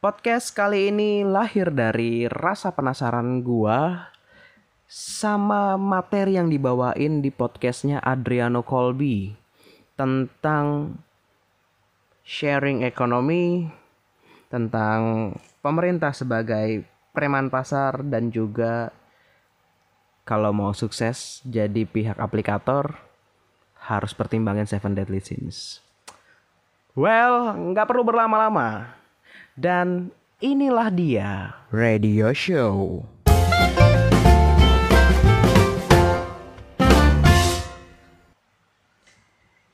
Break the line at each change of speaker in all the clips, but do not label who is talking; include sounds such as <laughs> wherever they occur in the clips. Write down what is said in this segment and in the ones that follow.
Podcast kali ini lahir dari rasa penasaran gua sama materi yang dibawain di podcastnya Adriano Colby tentang sharing ekonomi, tentang pemerintah sebagai preman pasar dan juga kalau mau sukses jadi pihak aplikator harus pertimbangin Seven Deadly Sins. Well, nggak perlu berlama-lama. Dan inilah dia Radio Show.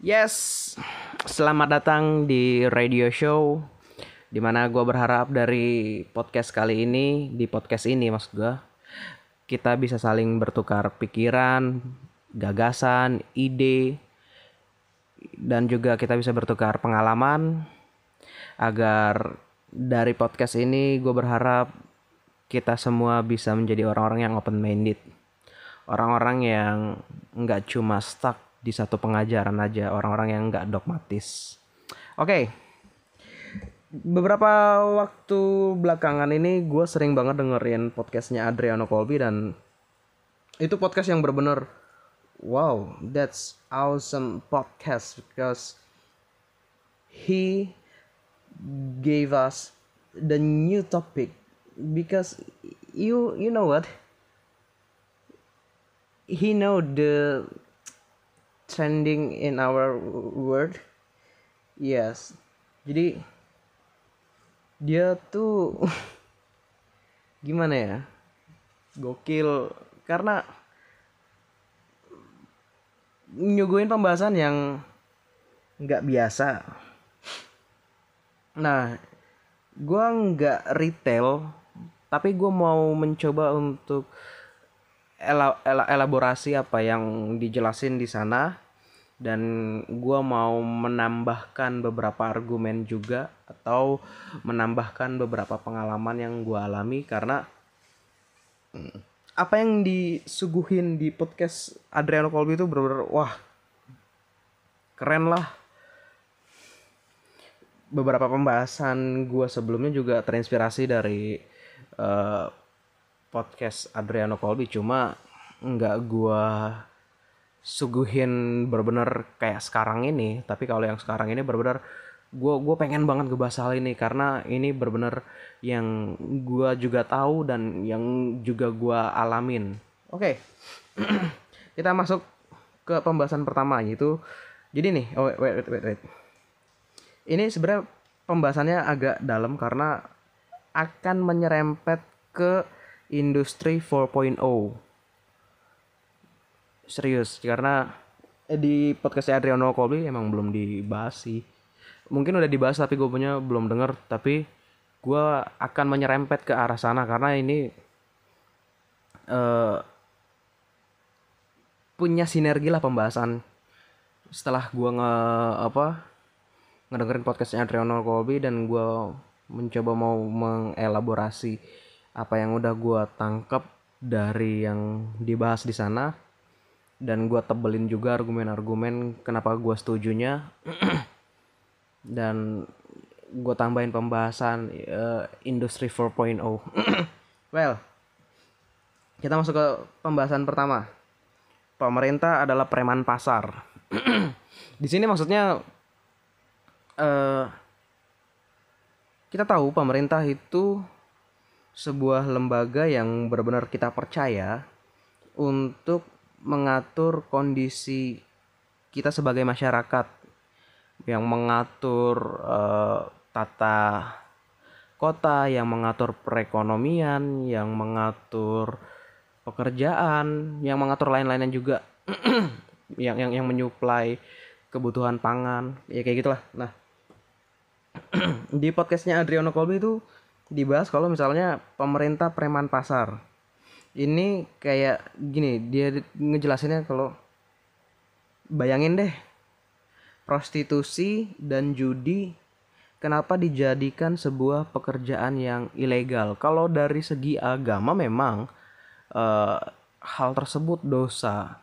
Yes, selamat datang di Radio Show. Di mana gue berharap dari podcast kali ini, di podcast ini maksud gue, kita bisa saling bertukar pikiran, gagasan, ide, dan juga kita bisa bertukar pengalaman agar dari podcast ini gue berharap kita semua bisa menjadi orang-orang yang open minded orang-orang yang nggak cuma stuck di satu pengajaran aja orang-orang yang nggak dogmatis oke okay. beberapa waktu belakangan ini gue sering banget dengerin podcastnya Adriano Colby dan itu podcast yang bener-bener wow that's awesome podcast because he gave us the new topic because you you know what? He know the trending in our world. Yes. Jadi dia tuh <laughs> gimana ya? Gokil. Karena nyuguhin pembahasan yang nggak biasa Nah, gue nggak retail, tapi gue mau mencoba untuk ela ela elaborasi apa yang dijelasin di sana. Dan gue mau menambahkan beberapa argumen juga atau menambahkan beberapa pengalaman yang gue alami. Karena apa yang disuguhin di podcast Adriano Colby itu bener-bener wah keren lah beberapa pembahasan gue sebelumnya juga terinspirasi dari uh, podcast Adriano Colby. Cuma nggak gue suguhin bener-bener kayak sekarang ini. Tapi kalau yang sekarang ini bener-bener gue gue pengen banget ngebahas hal ini. Karena ini bener-bener yang gue juga tahu dan yang juga gue alamin. Oke. Okay. <clears throat> kita masuk ke pembahasan pertama yaitu jadi nih oh wait wait wait, wait ini sebenarnya pembahasannya agak dalam karena akan menyerempet ke industri 4.0 serius karena eh, di podcast Adriano Colby emang belum dibahas sih. Mungkin udah dibahas tapi gue punya belum denger. Tapi gue akan menyerempet ke arah sana karena ini uh, punya sinergi lah pembahasan. Setelah gue nge apa ngedengerin podcastnya Adriano Colby dan gue mencoba mau mengelaborasi apa yang udah gue tangkap dari yang dibahas di sana. Dan gue tebelin juga argumen-argumen kenapa gue setujunya. <clears throat> Dan gue tambahin pembahasan uh, industri 4.0 well kita masuk ke pembahasan pertama. Pemerintah adalah preman pasar. <clears throat> Di sini maksudnya uh, kita tahu pemerintah itu sebuah lembaga yang benar-benar kita percaya untuk mengatur kondisi kita sebagai masyarakat yang mengatur uh, tata kota, yang mengatur perekonomian, yang mengatur pekerjaan, yang mengatur lain-lainnya juga, <clears throat> yang yang yang menyuplai kebutuhan pangan, ya kayak gitulah. Nah, <clears throat> di podcastnya Adriano Colby itu dibahas kalau misalnya pemerintah preman pasar. Ini kayak gini dia ngejelasinnya kalau bayangin deh prostitusi dan judi kenapa dijadikan sebuah pekerjaan yang ilegal? Kalau dari segi agama memang uh, hal tersebut dosa.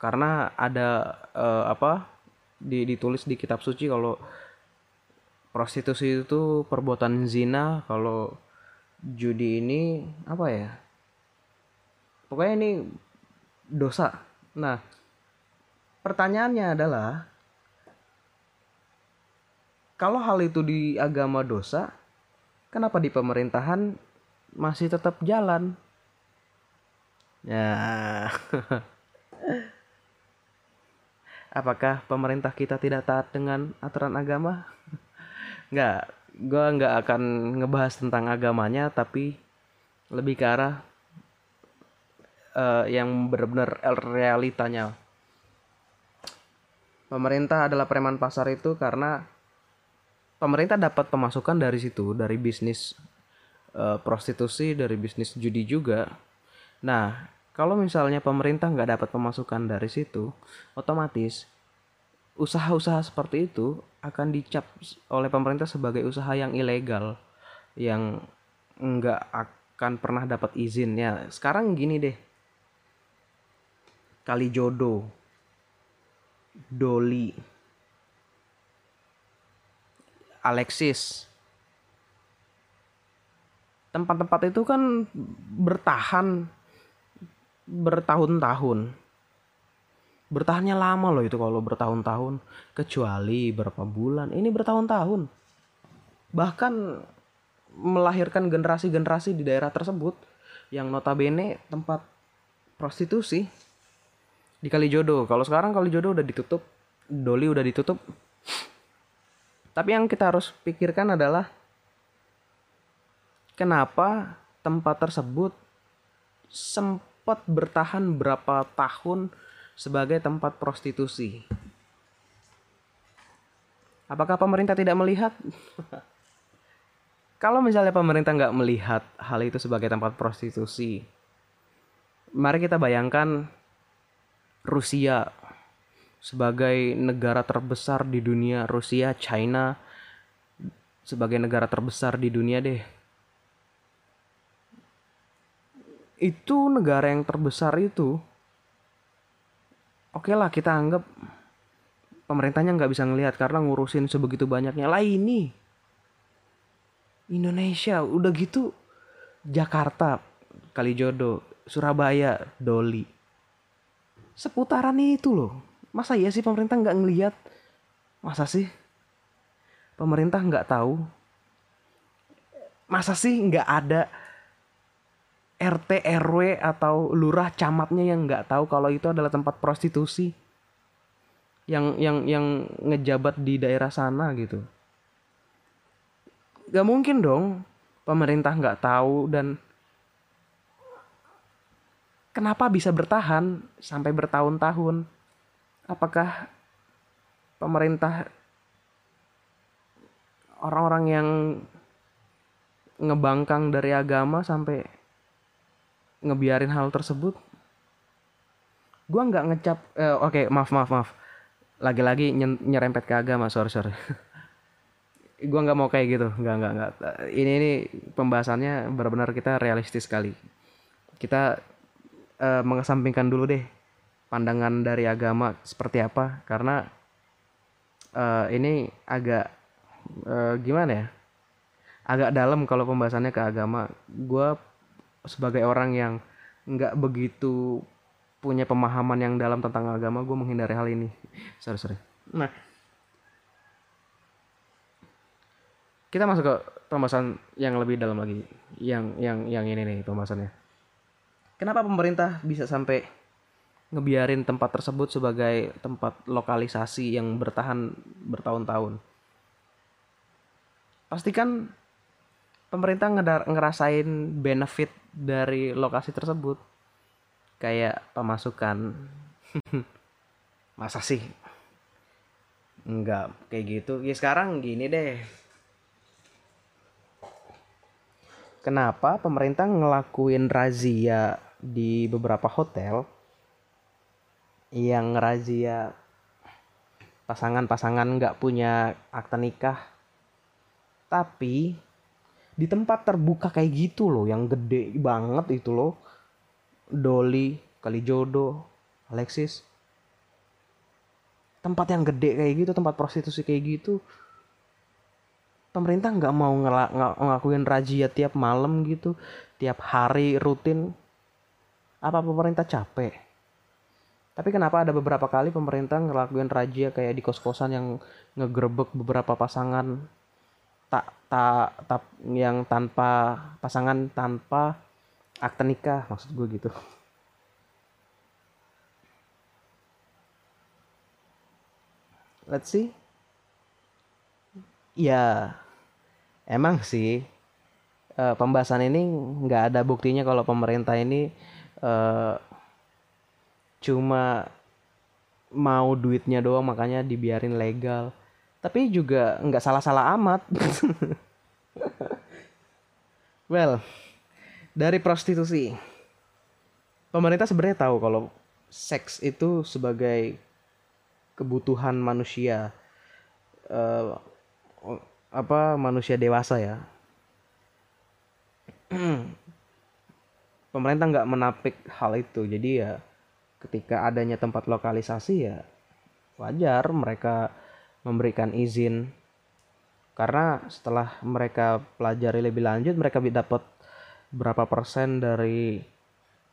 Karena ada uh, apa di, ditulis di kitab suci kalau prostitusi itu perbuatan zina kalau judi ini apa ya pokoknya ini dosa. Nah pertanyaannya adalah kalau hal itu di agama dosa kenapa di pemerintahan masih tetap jalan? Ya. <laughs> Apakah pemerintah kita tidak taat dengan aturan agama nggak gue nggak akan ngebahas tentang agamanya tapi lebih ke arah uh, yang benar-benar realitanya. Pemerintah adalah preman pasar itu karena pemerintah dapat pemasukan dari situ dari bisnis uh, prostitusi dari bisnis judi juga. Nah kalau misalnya pemerintah nggak dapat pemasukan dari situ otomatis usaha-usaha seperti itu akan dicap oleh pemerintah sebagai usaha yang ilegal yang nggak akan pernah dapat izin. Ya sekarang gini deh. Kali jodoh Doli Alexis. Tempat-tempat itu kan bertahan bertahun-tahun bertahannya lama loh itu kalau bertahun-tahun. Kecuali berapa bulan. Ini bertahun-tahun. Bahkan melahirkan generasi-generasi di daerah tersebut. Yang notabene tempat prostitusi di Kalijodo. Kalau sekarang Kalijodo udah ditutup. Doli udah ditutup. Tapi yang kita harus pikirkan adalah kenapa tempat tersebut sempat bertahan berapa tahun sebagai tempat prostitusi. Apakah pemerintah tidak melihat? <laughs> Kalau misalnya pemerintah nggak melihat hal itu sebagai tempat prostitusi, mari kita bayangkan Rusia sebagai negara terbesar di dunia, Rusia, China sebagai negara terbesar di dunia deh. Itu negara yang terbesar itu oke okay lah kita anggap pemerintahnya nggak bisa ngelihat karena ngurusin sebegitu banyaknya. Lah ini Indonesia udah gitu Jakarta Kalijodo Surabaya Doli. Seputaran itu loh. Masa iya sih pemerintah nggak ngelihat? Masa sih? Pemerintah nggak tahu. Masa sih nggak ada RT RW atau lurah camatnya yang nggak tahu kalau itu adalah tempat prostitusi. Yang yang yang ngejabat di daerah sana gitu. Gak mungkin dong. Pemerintah nggak tahu dan kenapa bisa bertahan sampai bertahun-tahun? Apakah pemerintah orang-orang yang ngebangkang dari agama sampai ngebiarin hal tersebut gue nggak ngecap eh, oke okay, maaf maaf maaf. Lagi-lagi nyerempet ke agama sorry sorry. <laughs> Gue nggak mau kayak gitu. Nggak nggak nggak. Ini ini pembahasannya benar-benar kita realistis sekali. Kita uh, mengesampingkan dulu deh pandangan dari agama seperti apa karena uh, ini agak uh, gimana ya? Agak dalam kalau pembahasannya ke agama. Gue sebagai orang yang nggak begitu punya pemahaman yang dalam tentang agama gue menghindari hal ini. Sorry sorry. Nah. Kita masuk ke pembahasan yang lebih dalam lagi. Yang yang yang ini nih pembahasannya. Kenapa pemerintah bisa sampai ngebiarin tempat tersebut sebagai tempat lokalisasi yang bertahan bertahun-tahun? Pastikan pemerintah ngerasain benefit dari lokasi tersebut. Kayak pemasukan. Masa sih? Nggak kayak gitu. Ya sekarang gini deh. Kenapa pemerintah ngelakuin razia di beberapa hotel yang razia pasangan-pasangan nggak punya akta nikah? Tapi di tempat terbuka kayak gitu loh yang gede banget itu loh. Doli Kalijodo Alexis. Tempat yang gede kayak gitu tempat prostitusi kayak gitu. Pemerintah nggak mau ngela- ng- ngelakuin razia tiap malam gitu tiap hari rutin. Apa pemerintah capek? Tapi kenapa ada beberapa kali pemerintah ngelakuin razia kayak di kos-kosan yang ngegerebek beberapa pasangan tak tak tak yang tanpa pasangan tanpa akte nikah maksud gue gitu. Let's see. Ya emang sih eh, pembahasan ini nggak ada buktinya kalau pemerintah ini eh, cuma mau duitnya doang makanya dibiarin legal tapi juga nggak salah-salah amat. Well dari prostitusi. Pemerintah sebenarnya tahu kalau seks itu sebagai kebutuhan manusia eh, apa manusia dewasa ya. Pemerintah nggak menapik hal itu. Jadi ya ketika adanya tempat lokalisasi ya wajar mereka memberikan izin. Karena setelah mereka pelajari lebih lanjut mereka dapat berapa persen dari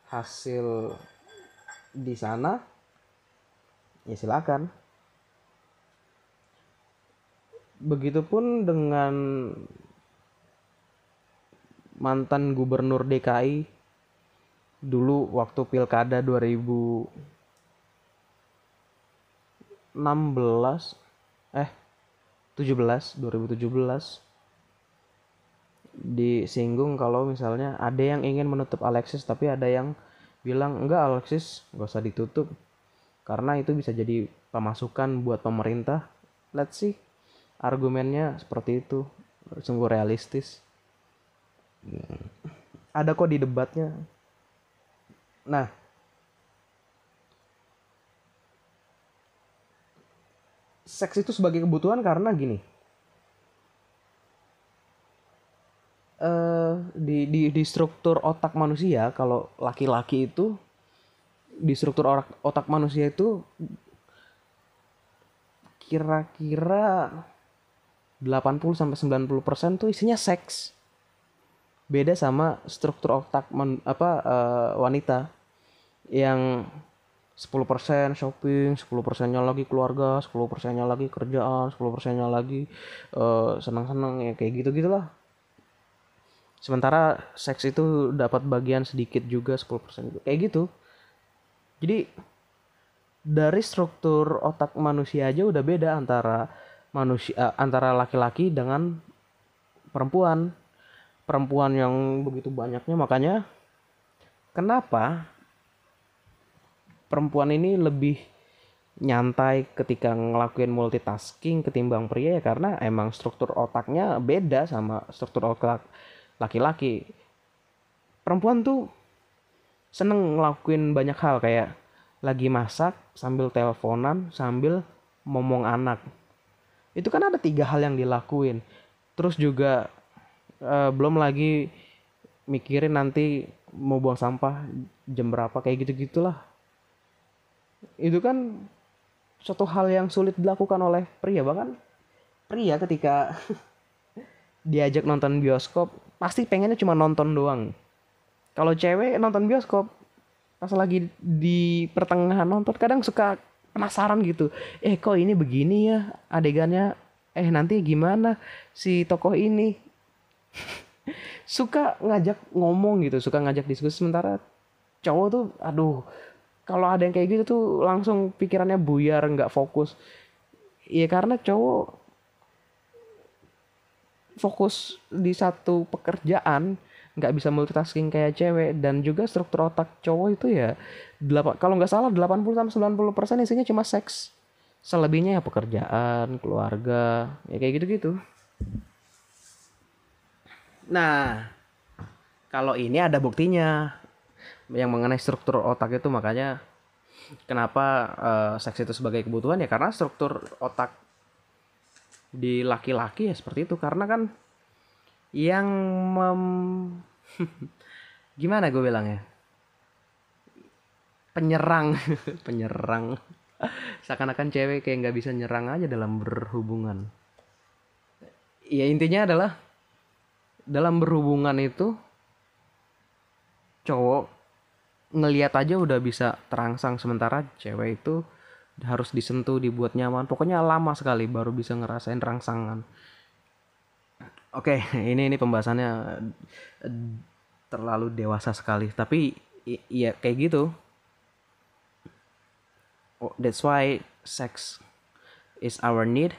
hasil di sana? Ya silakan. Begitupun dengan mantan gubernur DKI dulu waktu pilkada 2016 eh 17 2017 disinggung kalau misalnya ada yang ingin menutup Alexis tapi ada yang bilang enggak Alexis gak usah ditutup. Karena itu bisa jadi pemasukan buat pemerintah. Let's see argumennya seperti itu. Sungguh realistis. Ada kok di debatnya. Nah seks itu sebagai kebutuhan karena gini eh di, di di struktur otak manusia kalau laki-laki itu di struktur otak otak manusia itu kira-kira 80 sampai 90% tuh isinya seks. Beda sama struktur otak men, apa uh, wanita yang 10% shopping, 10%-nya lagi keluarga, 10%-nya lagi kerjaan, 10%-nya lagi uh, senang-senang ya kayak gitu-gitulah. Sementara seks itu dapat bagian sedikit juga 10% juga. Kayak gitu. Jadi dari struktur otak manusia aja udah beda antara manusia antara laki-laki dengan perempuan. Perempuan yang begitu banyaknya makanya kenapa perempuan ini lebih nyantai ketika ngelakuin multitasking ketimbang pria ya karena emang struktur otaknya beda sama struktur otak laki-laki. Perempuan tuh seneng ngelakuin banyak hal kayak lagi masak sambil teleponan sambil ngomong anak. Itu kan ada tiga hal yang dilakuin. Terus juga uh, belum lagi mikirin nanti mau buang sampah jam berapa kayak gitu gitulah itu kan suatu hal yang sulit dilakukan oleh pria bahkan pria ketika <laughs> diajak nonton bioskop pasti pengennya cuma nonton doang. Kalau cewek nonton bioskop pas lagi di pertengahan nonton kadang suka penasaran gitu. Eh kok ini begini ya adegannya? Eh nanti gimana si tokoh ini? <laughs> Suka ngajak ngomong gitu suka ngajak diskusi. Sementara cowok tuh aduh kalau ada yang kayak gitu tuh langsung pikirannya buyar nggak fokus. Ya karena cowok fokus di satu pekerjaan nggak bisa multitasking kayak cewek. Dan juga struktur otak cowok itu ya kalau nggak salah 80 sampai 90 persen isinya cuma seks. Selebihnya ya pekerjaan keluarga ya kayak gitu gitu nah kalau ini ada buktinya yang mengenai struktur otak itu makanya kenapa uh, seks itu sebagai kebutuhan? Ya karena struktur otak di laki-laki ya seperti itu. Karena kan yang mem <laughs> gimana gue bilangnya? Penyerang. <laughs> Penyerang. Seakan-akan cewek kayak nggak bisa nyerang aja dalam berhubungan. Ya intinya adalah dalam berhubungan itu cowok ngelihat aja udah bisa terangsang sementara cewek itu harus disentuh dibuat nyaman. Pokoknya lama sekali baru bisa ngerasain rangsangan. Oke <laughs> ini ini pembahasannya eh, terlalu dewasa sekali. Tapi iya kayak gitu. Oh, that's why sex is our need.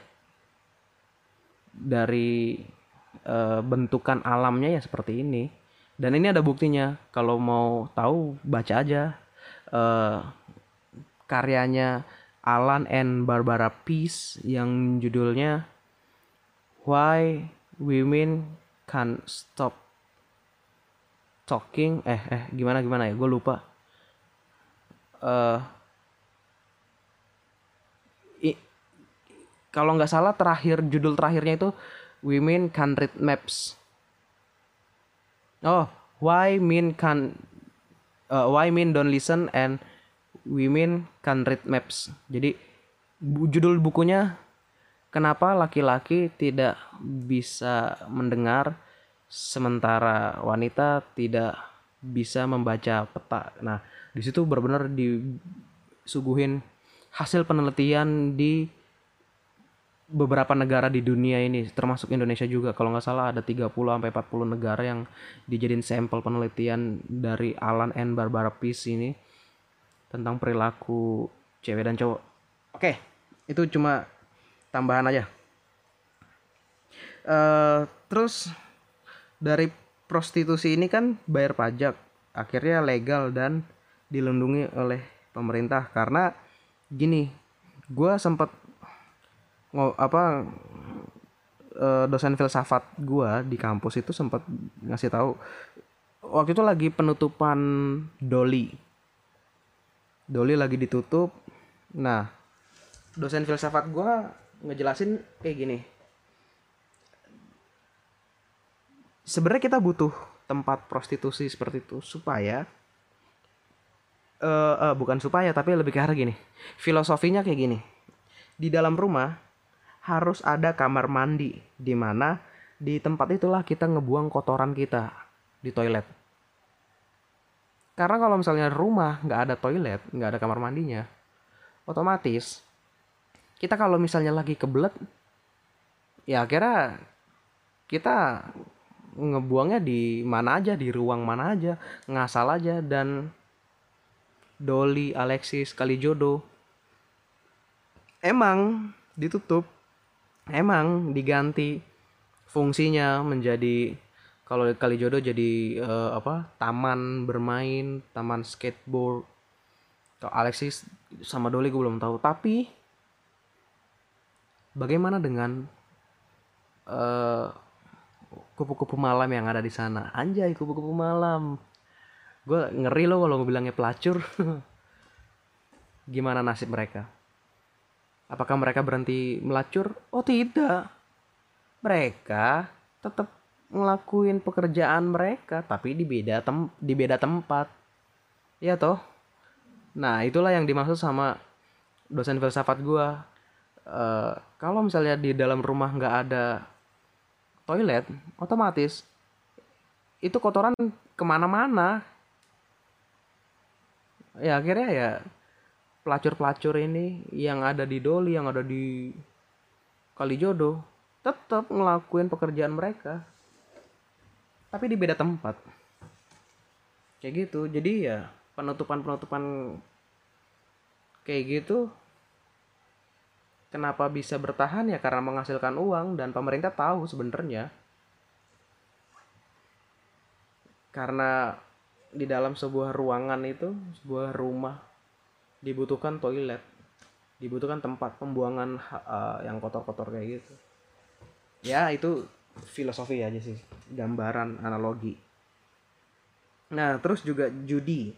Dari uh, bentukan alamnya ya seperti ini dan ini ada buktinya. Kalau mau tahu baca aja. Uh, karyanya Alan and Barbara Peace yang judulnya Why Women Can't Stop Talking. Eh eh gimana gimana ya? Gue lupa. Uh, kalau nggak salah terakhir judul terakhirnya itu Women Can Read Maps. Oh, why men can uh, why men don't listen and women can read maps. Jadi bu judul bukunya kenapa laki-laki tidak bisa mendengar sementara wanita tidak bisa membaca peta. Nah, di situ benar-benar disuguhin hasil penelitian di beberapa negara di dunia ini termasuk Indonesia juga kalau nggak salah ada 30 sampai 40 negara yang dijadiin sampel penelitian dari Alan and Barbara Peace ini tentang perilaku cewek dan cowok. Oke, itu cuma tambahan aja. Uh, terus dari prostitusi ini kan bayar pajak, akhirnya legal dan dilindungi oleh pemerintah karena gini, gue sempat apa uh, dosen filsafat gua di kampus itu sempat ngasih tahu waktu itu lagi penutupan doli. Doli lagi ditutup. Nah dosen filsafat gua ngejelasin kayak gini. Sebenarnya kita butuh tempat prostitusi seperti itu supaya uh, uh, bukan supaya tapi lebih ke arah gini. Filosofinya kayak gini. Di dalam rumah harus ada kamar mandi di mana di tempat itulah kita ngebuang kotoran kita di toilet. Karena kalau misalnya rumah nggak ada toilet, nggak ada kamar mandinya, otomatis kita kalau misalnya lagi kebelet, ya kira kita ngebuangnya di mana aja, di ruang mana aja, ngasal aja dan Dolly, Alexis, Kalijodo emang ditutup emang diganti fungsinya menjadi kalau kali jodoh jadi uh, apa taman bermain taman skateboard. Kalau Alexis sama Dolly gue belum tahu. Tapi bagaimana dengan eh, kupu-kupu malam yang ada di sana? Anjay kupu-kupu malam. Gue ngeri loh kalau gue bilangnya pelacur. <laughs> Gimana nasib mereka Apakah mereka berhenti melacur? Oh tidak. Mereka tetap ngelakuin pekerjaan mereka tapi di beda tem di beda tempat. Ya toh? Nah, itulah yang dimaksud sama dosen filsafat gua. Uh, kalau misalnya di dalam rumah nggak ada toilet, otomatis itu kotoran ke mana-mana. Ya akhirnya ya pelacur-pelacur ini yang ada di Doli, yang ada di Kalijodo tetap ngelakuin pekerjaan mereka. Tapi di beda tempat. Kayak gitu. Jadi ya penutupan-penutupan kayak gitu kenapa bisa bertahan ya karena menghasilkan uang dan pemerintah tahu sebenarnya karena di dalam sebuah ruangan itu sebuah rumah dibutuhkan toilet dibutuhkan tempat pembuangan uh, yang kotor-kotor kayak gitu. Ya itu filosofi aja sih gambaran analogi. Nah terus juga judi.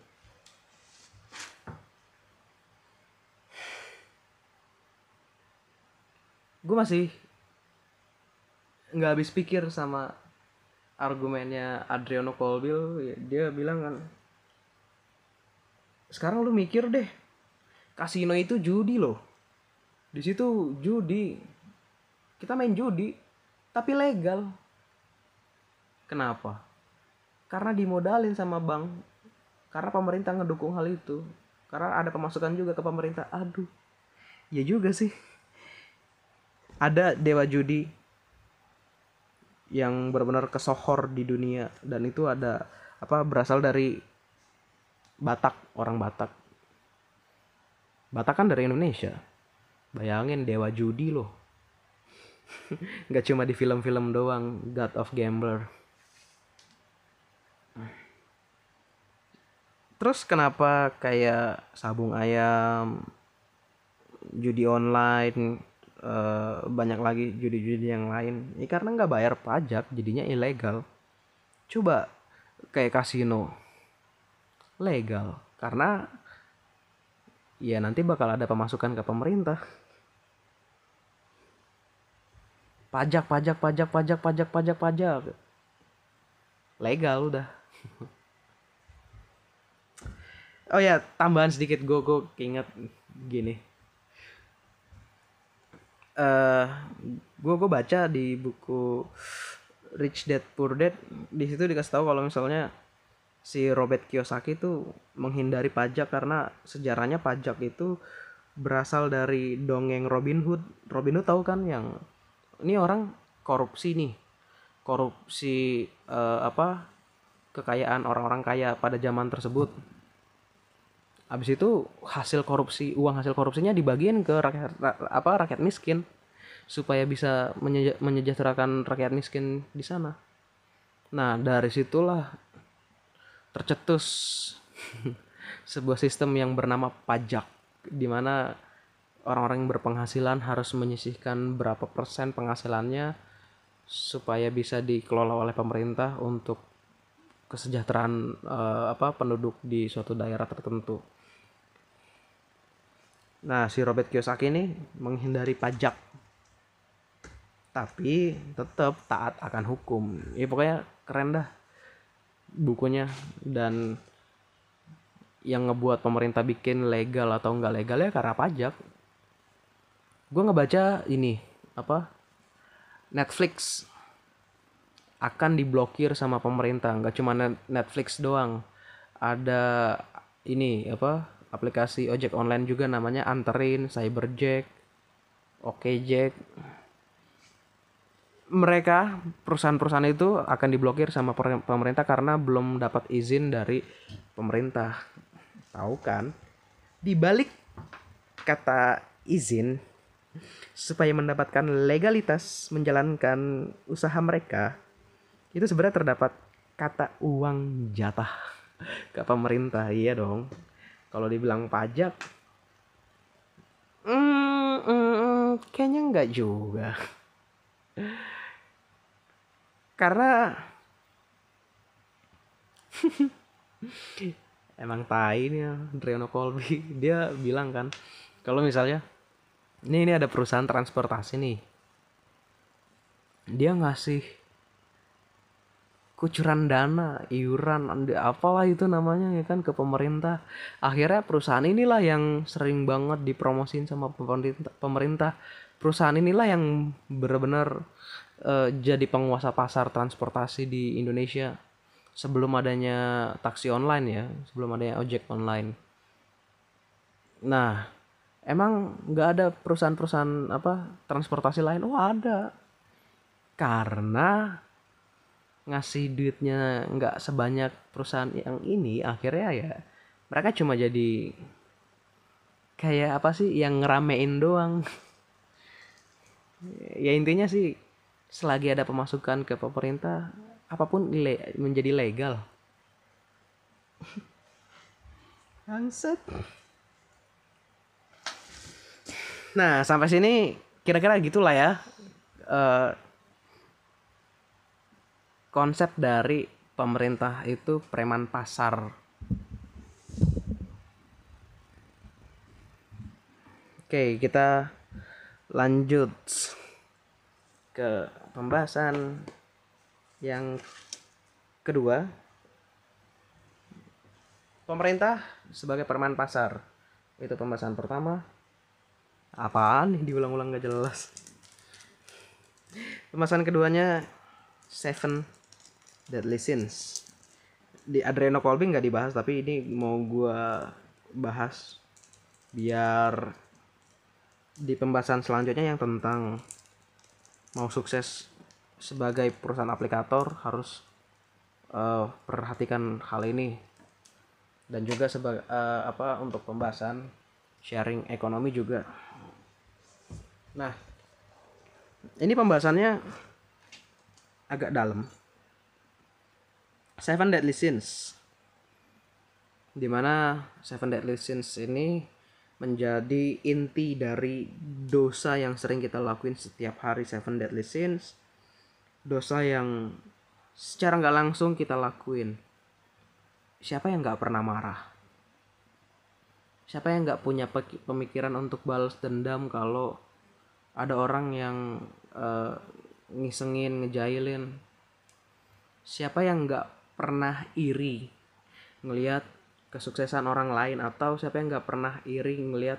Gue masih nggak habis pikir sama argumennya Adriano Colville. Dia bilang kan sekarang lu mikir deh kasino itu judi loh. Di situ judi. Kita main judi tapi legal. Kenapa? Karena dimodalin sama bank. Karena pemerintah ngedukung hal itu. Karena ada pemasukan juga ke pemerintah. Aduh. Ya juga sih. Ada dewa judi yang benar-benar kesohor di dunia. Dan itu ada apa berasal dari Batak orang Batak Batak kan dari Indonesia. Bayangin dewa judi loh. <laughs> Nggak cuma di film-film doang God of Gambler. Terus kenapa kayak sabung ayam judi online uh, banyak lagi judi-judi yang lain? Ya karena nggak bayar pajak jadinya ilegal. Coba kayak kasino. Legal. Karena ya nanti bakal ada pemasukan ke pemerintah. Pajak pajak pajak pajak pajak pajak pajak. Legal udah. <laughs> Oh ya tambahan sedikit gue gue inget gini. Uh, gue gue baca di buku Rich Dad Poor Dad. Di situ dikasih tahu kalau misalnya si Robert Kiyosaki itu menghindari pajak karena sejarahnya pajak itu berasal dari dongeng Robin Hood. Robin Hood tahu kan yang ini orang korupsi nih. Korupsi uh, apa kekayaan orang-orang kaya pada zaman tersebut Habis itu hasil korupsi uang hasil korupsinya dibagiin ke rakyat apa rakyat miskin supaya bisa menyejahterakan rakyat miskin di sana. Nah, dari situlah tercetus sebuah sistem yang bernama pajak di mana orang-orang yang berpenghasilan harus menyisihkan berapa persen penghasilannya supaya bisa dikelola oleh pemerintah untuk kesejahteraan uh, apa penduduk di suatu daerah tertentu. Nah, si Robert Kiyosaki ini menghindari pajak. Tapi tetap taat akan hukum. Ya pokoknya keren dah bukunya dan yang ngebuat pemerintah bikin legal atau enggak legal ya karena pajak. Gue ngebaca ini apa Netflix akan diblokir sama pemerintah nggak cuma Netflix doang ada ini apa aplikasi ojek online juga namanya Anterin, Cyberjack, Jack. Mereka perusahaan-perusahaan itu akan diblokir sama pemerintah karena belum dapat izin dari pemerintah. Tahu kan? Di balik kata izin supaya mendapatkan legalitas menjalankan usaha mereka itu sebenarnya terdapat kata uang jatah <laughs> ke pemerintah iya dong kalau dibilang pajak hmm, hmm, kayaknya nggak juga <laughs> karena <laughs> emang tai nih ya Adriano Colby <laughs> dia bilang kan kalau misalnya ini ini ada perusahaan transportasi nih dia ngasih kucuran dana, iuran, apalah itu namanya ya kan ke pemerintah. Akhirnya perusahaan inilah yang sering banget dipromosin sama pemerintah. pemerintah. Perusahaan inilah yang benar-benar uh, jadi penguasa pasar transportasi di Indonesia sebelum adanya taksi online ya, sebelum adanya ojek online. Nah, emang nggak ada perusahaan-perusahaan apa transportasi lain? Oh ada, karena ngasih duitnya nggak sebanyak perusahaan yang ini akhirnya ya mereka cuma jadi kayak apa sih yang ngeramein doang <laughs> ya intinya sih selagi ada pemasukan ke pemerintah apa pun le menjadi legal <laughs> Bangset. Nah, sampai sini kira-kira gitulah ya. Uh, konsep dari pemerintah itu preman pasar. Oke, kita lanjut ke pembahasan yang kedua. Pemerintah sebagai preman pasar. Itu pembahasan pertama. Apaan nih <laughs> diulang-ulang gak jelas. pembahasan keduanya Seven Deadly Sins di adrenocolbing nggak dibahas tapi ini mau gua bahas biar di pembahasan selanjutnya yang tentang mau sukses sebagai perusahaan aplikator harus uh, perhatikan hal ini dan juga sebagai uh, apa untuk pembahasan sharing ekonomi juga. Nah, ini pembahasannya agak dalam. Seven Deadly Sins. Di mana Seven Deadly Sins ini menjadi inti dari dosa yang sering kita lakuin setiap hari Seven Deadly Sins. Dosa yang secara nggak langsung kita lakuin. Siapa yang nggak pernah marah? Siapa yang nggak punya pemikiran untuk balas dendam kalau ada orang yang uh, ngisengin ngejailin? Siapa yang nggak pernah iri ngelihat kesuksesan orang lain atau siapa yang nggak pernah iri ngelihat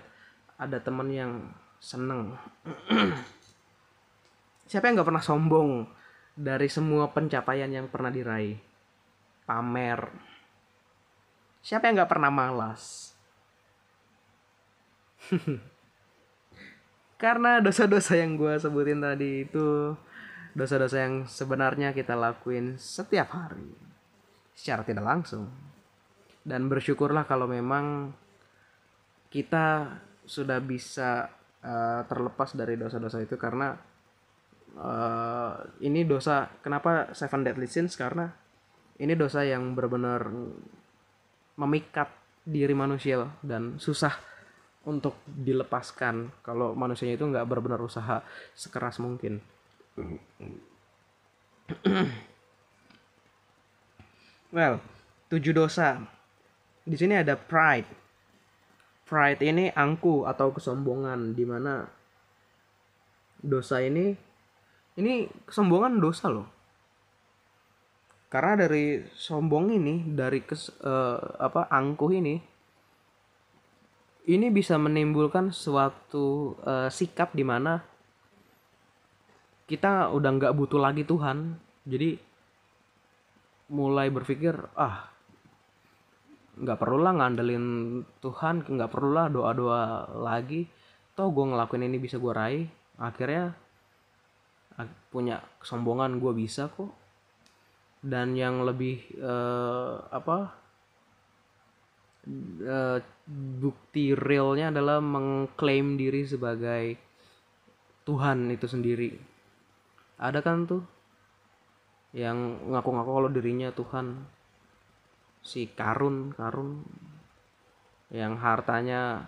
ada temen yang seneng <clears throat> siapa yang nggak pernah sombong dari semua pencapaian yang pernah diraih. Pamer. Siapa yang gak pernah malas? <laughs> Karena dosa-dosa yang gue sebutin tadi itu dosa-dosa yang sebenarnya kita lakuin setiap hari secara tidak langsung. Dan bersyukurlah kalau memang kita sudah bisa uh, terlepas dari dosa-dosa itu karena uh, ini dosa kenapa Seven Deadly Sins karena ini dosa yang benar-benar memikat diri manusia dan susah untuk dilepaskan kalau manusianya itu nggak benar-benar usaha sekeras mungkin. <clears throat> well, tujuh dosa. Di sini ada pride. Pride ini angku atau kesombongan di mana dosa ini ini kesombongan dosa loh karena dari sombong ini dari kes, uh, apa angkuh ini ini bisa menimbulkan suatu uh, sikap di mana kita udah nggak butuh lagi Tuhan jadi mulai berpikir ah nggak perlu lah ngandelin Tuhan nggak perlu lah doa doa lagi. Toh gue ngelakuin ini bisa gue raih. Akhirnya punya kesombongan gue bisa kok. Dan yang lebih uh, apa uh, bukti realnya adalah mengklaim diri sebagai Tuhan itu sendiri. Ada kan tuh yang ngaku-ngaku kalau dirinya Tuhan si Karun Karun yang hartanya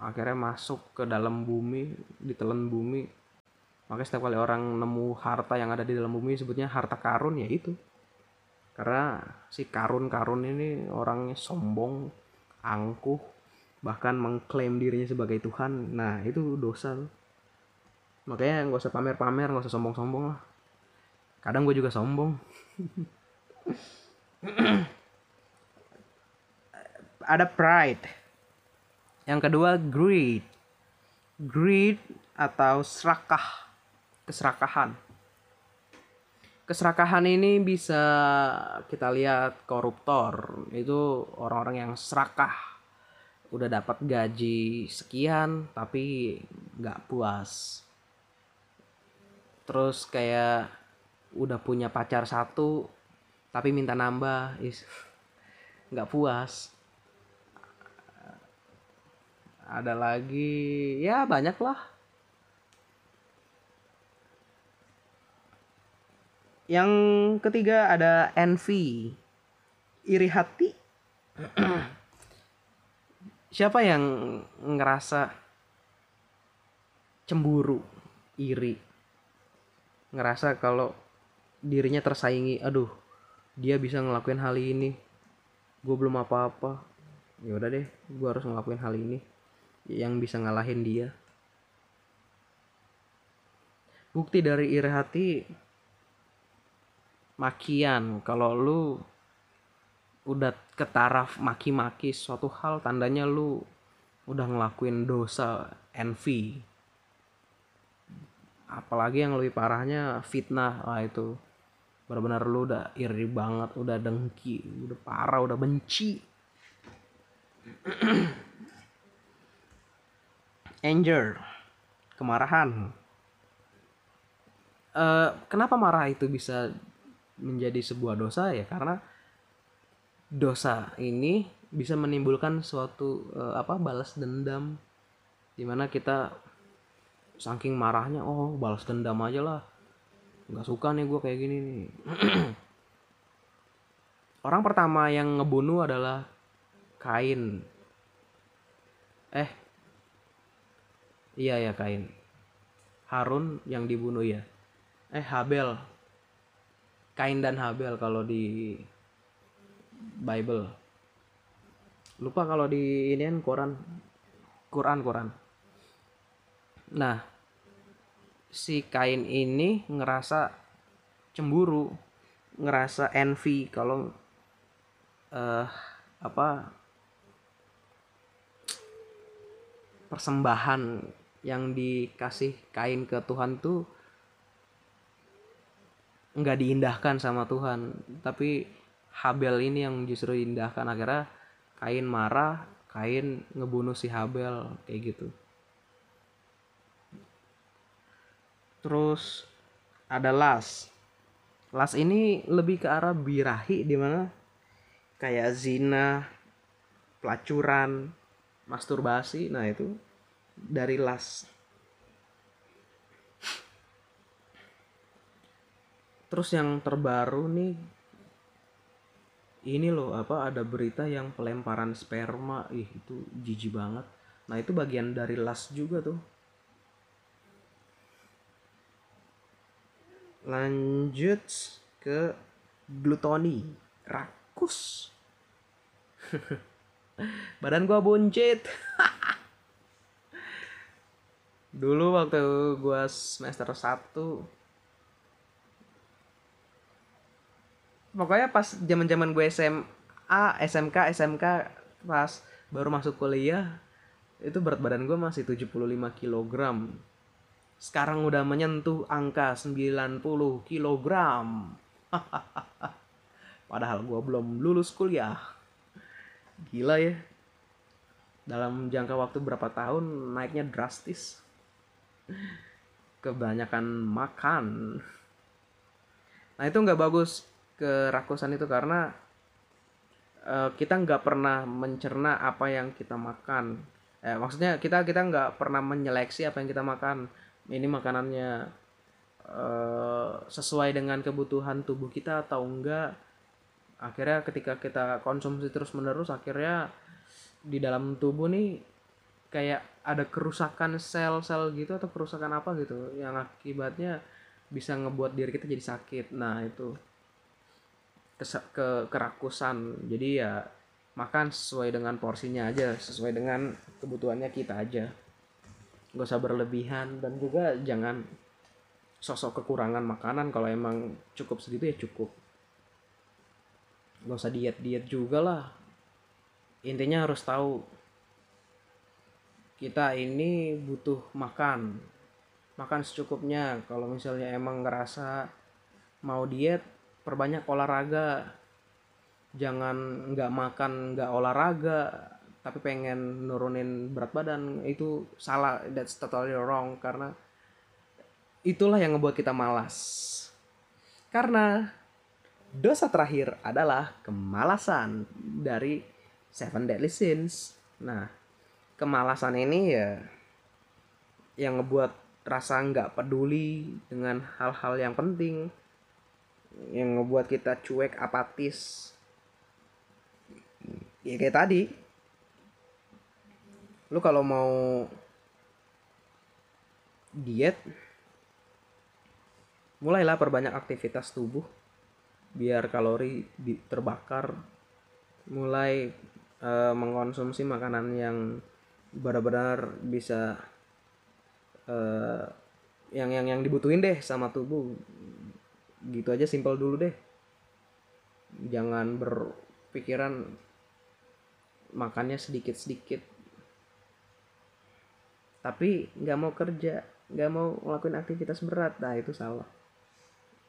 akhirnya masuk ke dalam bumi ditelan bumi. Makanya setiap kali orang nemu harta yang ada di dalam bumi sebutnya harta karun ya itu. Karena si karun-karun ini orangnya sombong angkuh bahkan mengklaim dirinya sebagai Tuhan. Nah itu dosa makanya nggak usah pamer-pamer nggak usah sombong-sombong lah. Kadang gue juga sombong <laughs> ada pride. Yang kedua greed. Greed atau serakah. Keserakahan. Keserakahan ini bisa kita lihat koruptor. Itu orang-orang yang serakah. Udah dapat gaji sekian tapi nggak puas. Terus kayak udah punya pacar satu tapi minta nambah is nggak puas ada lagi ya banyak lah Yang ketiga ada envy. Iri hati. <clears throat> Siapa yang ngerasa cemburu, iri? Ngerasa kalau dirinya tersaingi, aduh, dia bisa ngelakuin hal ini. Gue belum apa-apa. Ya udah deh, gue harus ngelakuin hal ini yang bisa ngalahin dia. Bukti dari iri hati makian kalau lu udah ketaraf maki-maki suatu hal tandanya lu udah ngelakuin dosa envy apalagi yang lebih parahnya fitnah wah itu benar-benar lu udah iri banget udah dengki udah parah udah benci. <clears throat> Anger kemarahan. Uh, kenapa marah itu bisa menjadi sebuah dosa ya? Karena dosa ini bisa menimbulkan suatu uh, apa balas dendam. Di mana kita saking marahnya oh balas dendam aja lah nggak suka nih gue kayak gini nih. <clears throat> Orang pertama yang ngebunuh adalah Kain. Eh iya ya Kain. Harun yang dibunuh ya eh Habel. Kain dan Habel kalau di Bible. Lupa kalau di ini kan Quran. Quran Quran. Nah si Kain ini ngerasa cemburu ngerasa envy kalau uh, apa persembahan yang dikasih kain ke Tuhan tuh nggak diindahkan sama Tuhan. Tapi Habel ini yang justru diindahkan. Akhirnya kain marah kain ngebunuh si Habel kayak gitu terus ada las. Las ini lebih ke arah birahi di mana? Kayak zina pelacuran masturbasi. Nah itu dari las. Terus yang terbaru nih ini loh apa ada berita yang pelemparan sperma. Ih itu jijik banget. Nah itu bagian dari las juga tuh lanjut ke glutoni. Rakus. <laughs> Badan gua buncit. <laughs> Dulu waktu gua semester 1 pokoknya pas zaman zaman gue SMA SMK SMK pas baru masuk kuliah itu berat badan gue masih 75 kg sekarang udah menyentuh angka 90 kg <laughs> padahal gue belum lulus kuliah. Gila ya. Dalam jangka waktu berapa tahun naiknya drastis? Kebanyakan makan. Nah itu nggak bagus kerakusan itu karena uh, kita nggak pernah mencerna apa yang kita makan. Eh, maksudnya kita kita nggak pernah menyeleksi apa yang kita makan ini makanannya uh, sesuai dengan kebutuhan tubuh kita atau enggak? Akhirnya ketika kita konsumsi terus menerus akhirnya di dalam tubuh nih kayak ada kerusakan sel-sel gitu atau kerusakan apa gitu yang akibatnya bisa ngebuat diri kita jadi sakit. Nah itu ke, ke kerakusan. Jadi ya makan sesuai dengan porsinya aja sesuai dengan kebutuhannya kita aja gak usah berlebihan dan juga jangan sosok kekurangan makanan. Kalau emang cukup segitu ya cukup. Gak usah diet diet juga lah. Intinya harus tahu kita ini butuh makan. Makan secukupnya. Kalau misalnya emang ngerasa mau diet perbanyak olahraga. Jangan nggak makan nggak olahraga tapi pengen nurunin berat badan itu salah that's totally wrong karena itulah yang ngebuat kita malas karena Dosa terakhir adalah kemalasan dari Seven Deadly Sins. Nah, kemalasan ini ya yang ngebuat rasa nggak peduli dengan hal-hal yang penting, yang ngebuat kita cuek, apatis. Ya kayak tadi, lu kalau mau diet, mulailah perbanyak aktivitas tubuh. Biar kalori terbakar. Mulai uh, mengkonsumsi makanan yang benar-benar bisa uh, yang yang yang dibutuhin deh sama tubuh. Gitu aja simpel dulu deh. Jangan berpikiran makannya sedikit sedikit tapi nggak mau kerja nggak mau ngelakuin aktivitas berat. Nah itu salah.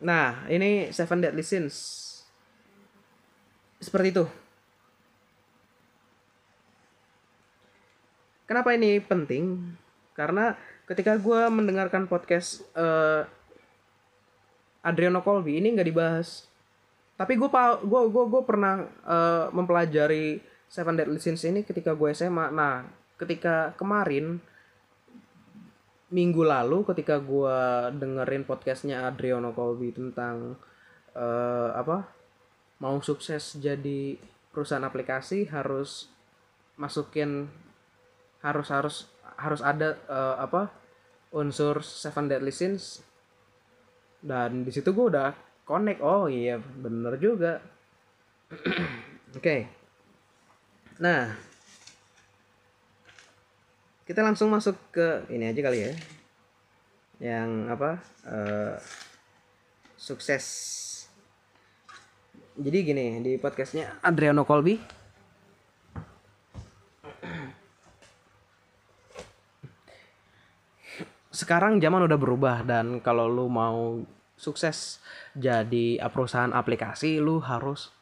Nah ini seven deadly sins. Seperti itu. Kenapa ini penting? Karena ketika gue mendengarkan podcast uh, Adriano Colby ini nggak dibahas. Tapi gue gue gue gue pernah uh, mempelajari Seven Deadly Sins ini ketika gue SMA nah ketika kemarin minggu lalu ketika gue dengerin podcastnya Adriano Colby tentang uh, apa mau sukses jadi perusahaan aplikasi harus masukin harus harus harus ada uh, apa unsur Seven Deadly Sins. Dan di situ gue udah connect. Oh iya bener juga. <clears throat> Oke. Okay. nah kita langsung masuk ke ini aja kali ya. Yang apa uh, sukses. Jadi gini di podcastnya Adriano Colby. Sekarang zaman udah berubah dan kalau lu mau sukses jadi perusahaan aplikasi lu harus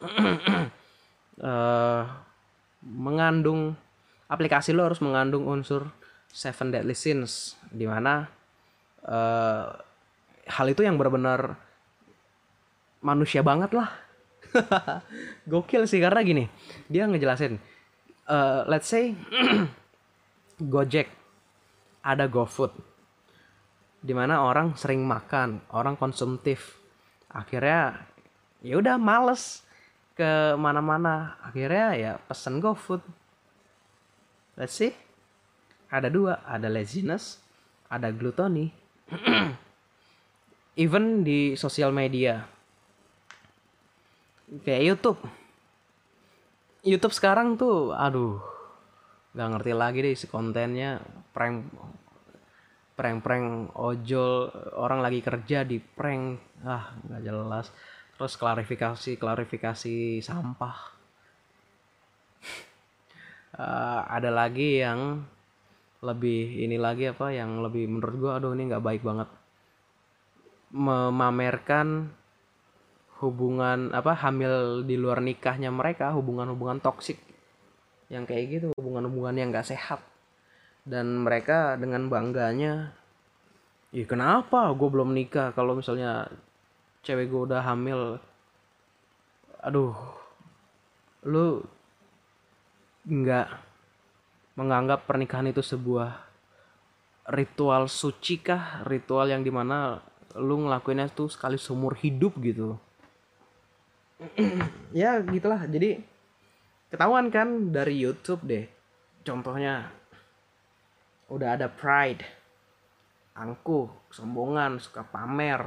uh, <clears throat> mengandung aplikasi lu harus mengandung unsur seven deadly sins di mana uh, hal itu yang benar-benar manusia banget lah. <laughs> Gokil sih karena gini dia ngejelasin uh, let's say <clears throat> Gojek ada GoFood di mana orang sering makan orang konsumtif. Akhirnya ya udah males ke mana-mana. Akhirnya ya pesen GoFood let's see. Ada dua ada laziness ada gluttony. <clears throat> Even di sosial media. Kayak YouTube. YouTube sekarang tuh aduh nggak ngerti lagi deh isi kontennya. Prank prank-prank ojol orang lagi kerja di prank. Ah nggak jelas. Terus klarifikasi klarifikasi sampah <laughs> uh, ada lagi yang lebih ini lagi apa yang lebih menurut gua aduh ini nggak baik banget. Memamerkan hubungan apa hamil di luar nikahnya mereka hubungan-hubungan toksik. Yang kayak gitu hubungan-hubungan yang nggak sehat. Dan mereka dengan bangganya Ih kenapa? Gue belum nikah. Kalau misalnya cewek gue udah hamil aduh lu nggak menganggap pernikahan itu sebuah ritual suci kah? Ritual yang di mana lu ngelakuinnya tuh sekali seumur hidup gitu. <clears throat> Ya gitulah. Jadi ketahuan kan dari YouTube deh. Contohnya udah ada pride. Angkuh kesombongan suka pamer.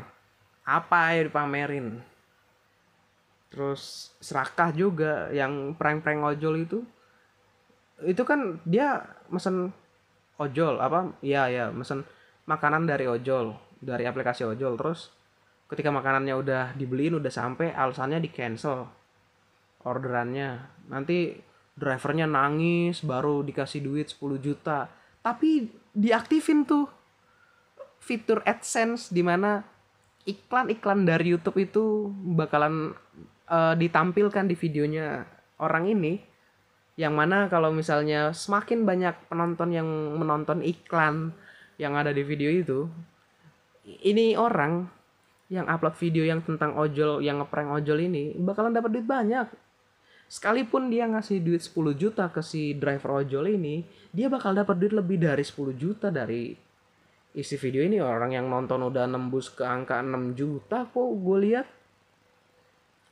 Apa ya dipamerin? Terus serakah juga yang prank-prank ojol itu itu kan dia mesen ojol apa? Iya ya mesen makanan dari ojol dari aplikasi ojol. Terus ketika makanannya udah dibeliin udah sampai alasannya di cancel orderannya. Nanti drivernya nangis baru dikasih duit 10 juta. Tapi diaktifin tuh fitur AdSense di mana iklan-iklan dari YouTube itu bakalan uh, ditampilkan di videonya. Orang ini yang mana kalau misalnya semakin banyak penonton yang menonton iklan yang ada di video itu ini orang yang upload video yang tentang ojol yang ngeprank ojol ini bakalan dapat duit banyak sekalipun dia ngasih duit 10 juta ke si driver ojol ini, dia bakal dapat duit lebih dari 10 juta dari isi video ini. Orang yang nonton udah nembus ke angka 6 juta kok gue lihat.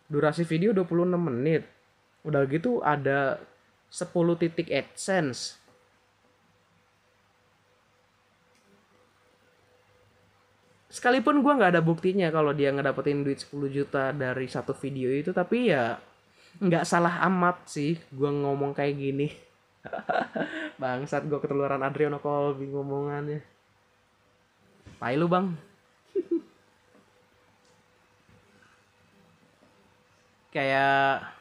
Durasi video 26 menit. Udah gitu ada 10 titik AdSense. Sekalipun gue nggak ada buktinya kalau dia ngedapetin duit 10 juta dari satu video itu, tapi ya nggak salah amat sih gue ngomong kayak gini. <laughs> Bangsat gue ketularan Adriano Colby ngomongannya. Pai lu bang. <laughs> Kayak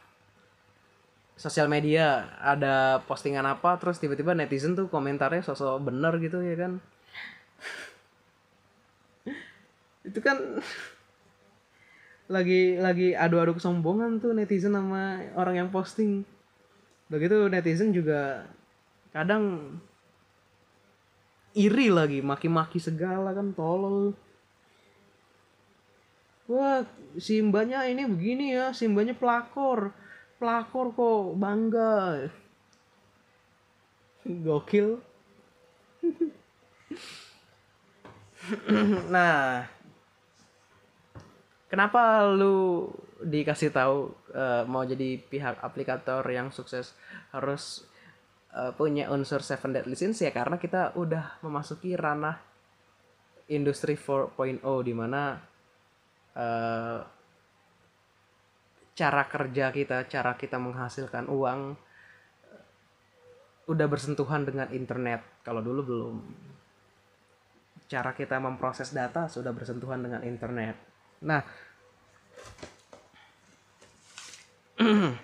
sosial media ada postingan apa terus tiba-tiba netizen tuh komentarnya sosok bener gitu ya kan? <laughs> Itu kan <laughs> lagi lagi adu-adu kesombongan tuh netizen sama orang yang posting. Begitu netizen juga kadang iri lagi maki-maki segala kan tolol. Wah simbanya ini begini ya simbanya pelakor pelakor kok bangga. Gokil. <laughs> Nah kenapa lu dikasih tahu uh, mau jadi pihak aplikator yang sukses harus uh, punya unsur seven deadly sins? Ya karena kita udah memasuki ranah industri 4.0 di mana uh, cara kerja kita, cara kita menghasilkan uang udah bersentuhan dengan internet. Kalau dulu belum. Cara kita memproses data sudah bersentuhan dengan internet. Nah, <clears throat>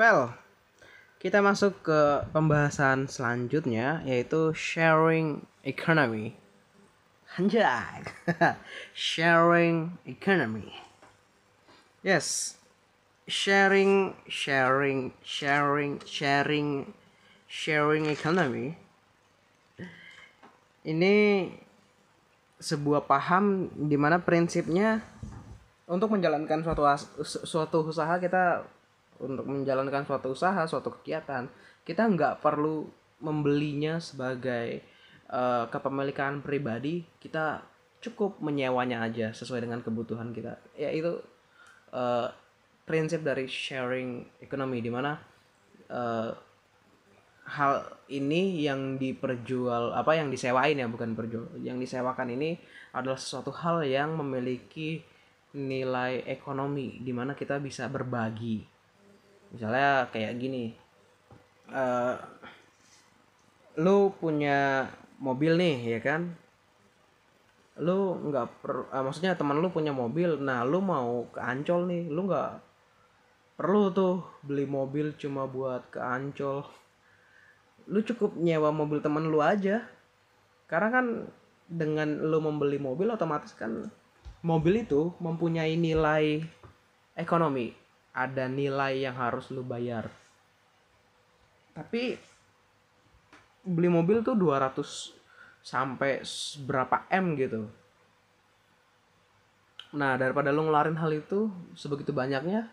well, kita masuk ke pembahasan selanjutnya yaitu sharing economy. Anjay. <laughs> sharing economy. Yes. Sharing sharing sharing sharing sharing economy. Ini sebuah paham di mana prinsipnya untuk menjalankan suatu suatu usaha kita untuk menjalankan suatu usaha suatu kegiatan kita nggak perlu membelinya sebagai uh, kepemilikan pribadi. Kita cukup menyewanya aja sesuai dengan kebutuhan kita. Ya itu uh, prinsip dari sharing ekonomi di mana uh, hal ini yang diperjual apa yang disewain ya bukan perjual yang disewakan ini adalah sesuatu hal yang memiliki nilai ekonomi di mana kita bisa berbagi. Misalnya kayak gini uh, lu punya mobil nih ya kan lu nggak per uh, maksudnya teman lu punya mobil nah lu mau ke Ancol nih lu nggak perlu tuh beli mobil cuma buat ke Ancol. Lu cukup nyewa mobil teman lu aja. Karena kan dengan lu membeli mobil otomatis kan mobil itu mempunyai nilai ekonomi. Ada nilai yang harus lu bayar. Tapi beli mobil tuh 200 sampai berapa M gitu. Nah daripada lu ngeluarin hal itu sebegitu banyaknya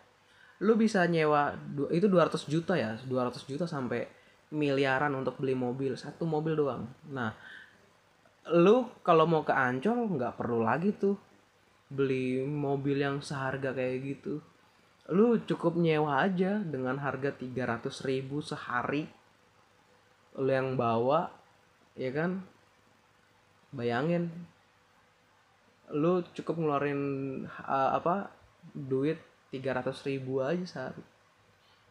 lu bisa nyewa itu 200 juta ya 200 juta sampai miliaran untuk beli mobil satu mobil doang. Nah lu kalau mau ke Ancol nggak perlu lagi tuh beli mobil yang seharga kayak gitu. Lu cukup nyewa aja dengan harga 300 ribu sehari. Lu yang bawa ya kan bayangin. Lu cukup ngeluarin uh, apa duit 300 ribu aja sehari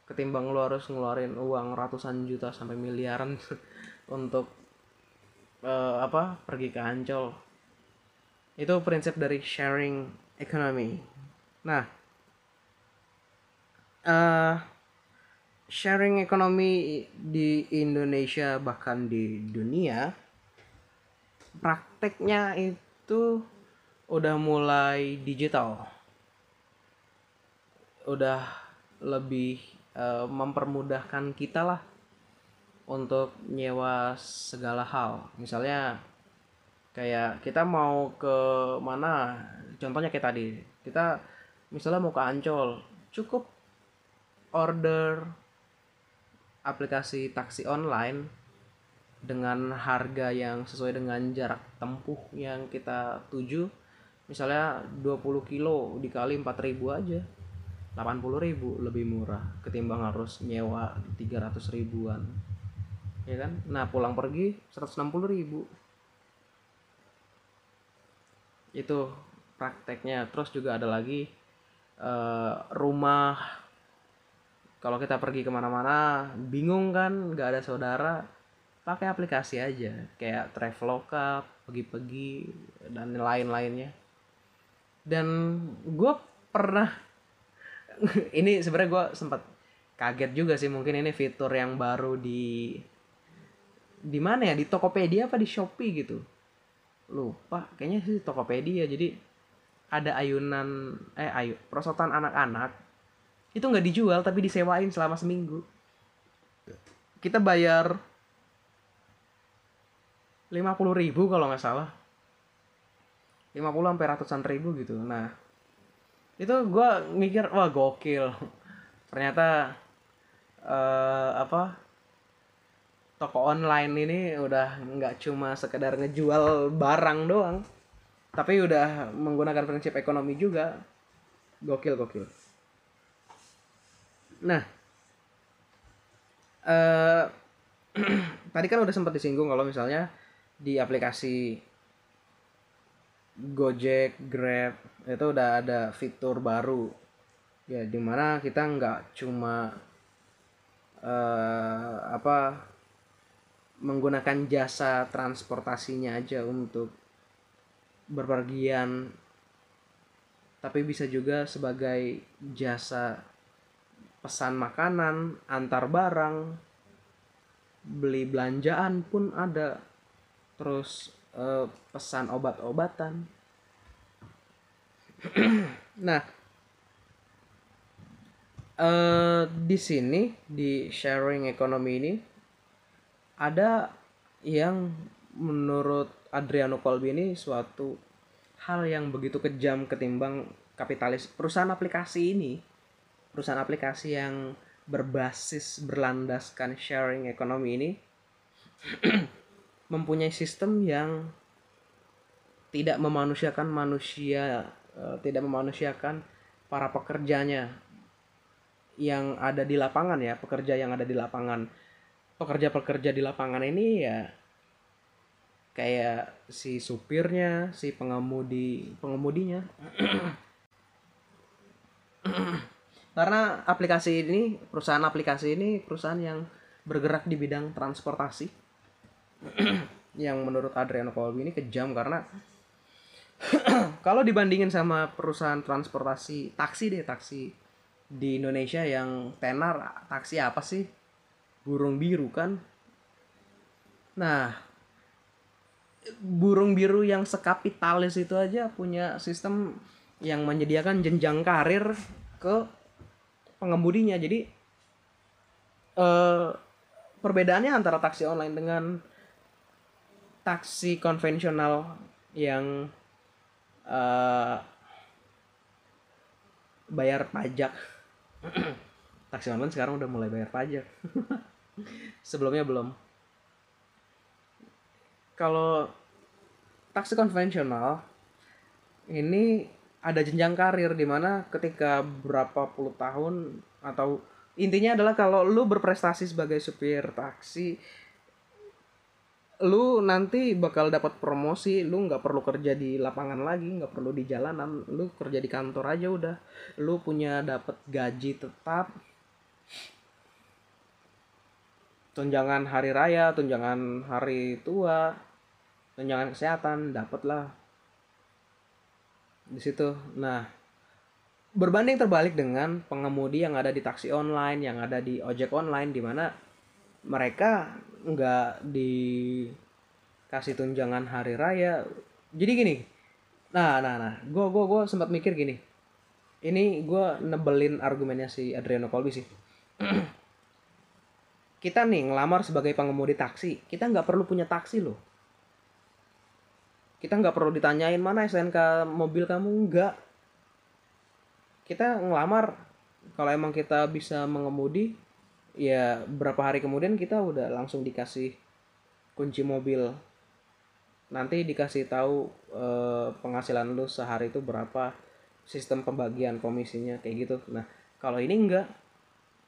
ketimbang lu harus ngeluarin uang ratusan juta sampai miliaran <laughs> untuk uh, apa pergi ke Ancol. Itu prinsip dari sharing economy. Nah uh, sharing ekonomi di Indonesia bahkan di dunia prakteknya itu udah mulai digital. Udah lebih uh, mempermudahkan kita lah untuk nyewa segala hal. Misalnya kayak kita mau ke mana contohnya kayak tadi kita misalnya mau ke Ancol cukup order aplikasi taksi online dengan harga yang sesuai dengan jarak tempuh yang kita tuju misalnya 20 kilo dikali 4000 aja 80 ribu lebih murah ketimbang harus nyewa 300 ribuan. Ya kan? Nah pulang pergi 160 ribu. Itu prakteknya. Terus juga ada lagi uh, rumah. Kalau kita pergi ke mana-mana bingung kan? Nggak ada saudara pakai aplikasi aja kayak Traveloka pergi-pergi dan lain-lainnya. Dan gue pernah <laughs> ini sebenarnya gue sempat kaget juga sih mungkin ini fitur yang baru di di mana ya? Di Tokopedia apa di Shopee gitu? Lupa kayaknya sih Tokopedia. Jadi ada ayunan eh ayu perosotan anak-anak. Itu nggak dijual tapi disewain selama seminggu. Kita bayar puluh ribu kalau nggak salah. 50 sampai ratusan ribu gitu. Nah itu gue mikir wah gokil. Ternyata eh, apa toko online ini udah nggak cuma sekedar ngejual barang doang tapi udah menggunakan prinsip ekonomi juga. Gokil gokil. Nah eh <clears throat> tadi kan udah sempat disinggung kalau misalnya di aplikasi Gojek, Grab itu udah ada fitur baru. Ya di mana kita nggak cuma eh apa menggunakan jasa transportasinya aja untuk berpergian tapi bisa juga sebagai jasa pesan makanan antar barang beli belanjaan pun ada terus eh, pesan obat-obatan. <clears throat> Nah eh, di sini di sharing economy ini ada yang menurut Adriano Colby ini suatu hal yang begitu kejam ketimbang kapitalis perusahaan aplikasi ini. Perusahaan aplikasi yang berbasis berlandaskan sharing economy ini <clears throat> mempunyai sistem yang tidak memanusiakan manusia eh, tidak memanusiakan para pekerjanya yang ada di lapangan ya pekerja yang ada di lapangan pekerja-pekerja di lapangan ini ya kayak si supirnya, si pengemudi pengemudinya. <clears throat> Karena aplikasi ini, perusahaan aplikasi ini perusahaan yang bergerak di bidang transportasi. <clears throat> yang menurut Adriano Colby ini kejam karena <clears throat> kalau dibandingin sama perusahaan transportasi taksi deh taksi di Indonesia yang tenar taksi apa sih? Burung biru kan? Nah burung biru yang sekapitalis itu aja punya sistem yang menyediakan jenjang karir ke pengemudinya. Jadi eh, perbedaannya antara taksi online dengan taksi konvensional yang eh, bayar pajak. <clears throat> Taksi online sekarang udah mulai bayar pajak. <laughs> Sebelumnya belum. Kalau taksi konvensional ini ada jenjang karir di mana ketika berapa puluh tahun atau intinya adalah kalau lu berprestasi sebagai supir taksi lu nanti bakal dapat promosi lu nggak perlu kerja di lapangan lagi nggak perlu di jalanan lu kerja di kantor aja udah. Lu punya dapat gaji tetap. Tunjangan hari raya, tunjangan hari tua, tunjangan kesehatan, dapatlah di situ. Nah, berbanding terbalik dengan pengemudi yang ada di taksi online, yang ada di ojek online, di mana mereka nggak dikasih tunjangan hari raya. Jadi gini, nah, nah, nah, gue gue gue sempat mikir gini. Ini gue nebelin argumennya si Adriano Colby sih. <clears throat> kita nih ngelamar sebagai pengemudi taksi kita nggak perlu punya taksi loh kita nggak perlu ditanyain mana SNK mobil kamu nggak kita ngelamar kalau emang kita bisa mengemudi ya berapa hari kemudian kita udah langsung dikasih kunci mobil. Nanti dikasih tahu eh, penghasilan lu sehari itu berapa sistem pembagian komisinya kayak gitu. Nah kalau ini enggak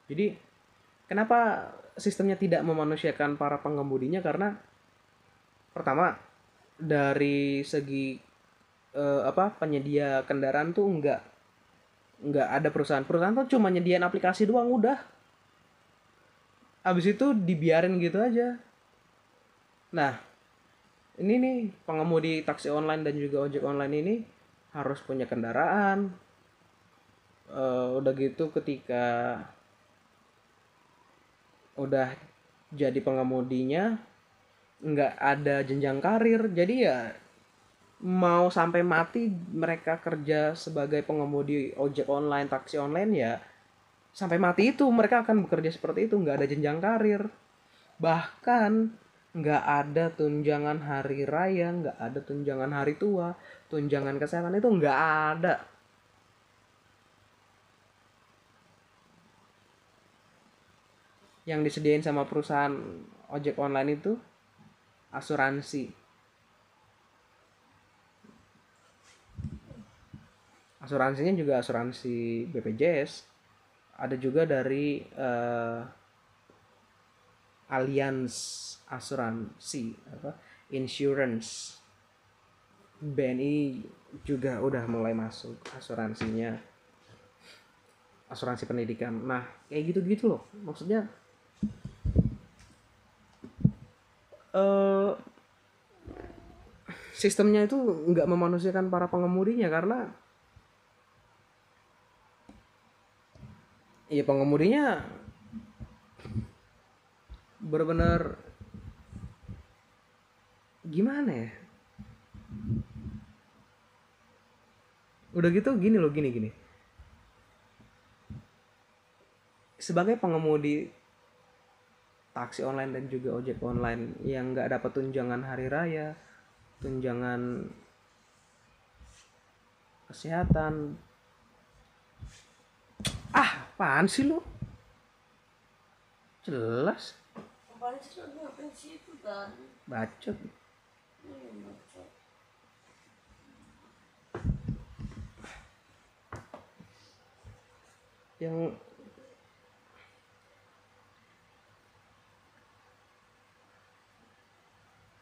jadi kenapa sistemnya tidak memanusiakan para pengemudinya? Karena pertama dari segi eh, apa penyedia kendaraan tuh enggak enggak ada perusahaan. Perusahaan tuh cuma nyediain aplikasi doang udah abis itu dibiarin gitu aja. Nah ini nih pengemudi taksi online dan juga ojek online ini harus punya kendaraan. Uh, udah gitu ketika udah jadi pengemudinya nggak ada jenjang karir. Jadi ya mau sampai mati mereka kerja sebagai pengemudi ojek online taksi online ya sampai mati itu mereka akan bekerja seperti itu. Nggak ada jenjang karir. Bahkan nggak ada tunjangan hari raya nggak ada tunjangan hari tua. Tunjangan kesehatan itu nggak ada. Yang disediain sama perusahaan ojek online itu asuransi. Asuransinya juga asuransi BPJS ada juga dari uh, Allianz asuransi apa insurance. BNI juga udah mulai masuk asuransinya asuransi pendidikan. Nah kayak gitu gitu loh. Maksudnya uh, sistemnya itu nggak memanusiakan para pengemudinya karena Iya pengemudinya benar-benar gimana ya? Udah gitu gini loh gini gini. Sebagai pengemudi taksi online dan juga ojek online yang nggak dapat tunjangan hari raya, tunjangan kesehatan, apaan sih lu? Jelas.
Apaan sih lu? Ngapain sih? Itu kan
bacot.
Iya,
yang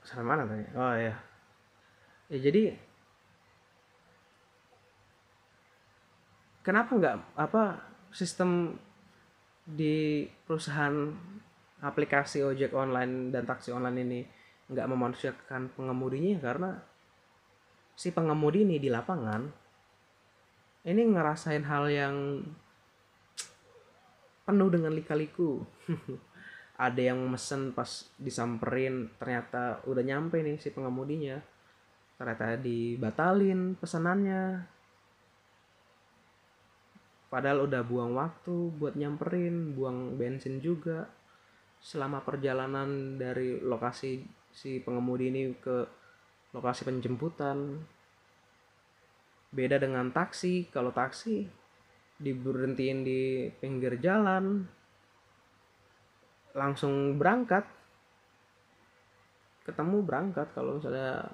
sampai mana tadi? Oh ya ya jadi kenapa nggak apa sistem di perusahaan aplikasi ojek online dan taksi online ini nggak memanusiakan pengemudinya karena si pengemudi ini di lapangan ini ngerasain hal yang penuh dengan lika-liku. <laughs> Ada yang mesen pas disamperin ternyata udah nyampe nih si pengemudinya. Ternyata dibatalin pesanannya padahal udah buang waktu buat nyamperin buang bensin juga. Selama perjalanan dari lokasi si pengemudi ini ke lokasi penjemputan beda dengan taksi. Kalau taksi diberhentiin di pinggir jalan langsung berangkat. Ketemu berangkat kalau misalnya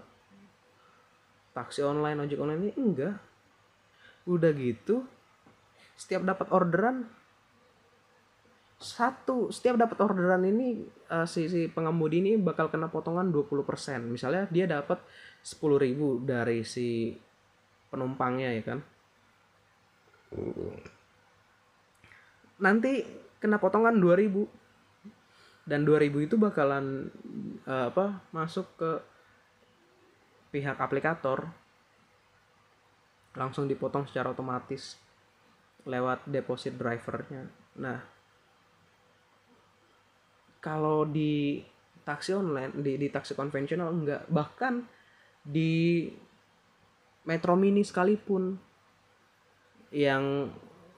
taksi online ojek online ini enggak. Udah gitu setiap dapat orderan satu setiap dapat orderan ini uh, si si pengemudi ini bakal kena potongan 20% misalnya dia dapat 10.000 dari si penumpangnya ya kan? Nanti kena potongan 2000 dan 2000 itu bakalan uh, apa masuk ke pihak aplikator. Langsung dipotong secara otomatis lewat deposit drivernya. Nah, kalau di taksi online, di, di taksi konvensional enggak. Bahkan di Metro Mini sekalipun yang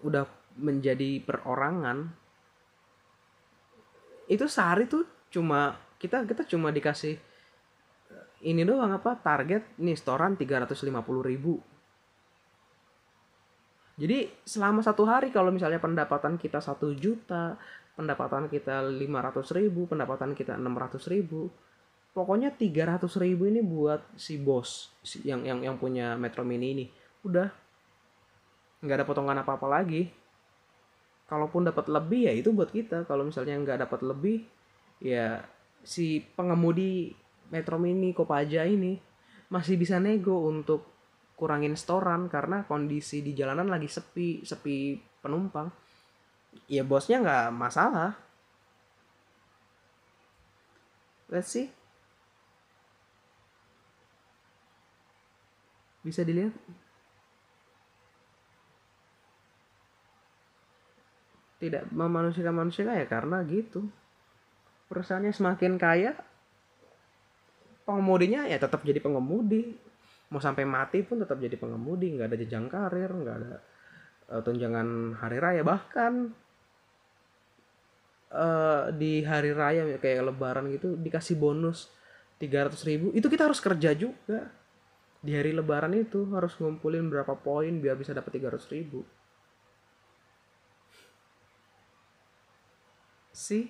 udah menjadi perorangan itu sehari tuh cuma kita kita cuma dikasih ini doang apa target nih setoran 350 ribu jadi selama satu hari kalau misalnya pendapatan kita satu juta pendapatan kita 500 ribu pendapatan kita 600 ribu pokoknya 300 ribu ini buat si bos yang yang yang punya Metro Mini ini. Udah nggak ada potongan apa apa lagi. Kalaupun dapat lebih ya itu buat kita. Kalau misalnya nggak dapat lebih ya si pengemudi Metro Mini Kopaja ini masih bisa nego untuk kurangin setoran karena kondisi di jalanan lagi sepi sepi penumpang. Ya bosnya nggak masalah. Let's see. Bisa dilihat? Tidak memanusiakan manusia ya karena gitu. Perusahaannya semakin kaya pengemudinya ya tetap jadi pengemudi mau sampai mati pun tetap jadi pengemudi nggak ada jenjang karir nggak ada uh, tunjangan hari raya. Bahkan uh, di hari raya kayak lebaran gitu dikasih bonus 300 ribu. Itu kita harus kerja juga. Di hari lebaran itu harus ngumpulin berapa poin biar bisa dapat 300 ribu. Sih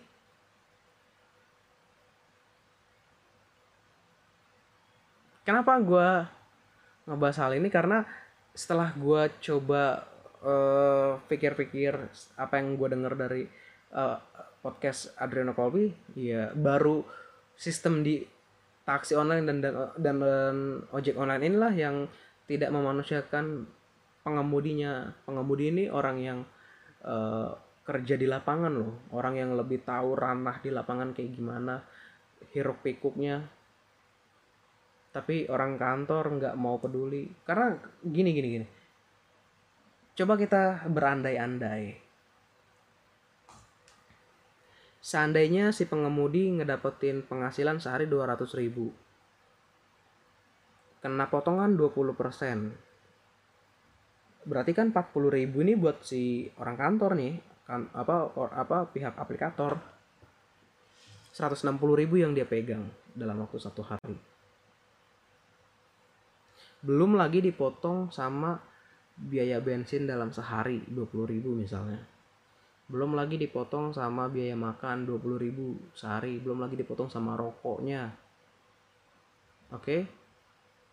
kenapa gue ngebahas hal ini karena setelah gue coba uh, pikir-pikir apa yang gue dengar dari uh, podcast Adriano Colby ya baru sistem di taksi online dan dan, dan dan ojek online inilah yang tidak memanusiakan pengemudinya. Pengemudi ini orang yang uh, kerja di lapangan loh. Orang yang lebih tahu ranah di lapangan kayak gimana hiruk pikuknya tapi orang kantor nggak mau peduli. Karena gini gini gini. Coba kita berandai-andai. Seandainya si pengemudi ngedapetin penghasilan sehari 200 ribu. Kena potongan 20% berarti kan 40 ribu ini buat si orang kantor nih. Kan apa or, apa pihak aplikator. 160 ribu yang dia pegang dalam waktu satu hari belum lagi dipotong sama biaya bensin dalam sehari 20.000 misalnya. Belum lagi dipotong sama biaya makan 20.000 sehari. Belum lagi dipotong sama rokoknya. Oke?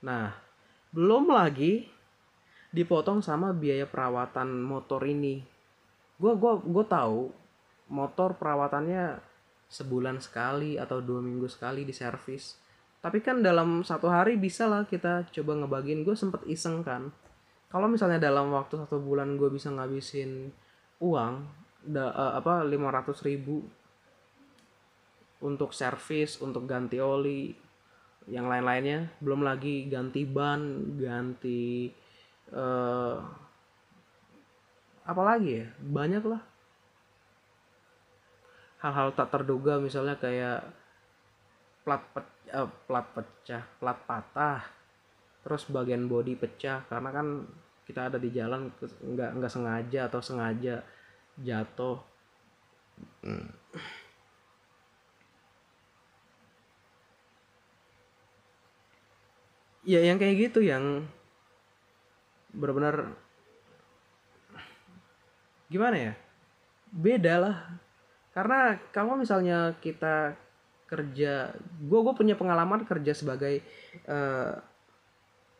Nah belum lagi dipotong sama biaya perawatan motor ini. Gue gua gue tahu motor perawatannya sebulan sekali atau dua minggu sekali di servis tapi kan dalam satu hari bisa lah kita coba ngebagiin. Gue sempet iseng kan. Kalau misalnya dalam waktu satu bulan gue bisa ngabisin uang da, uh, apa 500 ribu untuk servis untuk ganti oli yang lain-lainnya belum lagi ganti ban ganti uh, apa lagi ya? Banyak lah. Hal-hal tak terduga misalnya kayak plat uh, plat pecah plat patah terus bagian body pecah karena kan kita ada di jalan nggak nggak sengaja atau sengaja jatuh. Hmm. ya yang kayak gitu yang benar-benar gimana ya? Beda lah. Karena kalau misalnya kita kerja gue gue punya pengalaman kerja sebagai uh,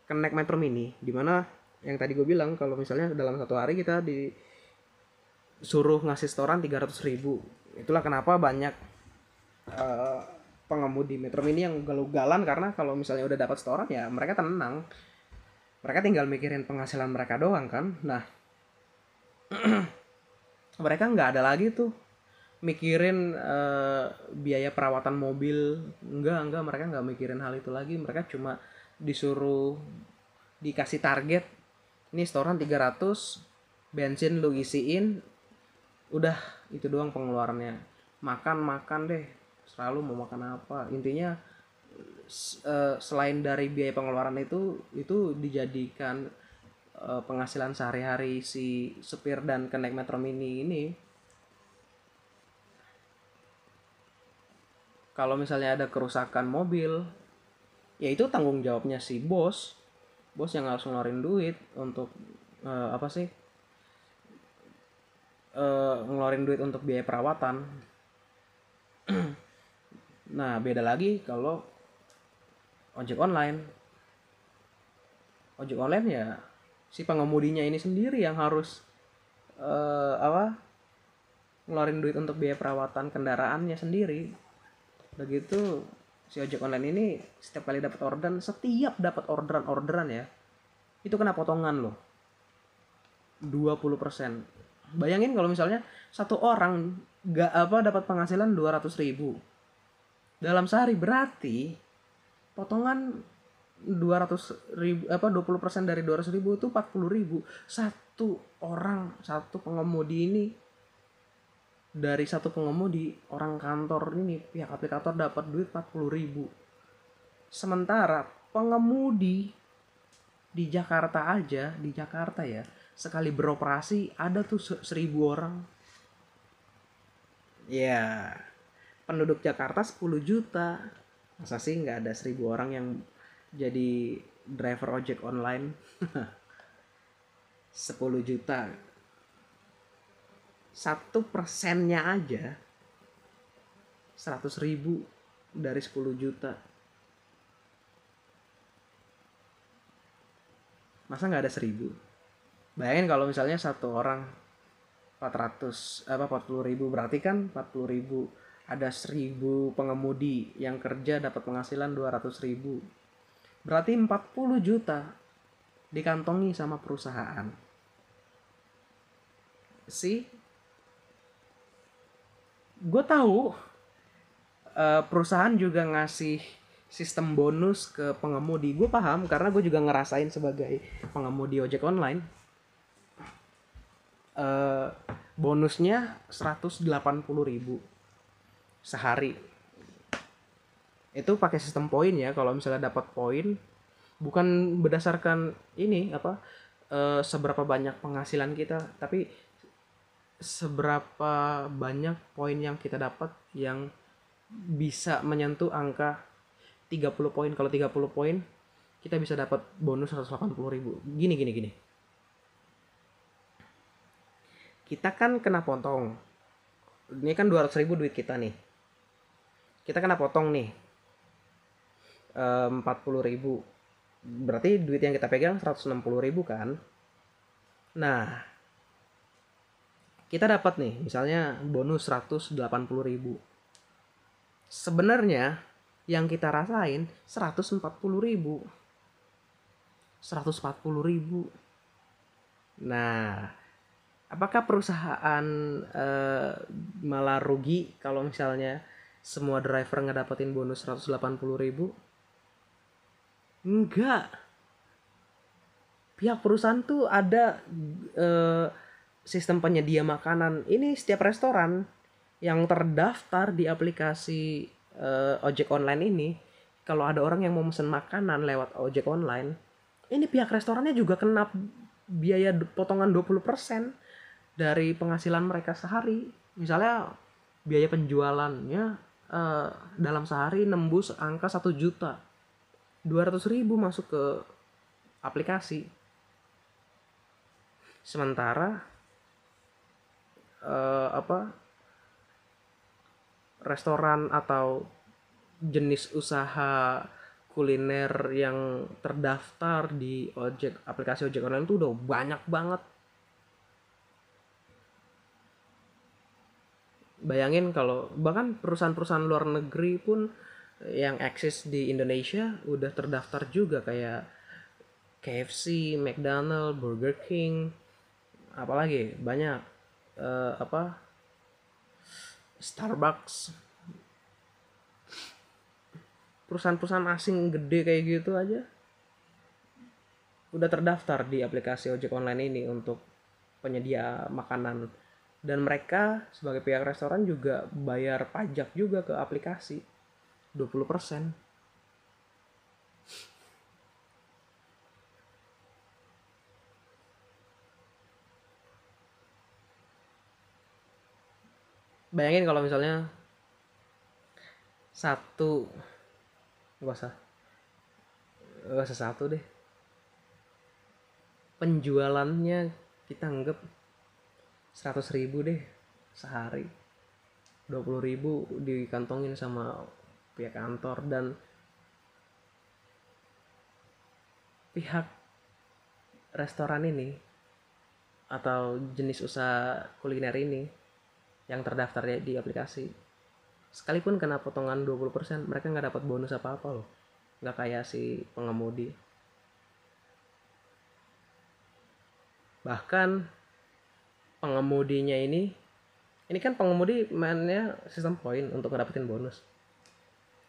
connect metro mini di mana yang tadi gue bilang kalau misalnya dalam satu hari kita disuruh ngasih setoran 300 ribu. Itulah kenapa banyak uh, pengemudi metro mini yang galau-galan karena kalau misalnya udah dapat setoran ya mereka tenang. Mereka tinggal mikirin penghasilan mereka doang kan. Nah <clears throat> mereka nggak ada lagi tuh mikirin uh, biaya perawatan mobil. Enggak enggak mereka nggak mikirin hal itu lagi. Mereka cuma disuruh dikasih target ini setoran 300 bensin lu isiin udah itu doang pengeluarannya. Makan makan deh selalu mau makan apa. Intinya uh, selain dari biaya pengeluaran itu itu dijadikan uh, penghasilan sehari-hari si supir dan kenek metro mini ini kalau misalnya ada kerusakan mobil ya itu tanggung jawabnya si bos. Bos yang harus ngeluarin duit untuk uh, apa sih? Uh, ngeluarin duit untuk biaya perawatan. <clears throat> Nah beda lagi kalau ojek online. Ojek online ya si pengemudinya ini sendiri yang harus uh, apa? Ngeluarin duit untuk biaya perawatan kendaraannya sendiri begitu si ojek online ini setiap kali dapat orderan setiap dapat orderan orderan ya itu kena potongan loh. 20% bayangin kalau misalnya satu orang gak apa dapat penghasilan 200 ribu. Dalam sehari berarti potongan 200 ribu apa 20% dari 200 ribu itu 40 ribu. Satu orang satu pengemudi ini dari satu pengemudi orang kantor ini pihak aplikator dapat duit 40 ribu. Sementara pengemudi di Jakarta aja di Jakarta ya sekali beroperasi ada tuh se- seribu orang. Ya penduduk Jakarta 10 juta. Masa sih nggak ada seribu orang yang jadi driver ojek online? <laughs> 10 juta satu persennya aja. 100 ribu dari 10 juta. Masa nggak ada seribu? Bayangin kalau misalnya satu orang 400 apa 40 ribu. Berarti kan 40 ribu ada 1000 pengemudi yang kerja dapat penghasilan 200 ribu. Berarti 40 juta dikantongi sama perusahaan. Sih gue tahu eh, perusahaan juga ngasih sistem bonus ke pengemudi. Gue paham karena gue juga ngerasain sebagai pengemudi ojek online. Eh bonusnya 180.000 ribu sehari. Itu pakai sistem poin ya kalau misalnya dapat poin bukan berdasarkan ini apa eh, seberapa banyak penghasilan kita tapi seberapa banyak poin yang kita dapat yang bisa menyentuh angka 30 poin. Kalau 30 poin kita bisa dapat bonus 180.000 ribu. Gini gini gini. Kita kan kena potong. Ini kan 200 ribu duit kita nih. Kita kena potong nih. Eh, 40 ribu. Berarti duit yang kita pegang 160 ribu kan? Nah kita dapat nih misalnya bonus 180 ribu. Sebenarnya yang kita rasain 140 ribu. 140 ribu. Nah apakah perusahaan eh, malah rugi kalau misalnya semua driver ngedapetin bonus 180 ribu? Enggak. Pihak perusahaan tuh ada eh, sistem penyedia makanan ini setiap restoran yang terdaftar di aplikasi eh, ojek online ini kalau ada orang yang mau mesen makanan lewat ojek online ini pihak restorannya juga kena biaya potongan 20% dari penghasilan mereka sehari. Misalnya biaya penjualannya eh, dalam sehari nembus angka 1 juta. 200 ribu masuk ke aplikasi. Sementara eh, apa restoran atau jenis usaha kuliner yang terdaftar di ojek aplikasi ojek online itu udah banyak banget. Bayangin kalau bahkan perusahaan-perusahaan luar negeri pun yang eksis di Indonesia udah terdaftar juga kayak KFC, McDonald, Burger King, apalagi banyak eh, apa Starbucks. Perusahaan-perusahaan asing gede kayak gitu aja. Udah terdaftar di aplikasi ojek online ini untuk penyedia makanan. Dan mereka sebagai pihak restoran juga bayar pajak juga ke aplikasi. 20% bayangin kalau misalnya satu gak usah. Gak usah satu deh. Penjualannya kita anggap 100 ribu deh sehari. 20 ribu dikantongin sama pihak kantor dan pihak restoran ini atau jenis usaha kuliner ini yang terdaftar di aplikasi. Sekalipun kena potongan 20% mereka nggak dapat bonus apa-apa loh. Nggak kayak si pengemudi. Bahkan pengemudinya ini ini kan pengemudi mainnya sistem poin untuk ngedapetin bonus.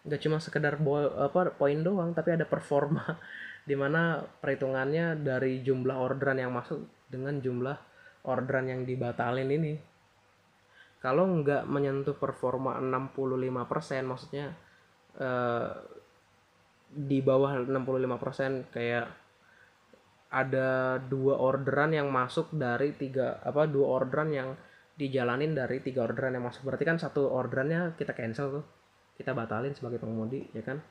Nggak cuma sekedar apa poin doang tapi ada performa <laughs> di mana perhitungannya dari jumlah orderan yang masuk dengan jumlah orderan yang dibatalin ini kalau nggak menyentuh performa 65% maksudnya eh, di bawah 65% kayak ada dua orderan yang masuk dari tiga apa dua orderan yang dijalanin dari tiga orderan yang masuk. Berarti kan satu orderannya kita cancel tuh kita batalin sebagai pengemudi ya kan?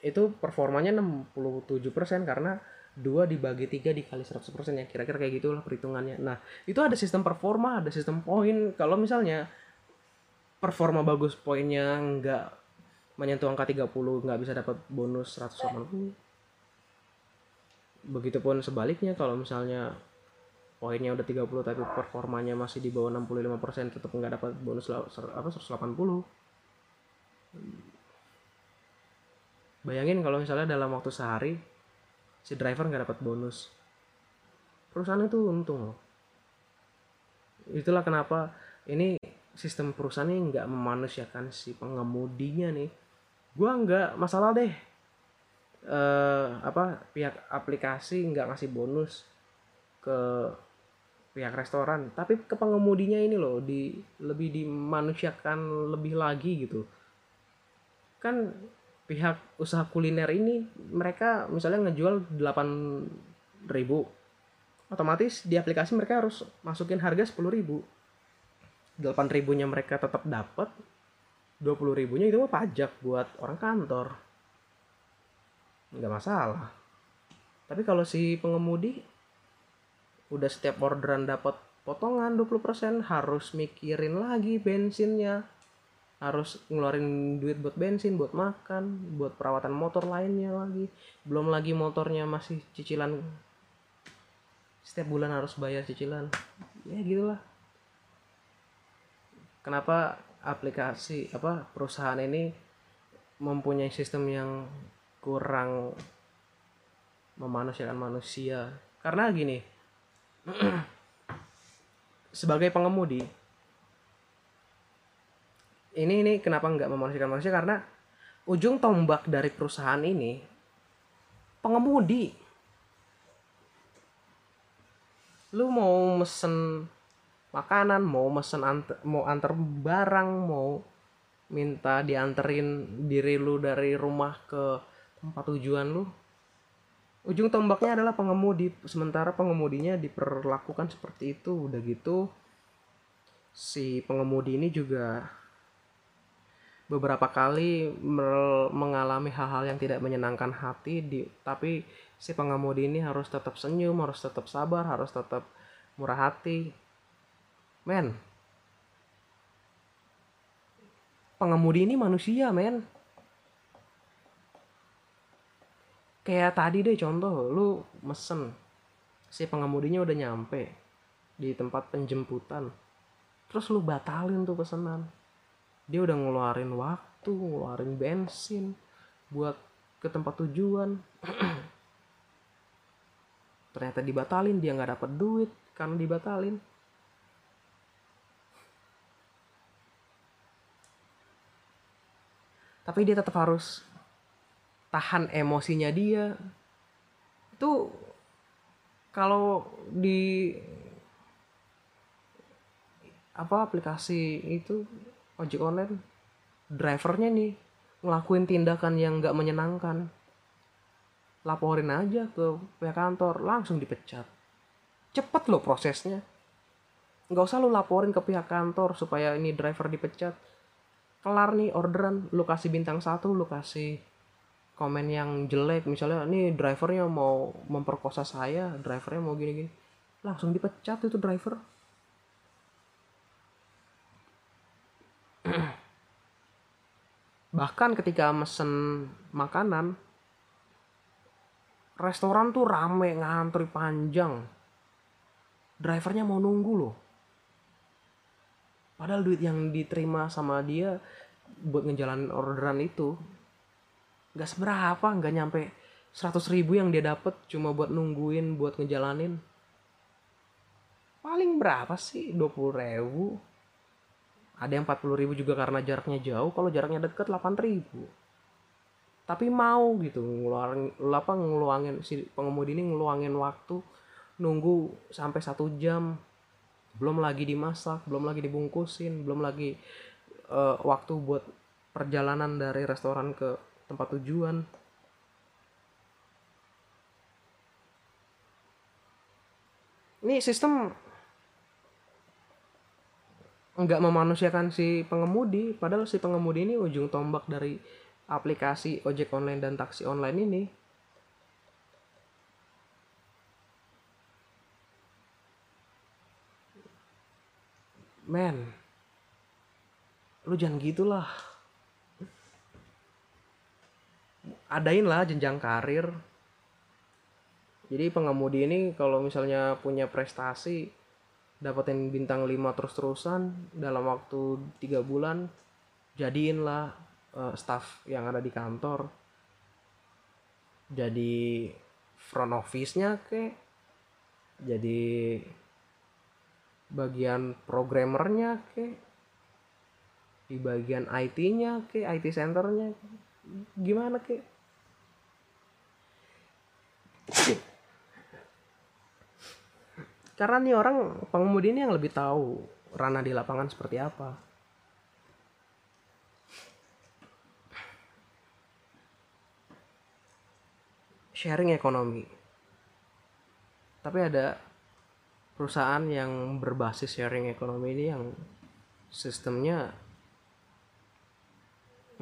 Itu performanya 67% karena dua dibagi tiga dikali 100% ya kira-kira kayak gitulah perhitungannya. Nah itu ada sistem performa ada sistem poin. Kalau misalnya performa bagus poinnya nggak menyentuh angka 30 nggak bisa dapat bonus 180 begitupun sebaliknya kalau misalnya poinnya udah 30 tapi performanya masih di bawah 65% tetap nggak dapat bonus apa 180 bayangin kalau misalnya dalam waktu sehari si driver nggak dapat bonus. Perusahaan itu untung loh. Itulah kenapa ini sistem perusahaan ini nggak memanusiakan si pengemudinya nih. Gua nggak masalah deh. Eh apa pihak aplikasi nggak ngasih bonus ke pihak restoran. Tapi ke pengemudinya ini loh di lebih dimanusiakan lebih lagi gitu. Kan pihak usaha kuliner ini mereka misalnya ngejual 8.000 otomatis di aplikasi mereka harus masukin harga 10.000 8.000 nya mereka tetap dapat 20.000 nya itu mah pajak buat orang kantor. Nggak masalah. Tapi kalau si pengemudi udah setiap orderan dapat potongan 20% harus mikirin lagi bensinnya harus ngeluarin duit buat bensin buat makan buat perawatan motor lainnya lagi. Belum lagi motornya masih cicilan. Setiap bulan harus bayar cicilan. Ya gitulah. Kenapa aplikasi apa perusahaan ini mempunyai sistem yang kurang memanusiakan manusia? Karena gini <clears throat> sebagai pengemudi ini ini kenapa nggak memanusiakan manusia? Karena ujung tombak dari perusahaan ini pengemudi. Lu mau mesen makanan mau mesen anter, mau antar barang mau minta dianterin diri lu dari rumah ke tempat tujuan lu. Ujung tombaknya adalah pengemudi. Sementara pengemudinya diperlakukan seperti itu. Udah gitu si pengemudi ini juga beberapa kali mengalami hal-hal yang tidak menyenangkan hati di tapi si pengemudi ini harus tetap senyum harus tetap sabar harus tetap murah hati. Men. Pengemudi ini manusia men. Kayak tadi deh contoh lu mesen si pengemudinya udah nyampe di tempat penjemputan. Terus lu batalin tuh pesanan dia udah ngeluarin waktu ngeluarin bensin buat ke tempat tujuan. <clears throat> Ternyata dibatalin dia nggak dapat duit karena dibatalin. Tapi dia tetap harus tahan emosinya dia. Itu kalau di apa aplikasi itu ojek online. Drivernya nih ngelakuin tindakan yang nggak menyenangkan. Laporin aja ke pihak kantor langsung dipecat. Cepet loh prosesnya. Nggak usah lu laporin ke pihak kantor supaya ini driver dipecat. Kelar nih orderan lu kasih bintang satu lu kasih komen yang jelek. Misalnya nih drivernya mau memperkosa saya drivernya mau gini gini langsung dipecat itu driver bahkan ketika mesen makanan restoran tuh rame ngantri panjang. Drivernya mau nunggu loh. Padahal duit yang diterima sama dia buat ngejalanin orderan itu nggak seberapa nggak nyampe 100 ribu yang dia dapat cuma buat nungguin buat ngejalanin. Paling berapa sih? 20 ribu ada yang 40 ribu juga karena jaraknya jauh kalau jaraknya deket 8 ribu. Tapi mau gitu ngeluarin apa ngeluangin si pengemudi ini ngeluangin waktu nunggu sampai satu jam. Belum lagi dimasak belum lagi dibungkusin belum lagi eh, waktu buat perjalanan dari restoran ke tempat tujuan. Ini sistem nggak memanusiakan si pengemudi padahal si pengemudi ini ujung tombak dari aplikasi ojek online dan taksi online ini. Men lu jangan gitulah. Adain lah jenjang karir. Jadi pengemudi ini kalau misalnya punya prestasi dapetin bintang 5 terus-terusan dalam waktu tiga bulan jadiin lah uh, staff yang ada di kantor. Jadi front office-nya ke jadi bagian programmernya ke di bagian IT-nya ke IT centernya gimana ke karena nih orang pengemudi ini yang lebih tahu ranah di lapangan seperti apa. Sharing ekonomi. Tapi ada perusahaan yang berbasis sharing ekonomi ini yang sistemnya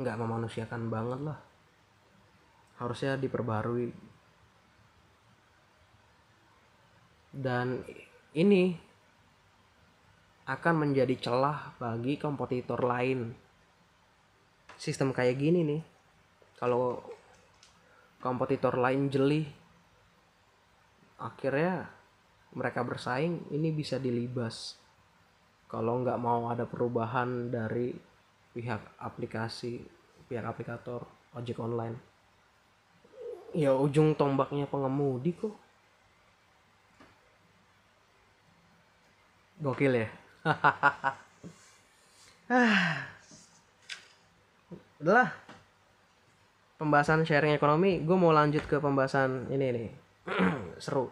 nggak memanusiakan banget lah. Harusnya diperbarui. Dan ini akan menjadi celah bagi kompetitor lain. Sistem kayak gini nih, kalau kompetitor lain jeli, akhirnya mereka bersaing, ini bisa dilibas. Kalau nggak mau ada perubahan dari pihak aplikasi, pihak aplikator ojek online, ya ujung tombaknya pengemudi kok. Gokil ya. <laughs> Udahlah. Pembahasan sharing ekonomi, gue mau lanjut ke pembahasan ini nih. <clears throat> Seru.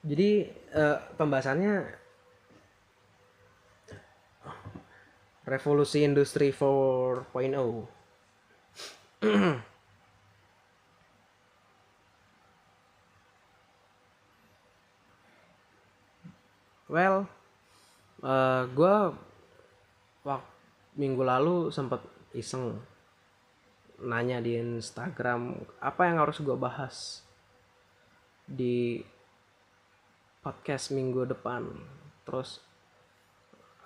Jadi uh, pembahasannya revolusi industri 4.0. <clears throat> well uh, gue waktu minggu lalu sempet iseng nanya di Instagram apa yang harus gue bahas di podcast minggu depan? Terus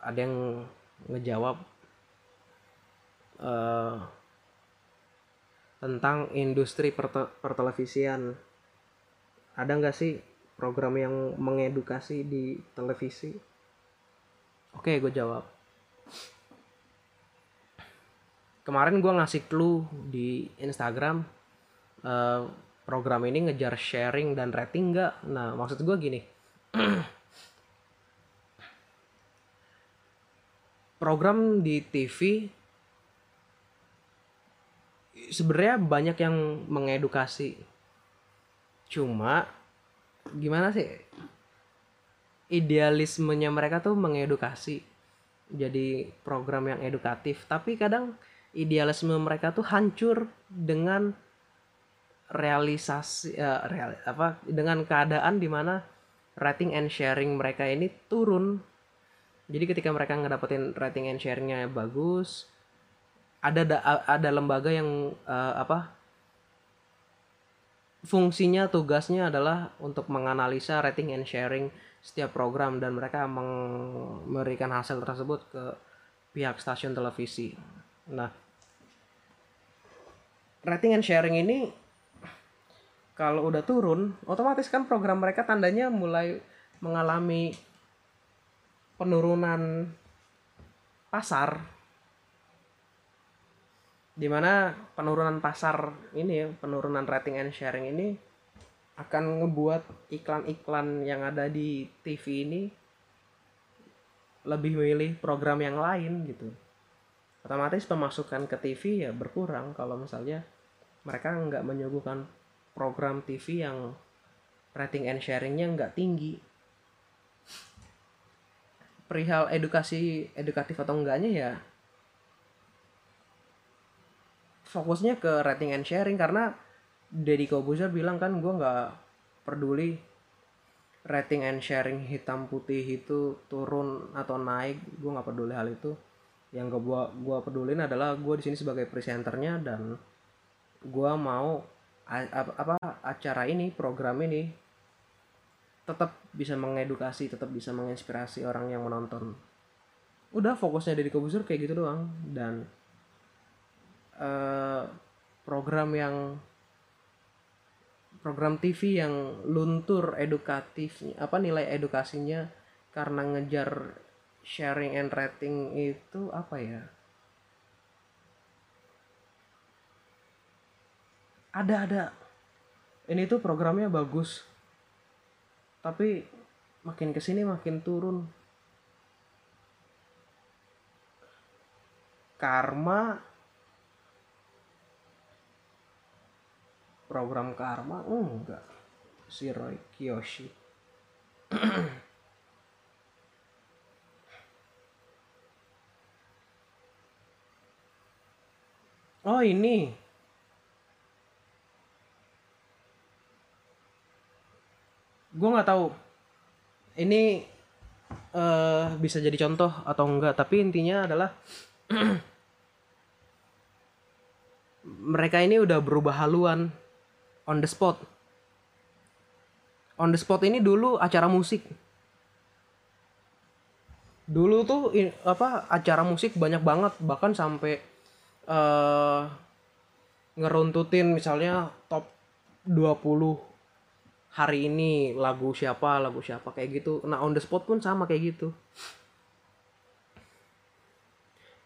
ada yang ngejawab uh, tentang industri perte pertelevisian. Ada nggak sih program yang mengedukasi di televisi? Oke gue jawab. Kemarin gue ngasih clue di Instagram uh, program ini ngejar sharing dan rating nggak? Nah maksud gue gini. <clears throat> Program di TV sebenarnya banyak yang mengedukasi. Cuma gimana sih? Idealismenya mereka tuh mengedukasi. Jadi program yang edukatif. Tapi kadang idealisme mereka tuh hancur dengan realisasi uh, real, apa dengan keadaan di mana rating and sharing mereka ini turun. Jadi ketika mereka ngedapetin rating and sharingnya bagus ada ada lembaga yang uh, apa fungsinya tugasnya adalah untuk menganalisa rating and sharing setiap program dan mereka memberikan hasil tersebut ke pihak stasiun televisi. Nah, rating and sharing ini kalau udah turun, otomatis kan program mereka tandanya mulai mengalami penurunan pasar di mana penurunan pasar ini ya penurunan rating and sharing ini akan ngebuat iklan-iklan yang ada di TV ini lebih milih program yang lain gitu. Otomatis pemasukan ke TV ya berkurang kalau misalnya mereka nggak menyuguhkan program TV yang rating and sharingnya nggak tinggi. Perihal edukasi edukatif atau enggaknya ya fokusnya ke rating and sharing karena Deddy Kobuzer bilang kan gue nggak peduli rating and sharing hitam putih itu turun atau naik gue nggak peduli hal itu. Yang gue gua gua pedulin adalah gue di sini sebagai presenternya dan gue mau apa, acara ini program ini tetap bisa mengedukasi tetap bisa menginspirasi orang yang menonton. Udah fokusnya dari Kobusur kayak gitu doang dan eh, program yang program TV yang luntur edukatifnya apa nilai edukasinya karena ngejar sharing and rating itu apa ya? Ada ada. Ini tuh programnya bagus tapi makin ke sini makin turun. Karma program karma? Enggak. Si Roy Kiyoshi. <clears throat> Oh ini. Gue nggak tahu. Ini eh bisa jadi contoh atau enggak tapi intinya adalah <clears throat> mereka ini udah berubah haluan on the spot. On the spot ini dulu acara musik. Dulu tuh apa acara musik banyak banget. Bahkan sampai eh ngeruntutin misalnya top 20 hari ini lagu siapa lagu siapa kayak gitu. Nah on the spot pun sama kayak gitu.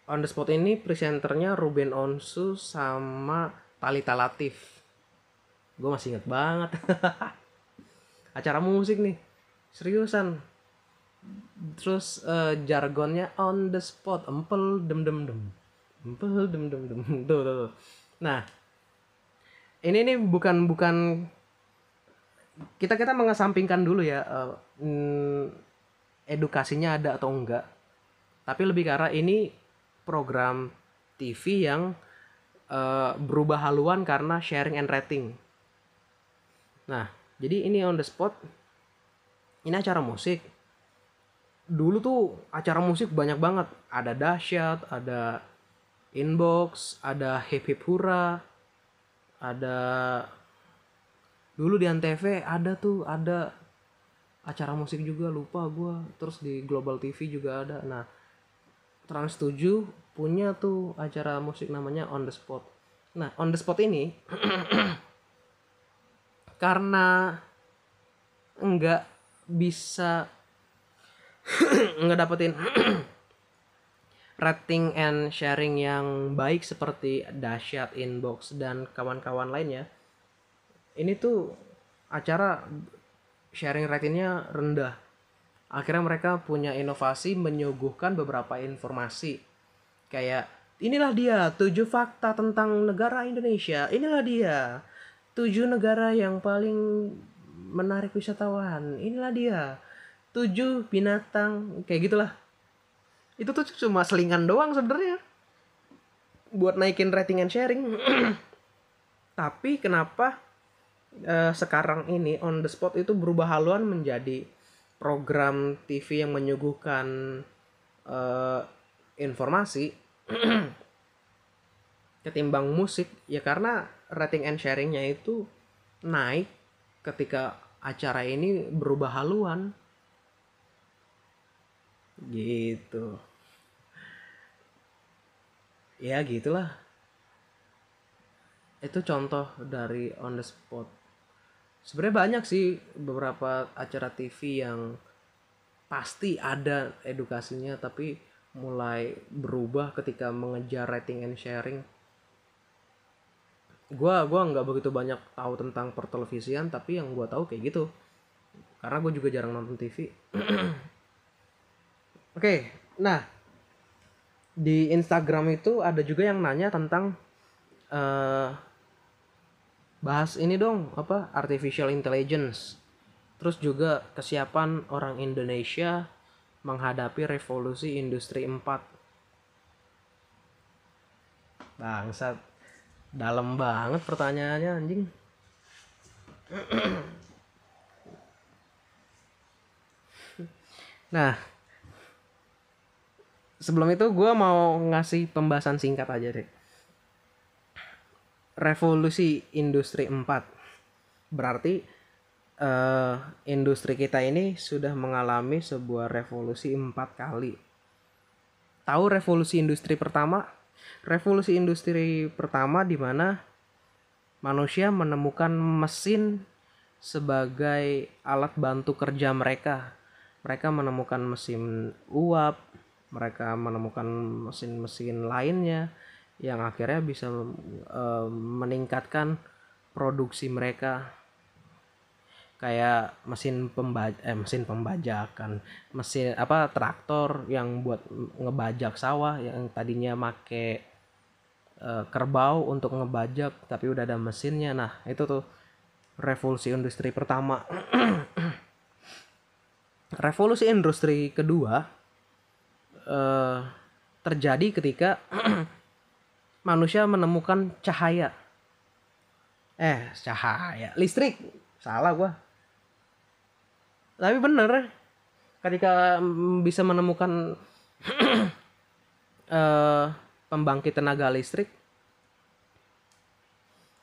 On the spot ini presenternya Ruben Onsu sama Talita Latif gue masih inget banget. <laughs> Acara musik nih. Seriusan. Terus eh, jargonnya on the spot. Empel dem dem dem. Empel dem dem dem. <laughs> Tuh, tuh, tuh. nah ini nih bukan bukan kita kita mengesampingkan dulu ya hmm, edukasinya ada atau enggak. Tapi lebih arah ini program TV yang eh, berubah haluan karena sharing and rating nah jadi ini on the spot. Ini acara musik. Dulu tuh acara musik banyak banget. Ada dahsyat ada inbox ada hip hura ada dulu di antv ada tuh ada acara musik juga lupa gua. Terus di global tv juga ada. Nah trans 7 punya tuh acara musik namanya on the spot. Nah on the spot ini <clears throat> karena enggak bisa <clears throat> nggak dapetin <clears throat> rating and sharing yang baik seperti dahsyat inbox dan kawan-kawan lainnya ini tuh acara sharing ratingnya rendah. Akhirnya mereka punya inovasi menyuguhkan beberapa informasi. Kayak inilah dia tujuh fakta tentang negara Indonesia inilah dia tujuh negara yang paling menarik wisatawan. Inilah dia. Tujuh binatang kayak gitulah. Itu tuh cuma selingan doang sebenarnya. Buat naikin rating and sharing. <clears throat> Tapi kenapa eh, sekarang ini on the spot itu berubah haluan menjadi program TV yang menyuguhkan eh, informasi <clears throat> ketimbang musik ya karena rating and sharingnya itu naik ketika acara ini berubah haluan. Gitu. Ya gitulah. Itu contoh dari on the spot. Sebenarnya banyak sih beberapa acara TV yang pasti ada edukasinya tapi mulai berubah ketika mengejar rating and sharing gua gua nggak begitu banyak tahu tentang pertelevisian tapi yang gua tahu kayak gitu karena gue juga jarang nonton TV <clears throat> Oke, nah di Instagram itu ada juga yang nanya tentang eh bahas ini dong apa artificial intelligence. Terus juga kesiapan orang Indonesia menghadapi revolusi industri 4. Bangsat. Dalam banget pertanyaannya anjing. Nah, sebelum itu gue mau ngasih pembahasan singkat aja deh. Revolusi Industri 4. Berarti eh, industri kita ini sudah mengalami sebuah revolusi empat kali. Tahu revolusi industri pertama? Revolusi industri pertama di mana manusia menemukan mesin sebagai alat bantu kerja mereka. Mereka menemukan mesin uap, mereka menemukan mesin-mesin lainnya yang akhirnya bisa eh, meningkatkan produksi mereka kayak mesin pembaj eh, mesin pembajakan mesin apa traktor yang buat ngebajak sawah yang tadinya make eh, kerbau untuk ngebajak tapi udah ada mesinnya. Nah itu tuh revolusi industri pertama. <clears throat> Revolusi industri kedua eh, terjadi ketika <clears throat> manusia menemukan cahaya. Eh cahaya. Listrik. Salah gua tapi bener ketika bisa menemukan <clears throat> eh, pembangkit tenaga listrik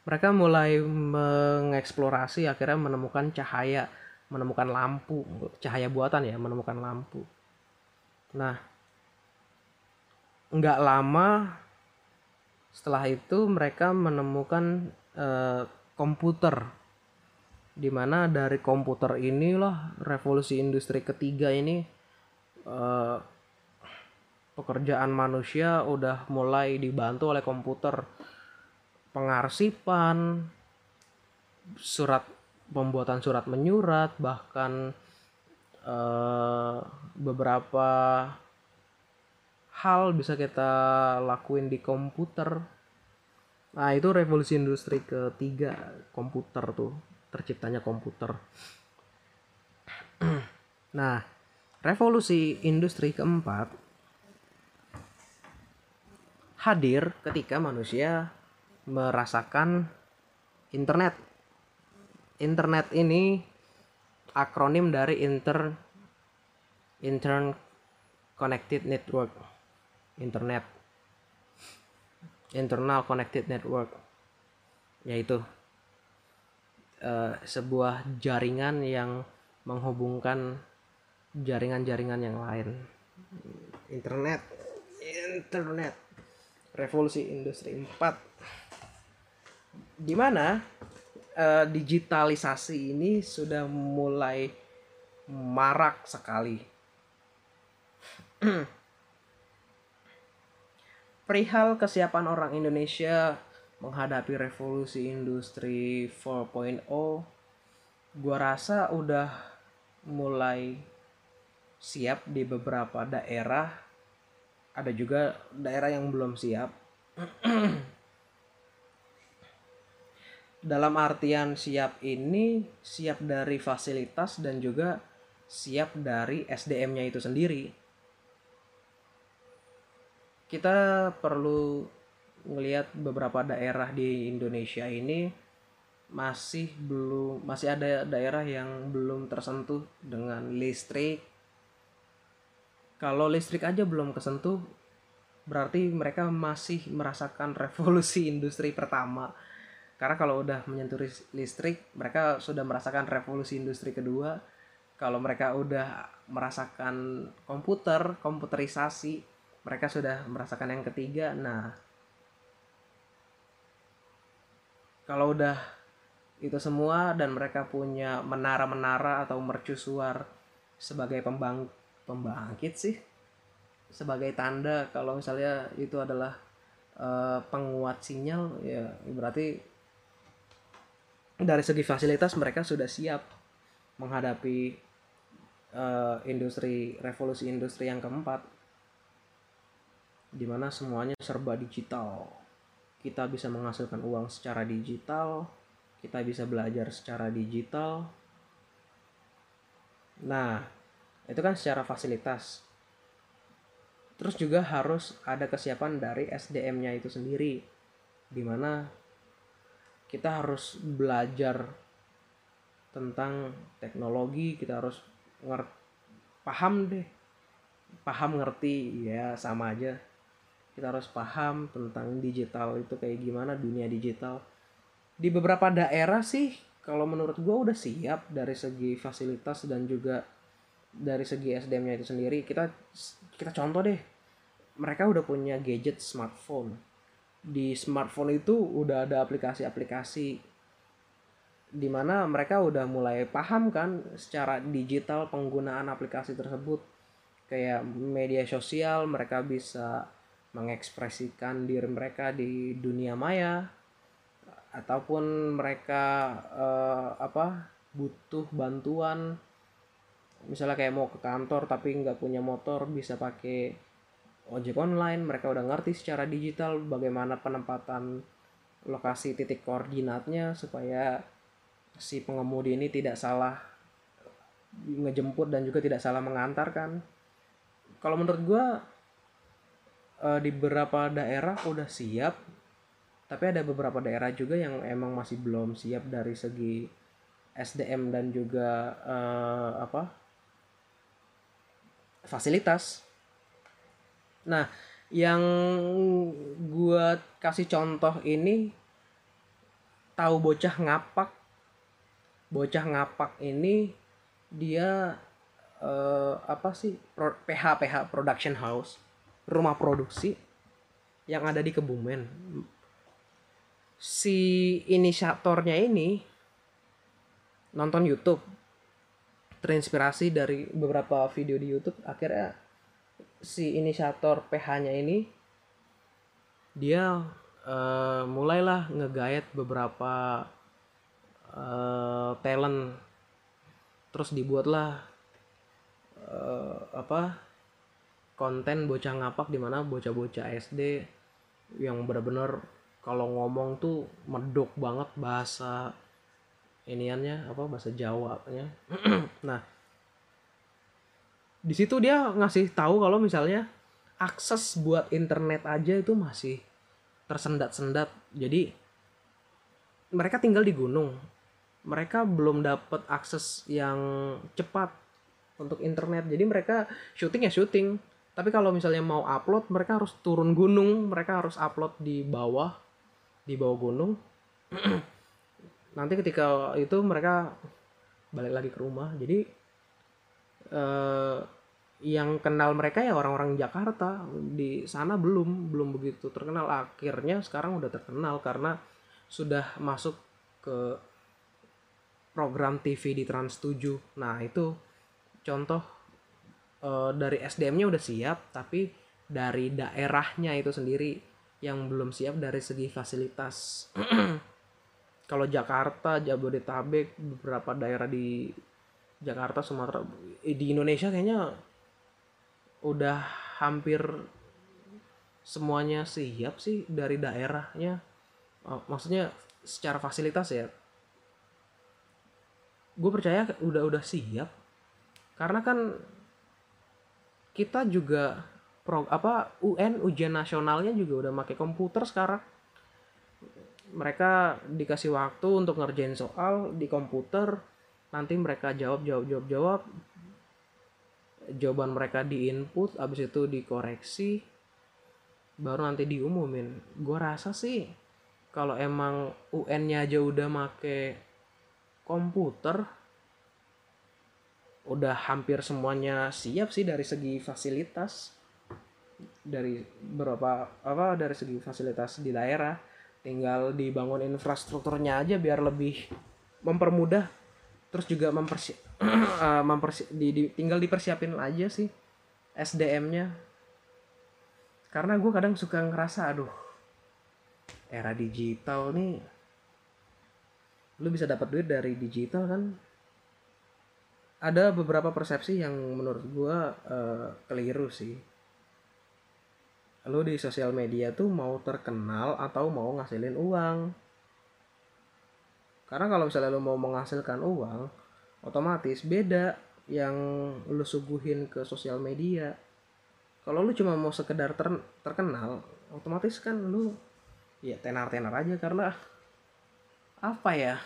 mereka mulai mengeksplorasi akhirnya menemukan cahaya menemukan lampu cahaya buatan ya menemukan lampu. Nah nggak lama setelah itu mereka menemukan eh, komputer di mana dari komputer inilah revolusi industri ketiga ini eh, pekerjaan manusia udah mulai dibantu oleh komputer. Pengarsipan surat pembuatan surat menyurat bahkan eh, beberapa hal bisa kita lakuin di komputer. Nah itu revolusi industri ketiga komputer tuh terciptanya komputer nah revolusi industri keempat hadir ketika manusia merasakan internet. Internet ini akronim dari inter intern connected network. Internet. Internal connected network. Yaitu eh, sebuah jaringan yang menghubungkan jaringan-jaringan yang lain. Internet. Internet. Revolusi industri 4 di mana eh, digitalisasi ini sudah mulai marak sekali. <clears throat> Perihal kesiapan orang Indonesia menghadapi revolusi industri 4.0, gua rasa udah mulai siap di beberapa daerah. Ada juga daerah yang belum siap. dalam artian siap ini siap dari fasilitas dan juga siap dari SDM-nya itu sendiri. Kita perlu melihat beberapa daerah di Indonesia ini masih belum masih ada daerah yang belum tersentuh dengan listrik. Kalau listrik aja belum kesentuh berarti mereka masih merasakan <laughs> revolusi industri pertama. Karena kalau udah menyentuh listrik mereka sudah merasakan revolusi industri kedua. Kalau mereka udah merasakan komputer komputerisasi mereka sudah merasakan yang ketiga. Nah kalau udah itu semua dan mereka punya menara-menara atau mercusuar sebagai pembang pembangkit sih sebagai tanda kalau misalnya itu adalah eh, penguat sinyal ya berarti dari segi fasilitas mereka sudah siap menghadapi eh, industri revolusi industri yang keempat di mana semuanya serba digital kita bisa menghasilkan uang secara digital kita bisa belajar secara digital. Nah itu kan secara fasilitas. Terus juga harus ada kesiapan dari SDM-nya itu sendiri di mana kita harus belajar tentang teknologi kita harus ngerti paham deh paham ngerti ya sama aja kita harus paham tentang digital itu kayak gimana dunia digital. Di beberapa daerah sih kalau menurut gue udah siap dari segi fasilitas dan juga dari segi SDM-nya itu sendiri. Kita kita contoh deh mereka udah punya gadget smartphone. Di smartphone itu udah ada aplikasi-aplikasi di mana mereka udah mulai paham kan secara digital penggunaan aplikasi tersebut. Kayak media sosial mereka bisa mengekspresikan diri mereka di dunia maya ataupun mereka uh, apa butuh bantuan. Misalnya kayak mau ke kantor tapi nggak punya motor bisa pakai ojek online. Mereka udah ngerti secara digital bagaimana penempatan lokasi titik koordinatnya supaya si pengemudi ini tidak salah ngejemput dan juga tidak salah mengantarkan. Kalau menurut gue uh, di beberapa daerah udah siap tapi ada beberapa daerah juga yang emang masih belum siap dari segi SDM dan juga uh, apa? Fasilitas. Nah yang gua kasih contoh ini tahu bocah ngapak. Bocah ngapak ini dia uh, apa sih? PH PH production house rumah produksi yang ada di Kebumen. Si inisiatornya ini nonton YouTube, terinspirasi dari beberapa video di YouTube, akhirnya si inisiator PH-nya ini dia uh, mulailah ngegayat beberapa uh, talent. Terus dibuatlah uh, apa konten bocah ngapak di mana bocah-bocah SD yang benar-benar kalau ngomong tuh medok banget bahasa iniannya apa bahasa Jawa nya <clears throat> nah di situ dia ngasih tahu kalau misalnya akses buat internet aja itu masih tersendat-sendat. Jadi mereka tinggal di gunung. Mereka belum dapat akses yang cepat untuk internet. Jadi mereka syuting ya syuting tapi kalau misalnya mau upload mereka harus turun gunung. Mereka harus upload di bawah di bawah gunung. <clears throat> Nanti ketika itu mereka balik lagi ke rumah. Jadi eh, yang kenal mereka ya orang-orang Jakarta. Di sana belum belum begitu terkenal. Akhirnya sekarang udah terkenal karena sudah masuk ke program TV di Trans 7 nah itu contoh uh, dari SDM-nya udah siap tapi dari daerahnya itu sendiri yang belum siap dari segi fasilitas. <clears throat> Kalau Jakarta Jabodetabek beberapa daerah di Jakarta Sumatera eh, di Indonesia kayaknya udah hampir semuanya siap sih dari daerahnya. Oh, maksudnya secara fasilitas ya gue percaya udah udah siap. Karena kan kita juga pro apa UN ujian nasionalnya juga udah pakai komputer sekarang. Mereka dikasih waktu untuk ngerjain soal di komputer. Nanti mereka jawab jawab jawab jawab. Jawaban mereka di input abis itu dikoreksi. Baru nanti diumumin. Gue rasa sih kalau emang UN-nya aja udah make komputer udah hampir semuanya siap sih dari segi fasilitas. Dari berapa apa dari segi fasilitas di daerah. Tinggal dibangun infrastrukturnya aja biar lebih mempermudah. Terus juga mempersi uh, <clears throat> mempersi di, di, tinggal dipersiapin aja sih SDM-nya karena gue kadang suka ngerasa aduh era digital nih lu bisa dapat duit dari digital kan ada beberapa persepsi yang menurut gue uh, keliru sih. Lo di sosial media tuh mau terkenal atau mau ngasilin uang? Karena kalau misalnya lo mau menghasilkan uang otomatis beda yang lo suguhin ke sosial media. Kalau lo cuma mau sekedar ter terkenal otomatis kan lo ya tenar-tenar aja karena apa ya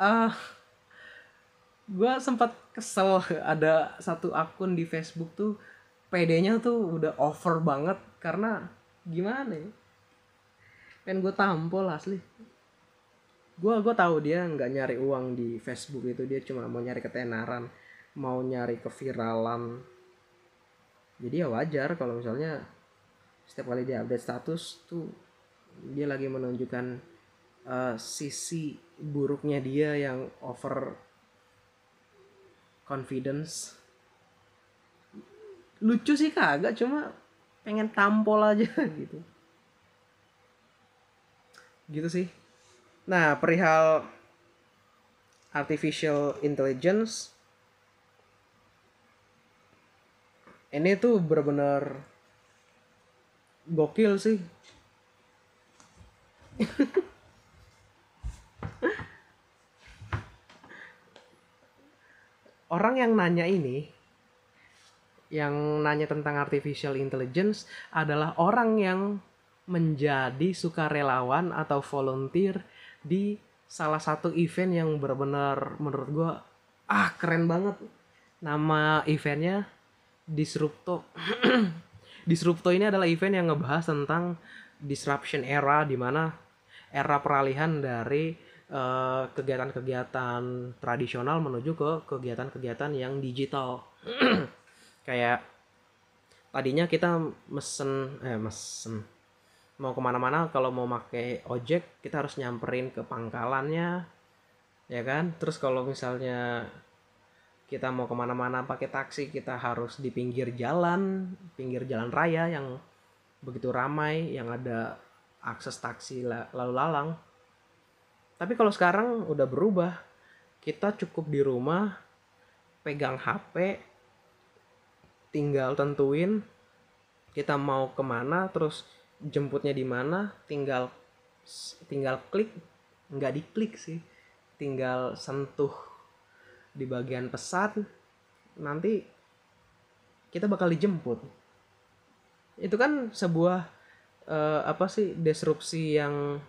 uh, gue sempat kesel ada satu akun di Facebook tuh PD-nya tuh udah over banget karena gimana ya? Pengen gue tampol asli. Gue gue tahu dia nggak nyari uang di Facebook itu dia cuma mau nyari ketenaran mau nyari keviralan. Jadi ya wajar kalau misalnya setiap kali dia update status tuh dia lagi menunjukkan uh, sisi buruknya dia yang over confidence. Lucu sih kagak cuma pengen tampol aja <laughs> gitu. Gitu sih. Nah perihal artificial intelligence ini tuh bener-bener gokil sih <laughs> orang yang nanya ini yang nanya tentang artificial intelligence adalah orang yang menjadi sukarelawan atau volunteer di salah satu event yang benar-benar menurut gue ah keren banget. Nama eventnya Disrupto. <clears throat> Disrupto ini adalah event yang ngebahas tentang disruption era di mana era peralihan dari kegiatan kegiatan-kegiatan tradisional menuju ke kegiatan-kegiatan yang digital. <clears throat> Kayak tadinya kita mesen eh mesen. Mau ke mana-mana kalau mau pakai ojek kita harus nyamperin ke pangkalannya ya kan? Terus kalau misalnya kita mau ke mana-mana pakai taksi kita harus di pinggir jalan pinggir jalan raya yang begitu ramai yang ada akses taksi lalu lalang tapi kalau sekarang udah berubah. Kita cukup di rumah pegang HP tinggal tentuin kita mau ke mana terus jemputnya di mana tinggal tinggal klik nggak diklik sih. Tinggal sentuh di bagian pesan nanti kita bakal dijemput. Itu kan sebuah uh, apa sih disrupsi yang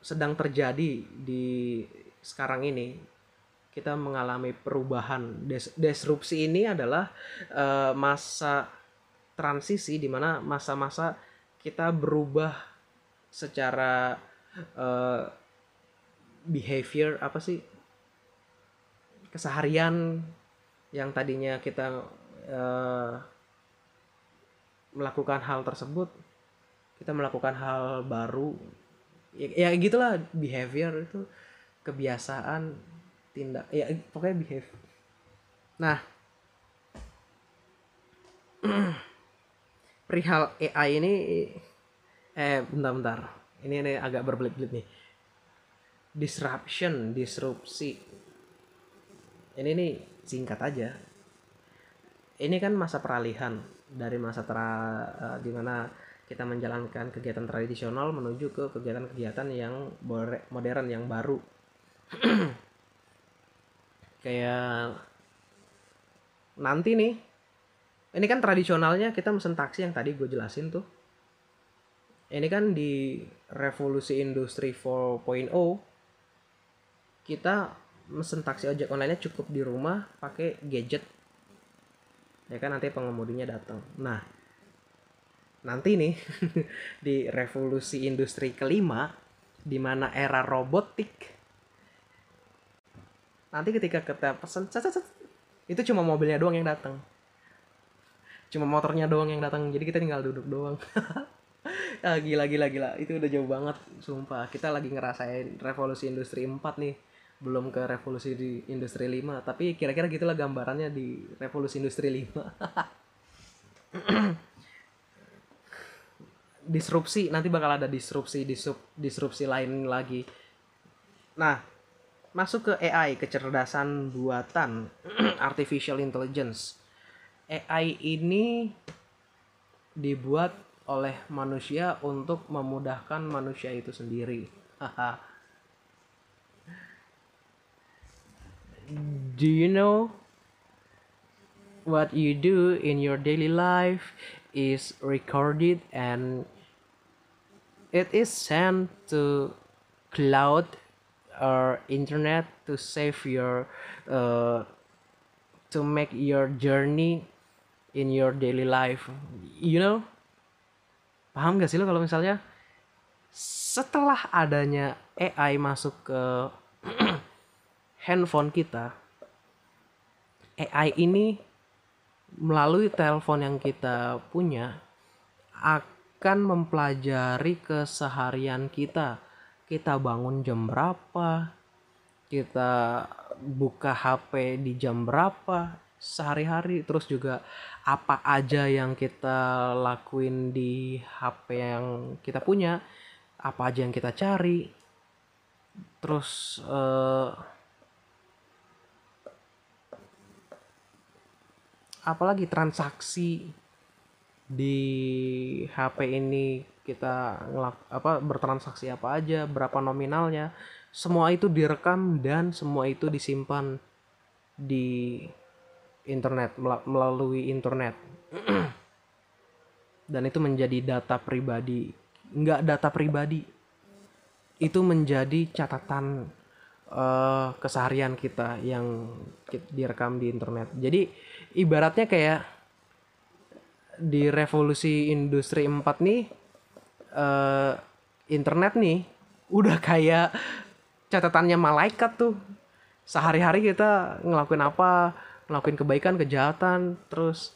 sedang terjadi di sekarang ini kita mengalami perubahan. Des disrupsi ini adalah uh, masa transisi di mana masa-masa kita berubah secara uh, behavior apa sih keseharian yang tadinya kita uh, melakukan hal tersebut kita melakukan hal baru ya, ya gitulah behavior itu kebiasaan tindak ya pokoknya behave. Nah. <clears throat> Perihal AI ini eh bentar-bentar ini ini agak berbelit-belit nih. Disruption disrupsi. Ini nih singkat aja. Ini kan masa peralihan dari masa tra uh, di mana kita menjalankan kegiatan tradisional menuju ke kegiatan-kegiatan yang modern yang baru. <clears throat> Kayak nanti nih ini kan tradisionalnya kita mesen taksi yang tadi gue jelasin tuh. Ini kan di revolusi industri 4.0 kita mesen taksi ojek online nya cukup di rumah pakai gadget. Ya kan nanti pengemudinya datang. Nah nanti nih <laughs> di revolusi industri kelima di mana era robotik nanti ketika kita pesen itu cuma mobilnya doang yang datang. Cuma motornya doang yang datang jadi kita tinggal duduk doang. <laughs> Ah, gila gila gila. Itu udah jauh banget sumpah. Kita lagi ngerasain revolusi industri 4 nih belum ke revolusi di industri 5 tapi kira-kira gitulah gambarannya di revolusi industri 5 <laughs> disrupsi nanti bakal ada disrupsi disrup, disrupsi lain lagi nah masuk ke AI, kecerdasan buatan, <clears throat> artificial intelligence. AI ini dibuat oleh manusia untuk memudahkan manusia itu sendiri. do you know what you do in your daily life is recorded and it is sent to cloud uh, internet to save your uh, to make your journey in your daily life. You know? Paham gak sih lo kalau misalnya? Setelah adanya AI masuk ke <clears throat> handphone kita AI ini melalui telepon yang kita punya akan mempelajari keseharian kita. Kita bangun jam berapa, kita buka HP di jam berapa? Sehari-hari, terus juga apa aja yang kita lakuin di HP yang kita punya, apa aja yang kita cari, terus eh, apalagi transaksi di HP ini kita ngelak apa bertransaksi apa aja berapa nominalnya semua itu direkam dan semua itu disimpan di internet mela- melalui internet. <clears throat> Dan itu menjadi data pribadi. Nggak data pribadi. Itu menjadi catatan eh, keseharian kita yang direkam di internet. Jadi ibaratnya kayak di revolusi industri 4 nih eh, internet nih udah kayak catatannya malaikat tuh. Sehari-hari kita ngelakuin apa? Ngelakuin kebaikan kejahatan terus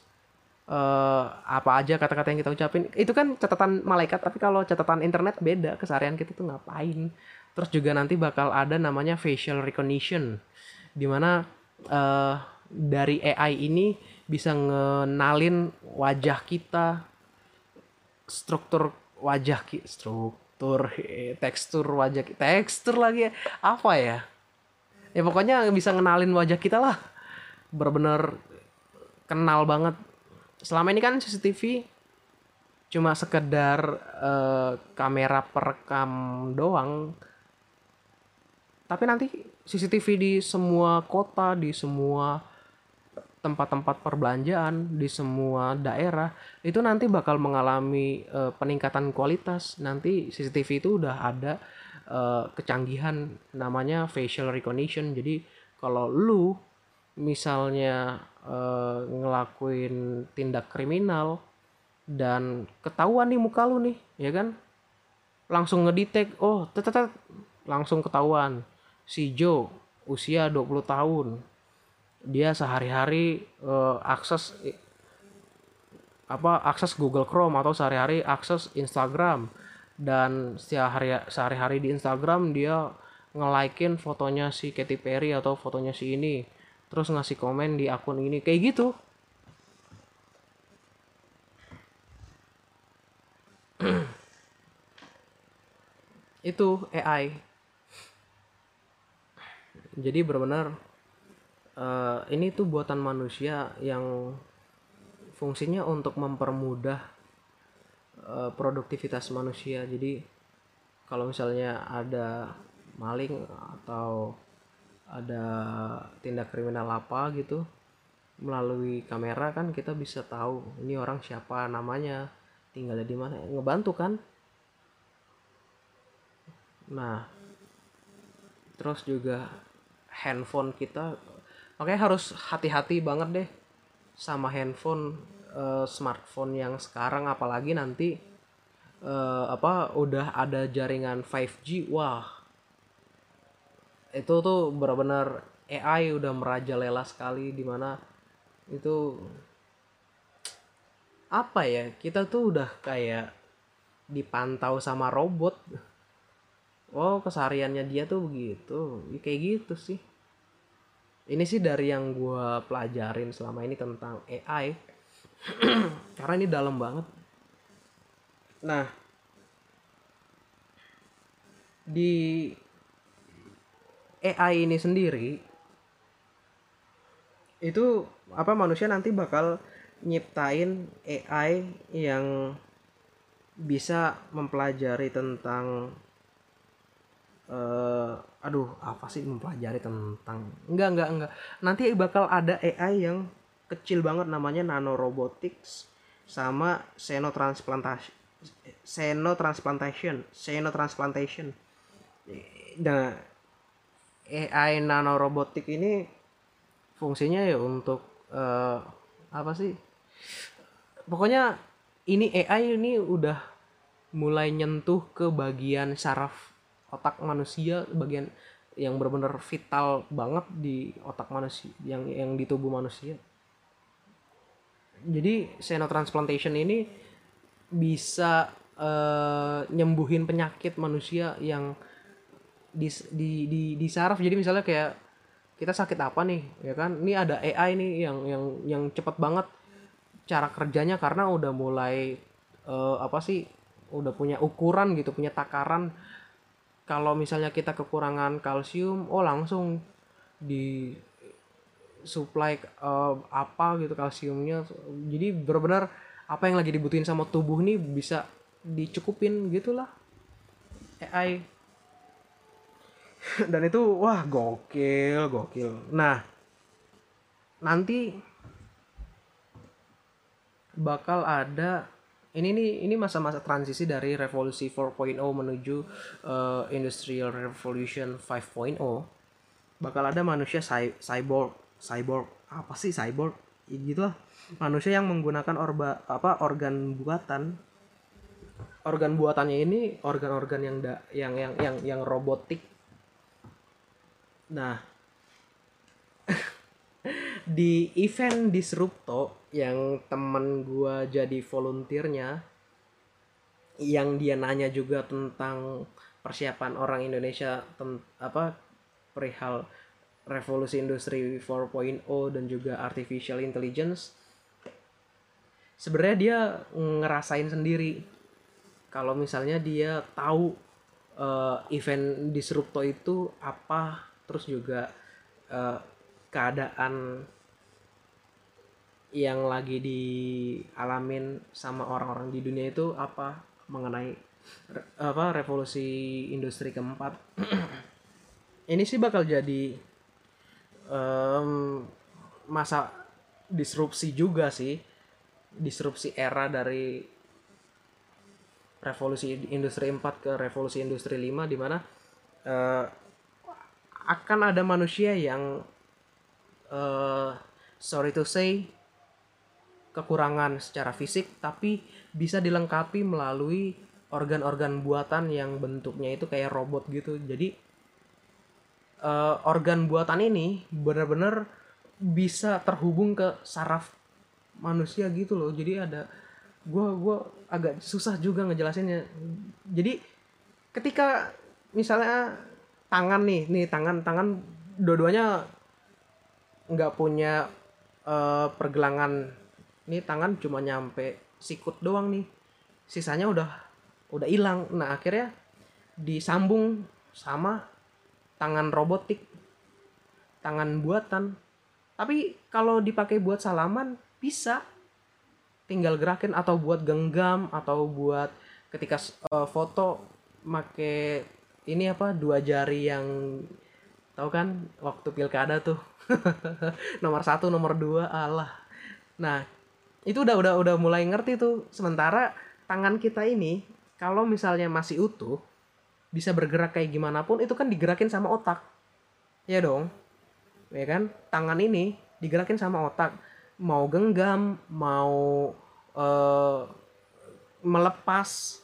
eh, apa aja kata-kata yang kita ucapin. Itu kan catatan malaikat tapi kalau catatan internet beda. Keseharian kita tuh ngapain? Terus juga nanti bakal ada namanya facial recognition di mana eh, dari AI ini bisa ngenalin wajah kita struktur wajah ki struktur eh, tekstur wajah ki- tekstur lagi ya. apa ya? Ya pokoknya bisa ngenalin wajah kita lah. Bener-bener kenal banget. Selama ini kan CCTV cuma sekedar eh, kamera perekam doang. Tapi nanti CCTV di semua kota di semua tempat-tempat perbelanjaan di semua daerah itu nanti bakal mengalami eh, peningkatan kualitas. Nanti CCTV itu udah ada eh, kecanggihan namanya facial recognition. Jadi kalau lu misalnya eh, ngelakuin tindak kriminal dan ketahuan nih muka lu nih ya kan? Langsung ngedetect oh tetetet langsung ketahuan. Si Joe usia 20 tahun dia sehari-hari eh, akses apa akses Google Chrome atau sehari-hari akses Instagram. Dan sehari sehari-hari di Instagram dia nge-likein fotonya si Katy Perry atau fotonya si ini. Terus ngasih komen di akun ini. Kayak gitu. Itu AI jadi benar-benar eh, ini tuh buatan manusia yang fungsinya untuk mempermudah eh, produktivitas manusia. Jadi kalau misalnya ada maling atau ada tindak kriminal apa gitu melalui kamera kan kita bisa tahu ini orang siapa namanya tinggalnya di mana ngebantu kan? Nah terus juga handphone kita makanya harus hati-hati banget deh sama handphone eh, smartphone yang sekarang. Apalagi nanti eh, apa udah ada jaringan 5G wah itu tuh benar-benar AI udah merajalela sekali di mana itu apa ya kita tuh udah kayak dipantau sama robot. Oh kesehariannya dia tuh begitu. Ya, kayak gitu sih ini sih dari yang gua pelajarin selama ini tentang AI <clears throat> karena ini dalam banget. Nah di AI ini sendiri itu apa manusia nanti bakal nyiptain AI yang bisa mempelajari tentang eh aduh apa sih mempelajari tentang enggak enggak enggak nanti bakal ada AI yang kecil banget namanya nanorobotics sama xenotransplantation xenotransplantation xenotransplantation nah AI nanorobotik ini fungsinya ya untuk eh, apa sih? Pokoknya ini AI ini udah mulai nyentuh ke bagian saraf otak manusia, bagian yang benar-benar vital banget di otak manusia, yang yang di tubuh manusia. Jadi xenotransplantation ini bisa eh, nyembuhin penyakit manusia yang di di di di saraf jadi misalnya kayak kita sakit apa nih ya kan ini ada AI nih yang yang yang cepet banget cara kerjanya karena udah mulai eh, apa sih udah punya ukuran gitu punya takaran kalau misalnya kita kekurangan kalsium oh langsung di supply eh, apa gitu kalsiumnya. Jadi benar-benar apa yang lagi dibutuhin sama tubuh nih bisa dicukupin gitulah. AI <laughs> dan itu wah gokil gokil. Nah nanti bakal ada ini nih ini masa-masa transisi dari revolusi 4.0 menuju eh, industrial revolution 5.0 bakal ada manusia cy- cyborg cyborg apa sih cyborg? Ya gitu lah manusia yang menggunakan orba apa organ buatan. Organ buatannya ini organ-organ yang da, yang yang yang yang robotik. Nah, <laughs> di event Disrupto yang temen gua jadi volunteernya, yang dia nanya juga tentang persiapan orang Indonesia ten- apa perihal revolusi industri 4.0 dan juga artificial intelligence. Sebenarnya dia ngerasain sendiri kalau misalnya dia tahu eh, event Disrupto itu apa terus juga eh, keadaan yang lagi dialamin sama orang-orang di dunia itu apa mengenai re- apa revolusi industri keempat? <clears throat> Ini sih bakal jadi em, masa disrupsi juga sih disrupsi era dari revolusi industri 4 ke revolusi industri 5 di mana eh, akan ada manusia yang eh sorry to say kekurangan secara fisik tapi bisa dilengkapi melalui organ-organ buatan yang bentuknya itu kayak robot gitu. Jadi eh, organ buatan ini benar-benar bisa terhubung ke saraf manusia gitu loh. Jadi ada gua gua agak susah juga ngejelasinnya. Jadi ketika misalnya tangan nih nih tangan tangan dua-duanya nggak punya eh, pergelangan ini tangan cuma nyampe sikut doang nih. Sisanya udah udah hilang. Nah akhirnya disambung sama tangan robotik. Tangan buatan. Tapi kalau dipakai buat salaman bisa. Tinggal gerakin atau buat genggam atau buat ketika eh, foto make ini apa dua jari yang tahu kan waktu pilkada tuh. <laughs> Nomor satu nomor dua Allah nah itu udah udah udah mulai ngerti tuh. Sementara tangan kita ini kalau misalnya masih utuh bisa bergerak kayak gimana pun itu kan digerakin sama otak. Ya dong. Ya kan? Tangan ini digerakin sama otak. Mau genggam mau eh, melepas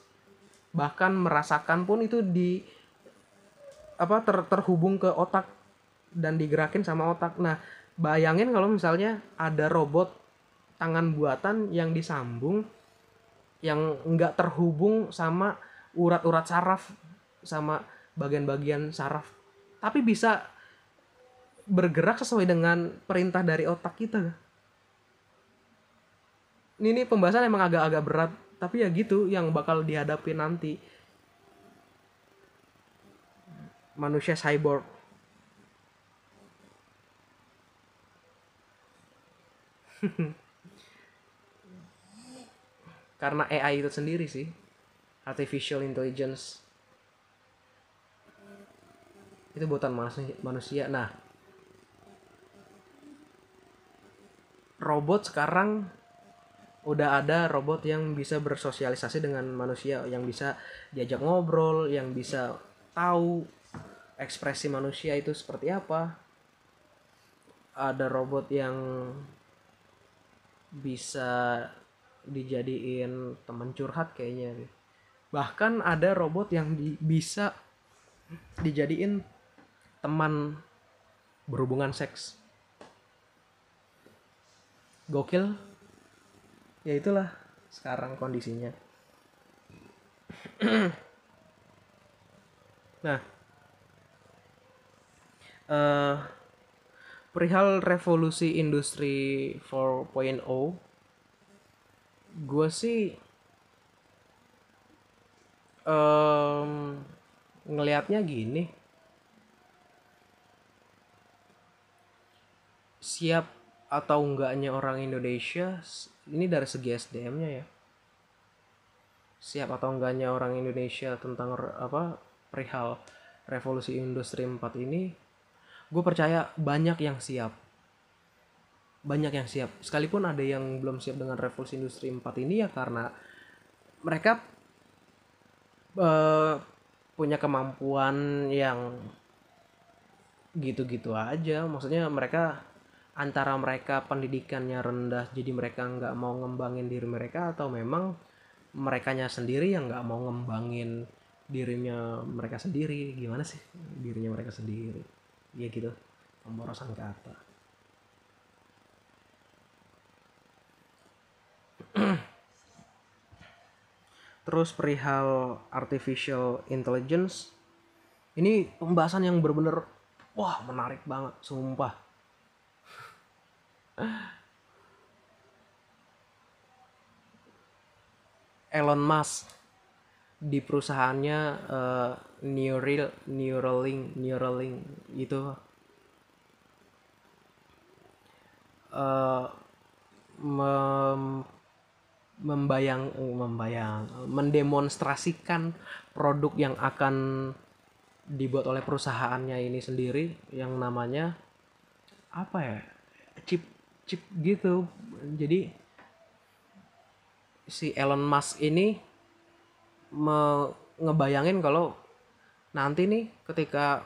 bahkan merasakan pun itu di apa ter, terhubung ke otak dan digerakin sama otak. Nah bayangin kalau misalnya ada robot tangan buatan yang disambung yang nggak terhubung sama urat-urat saraf sama bagian-bagian saraf. Tapi bisa bergerak sesuai dengan perintah dari otak kita. Ini, ini pembahasan emang agak-agak berat tapi ya gitu yang bakal dihadapi nanti. Manusia cyborg <laughs> karena AI itu sendiri sih. Artificial intelligence. Itu buatan manusia. Nah, robot sekarang udah ada robot yang bisa bersosialisasi dengan manusia, yang bisa diajak ngobrol, yang bisa tahu ekspresi manusia itu seperti apa. Ada robot yang bisa dijadiin teman curhat kayaknya. Bahkan ada robot yang di- bisa dijadiin teman berhubungan seks. Gokil. Ya itulah sekarang kondisinya. <clears throat> Nah eh perihal revolusi industri 4.0 gue sih em ngelihatnya gini. Siap atau enggaknya orang Indonesia ini dari segi SDM-nya ya. Siap atau enggaknya orang Indonesia tentang apa perihal revolusi industri 4 ini gue percaya banyak yang siap banyak yang siap. Sekalipun ada yang belum siap dengan revolusi industri 4 ini ya karena mereka eh, punya kemampuan yang gitu-gitu aja. Maksudnya mereka antara mereka pendidikannya rendah jadi mereka nggak mau ngembangin diri mereka atau memang merekanya sendiri yang nggak mau ngembangin dirinya mereka sendiri? Gimana sih dirinya mereka sendiri? Ya gitu. Pemborosan kata terus perihal artificial intelligence ini pembahasan yang bener-bener wah menarik banget sumpah. Elon Musk di perusahaannya eh, Neural Neuralink Neuralink itu eh, mem- membayang membayang mendemonstrasikan produk yang akan dibuat oleh perusahaannya ini sendiri yang namanya apa ya chip chip gitu. Jadi si Elon Musk ini me- ngebayangin kalau nanti nih ketika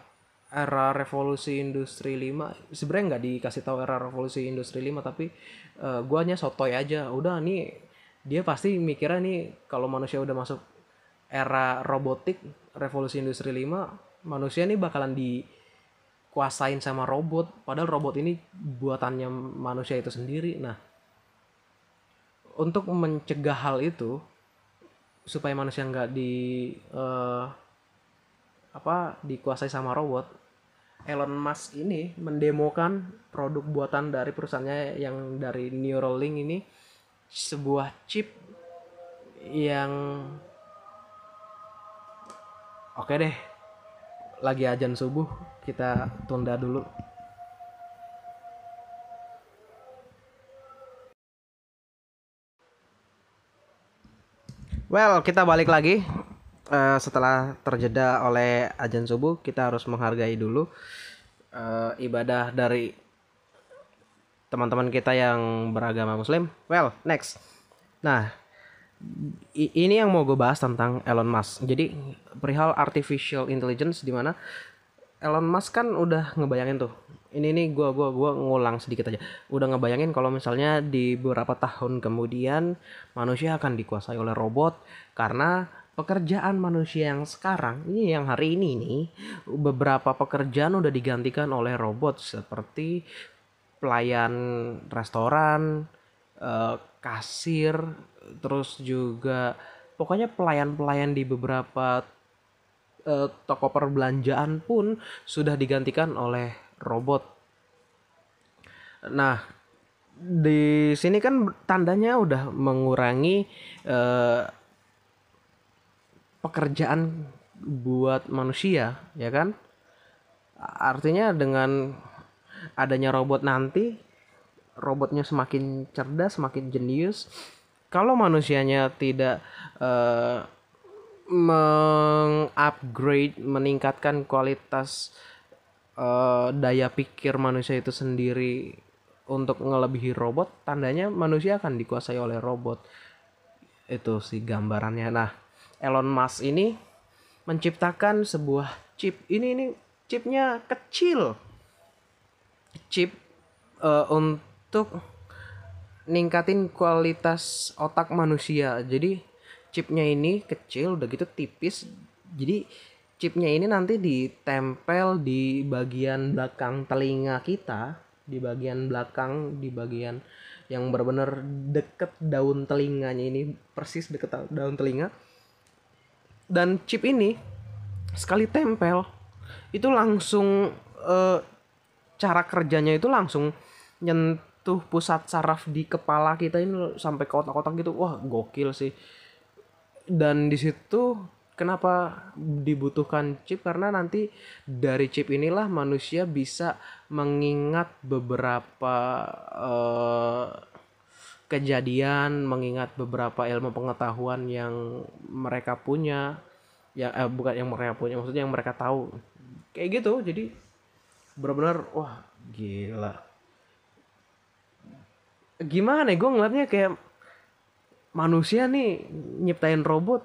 era revolusi industri 5 sebenarnya nggak dikasih tahu era revolusi industri 5 tapi eh, gua hanya sotoy aja. Udah nih dia pasti mikirnya nih kalau manusia udah masuk era robotik revolusi industri 5 manusia nih bakalan dikuasain sama robot. Padahal robot ini buatannya manusia itu sendiri. Nah untuk mencegah hal itu supaya manusia nggak di eh, apa dikuasai sama robot Elon Musk ini mendemokan produk buatan dari perusahaannya yang dari Neuralink ini sebuah chip yang oke deh lagi ajan subuh kita tunda dulu Well, kita balik lagi Eh, setelah terjeda oleh ajan subuh. Kita harus menghargai dulu eh, ibadah dari teman-teman kita yang beragama Muslim. Well, next. Nah, ini yang mau gue bahas tentang Elon Musk. Jadi perihal artificial intelligence di mana Elon Musk kan udah ngebayangin tuh. Ini nih gua gua gua ngulang sedikit aja. Udah ngebayangin kalau misalnya di beberapa tahun kemudian manusia akan dikuasai oleh robot karena pekerjaan manusia yang sekarang ini yang hari ini nih beberapa pekerjaan udah digantikan oleh robot seperti pelayan restoran, eh, kasir, terus juga pokoknya pelayan-pelayan di beberapa eh, toko perbelanjaan pun sudah digantikan oleh robot. Nah, di sini kan tandanya udah mengurangi eh, pekerjaan buat manusia, ya kan? Artinya dengan adanya robot nanti, robotnya semakin cerdas, semakin jenius. Kalau manusianya tidak eh, mengupgrade, meningkatkan kualitas eh, daya pikir manusia itu sendiri untuk ngelebihi robot, tandanya manusia akan dikuasai oleh robot. Itu sih gambarannya. Nah, Elon Musk ini menciptakan sebuah chip. Ini ini chipnya kecil chip eh, untuk ningkatin kualitas otak manusia. Jadi chipnya ini kecil udah gitu tipis. Jadi chipnya ini nanti ditempel di bagian belakang telinga kita di bagian belakang di bagian yang benar-benar deket daun telinganya ini persis deket daun telinga. Dan chip ini sekali tempel itu langsung eh, cara kerjanya itu langsung nyentuh pusat saraf di kepala kita ini sampai ke otak-otak gitu. Wah gokil sih. Dan di situ kenapa dibutuhkan chip? Karena nanti dari chip inilah manusia bisa mengingat beberapa eh, kejadian, mengingat beberapa ilmu pengetahuan yang mereka punya, ya eh, bukan yang mereka punya, maksudnya yang mereka tahu, kayak gitu. Jadi benar-benar wah gila. Gimana ya gue ngeliatnya kayak manusia nih nyiptain robot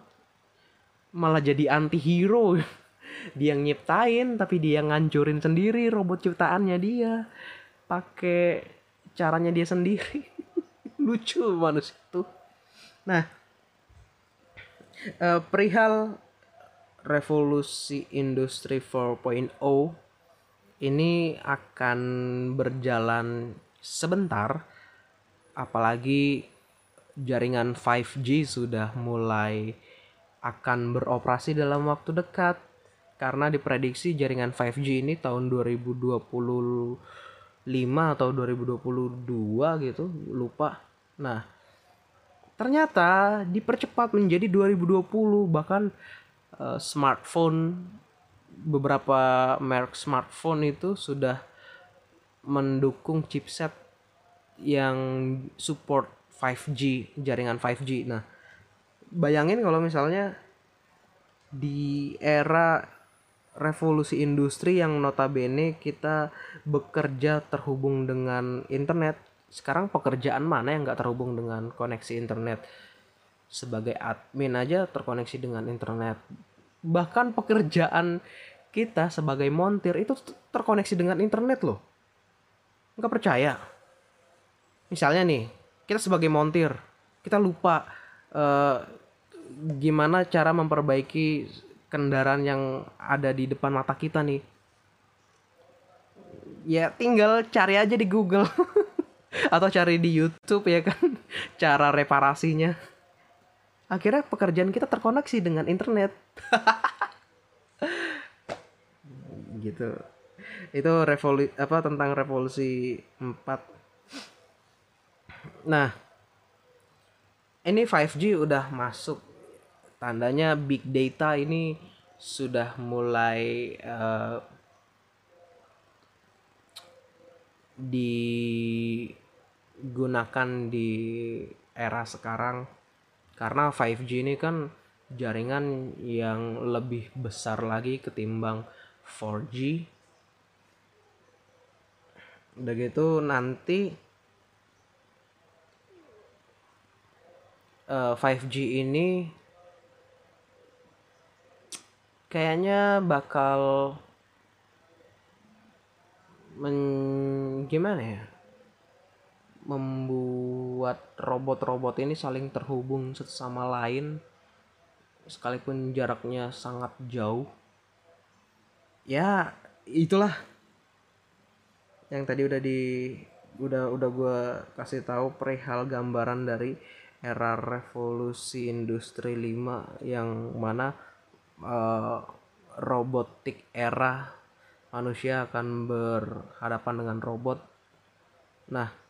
malah jadi anti hero <laughs> dia yang nyiptain tapi dia ngancurin sendiri robot ciptaannya dia. Pakai caranya dia sendiri. <laughs> Lucu manusia itu. Nah eh, perihal revolusi industri 4.0 ini akan berjalan sebentar apalagi jaringan 5G sudah mulai akan beroperasi dalam waktu dekat. Karena diprediksi jaringan 5G ini tahun 2025 atau 2022 gitu lupa. Nah ternyata dipercepat menjadi 2020 bahkan eh, smartphone beberapa merek smartphone itu sudah mendukung chipset yang support 5G jaringan 5G nah bayangin kalau misalnya di era revolusi industri yang notabene kita bekerja terhubung dengan internet sekarang pekerjaan mana yang nggak terhubung dengan koneksi internet? Sebagai admin aja terkoneksi dengan internet bahkan pekerjaan kita sebagai montir itu terkoneksi dengan internet loh. Nggak percaya. Misalnya nih kita sebagai montir kita lupa eh, gimana cara memperbaiki kendaraan yang ada di depan mata kita nih. Ya tinggal cari aja di Google. <laughs> Atau cari di YouTube ya kan? Cara reparasinya akhirnya pekerjaan kita terkoneksi dengan internet. <laughs> Gitu. Itu revolusi apa tentang revolusi 4 nah ini 5G udah masuk. Tandanya big data ini sudah mulai eh, digunakan di era sekarang karena 5G ini kan jaringan yang lebih besar lagi ketimbang 4G udah gitu nanti eh, 5G ini kayaknya bakal men gimana ya membuat robot-robot ini saling terhubung satu sama lain sekalipun jaraknya sangat jauh. Ya itulah yang tadi udah di udah udah gue kasih tahu perihal gambaran dari era revolusi industri 5 yang mana eh, robotik era manusia akan berhadapan dengan robot. Nah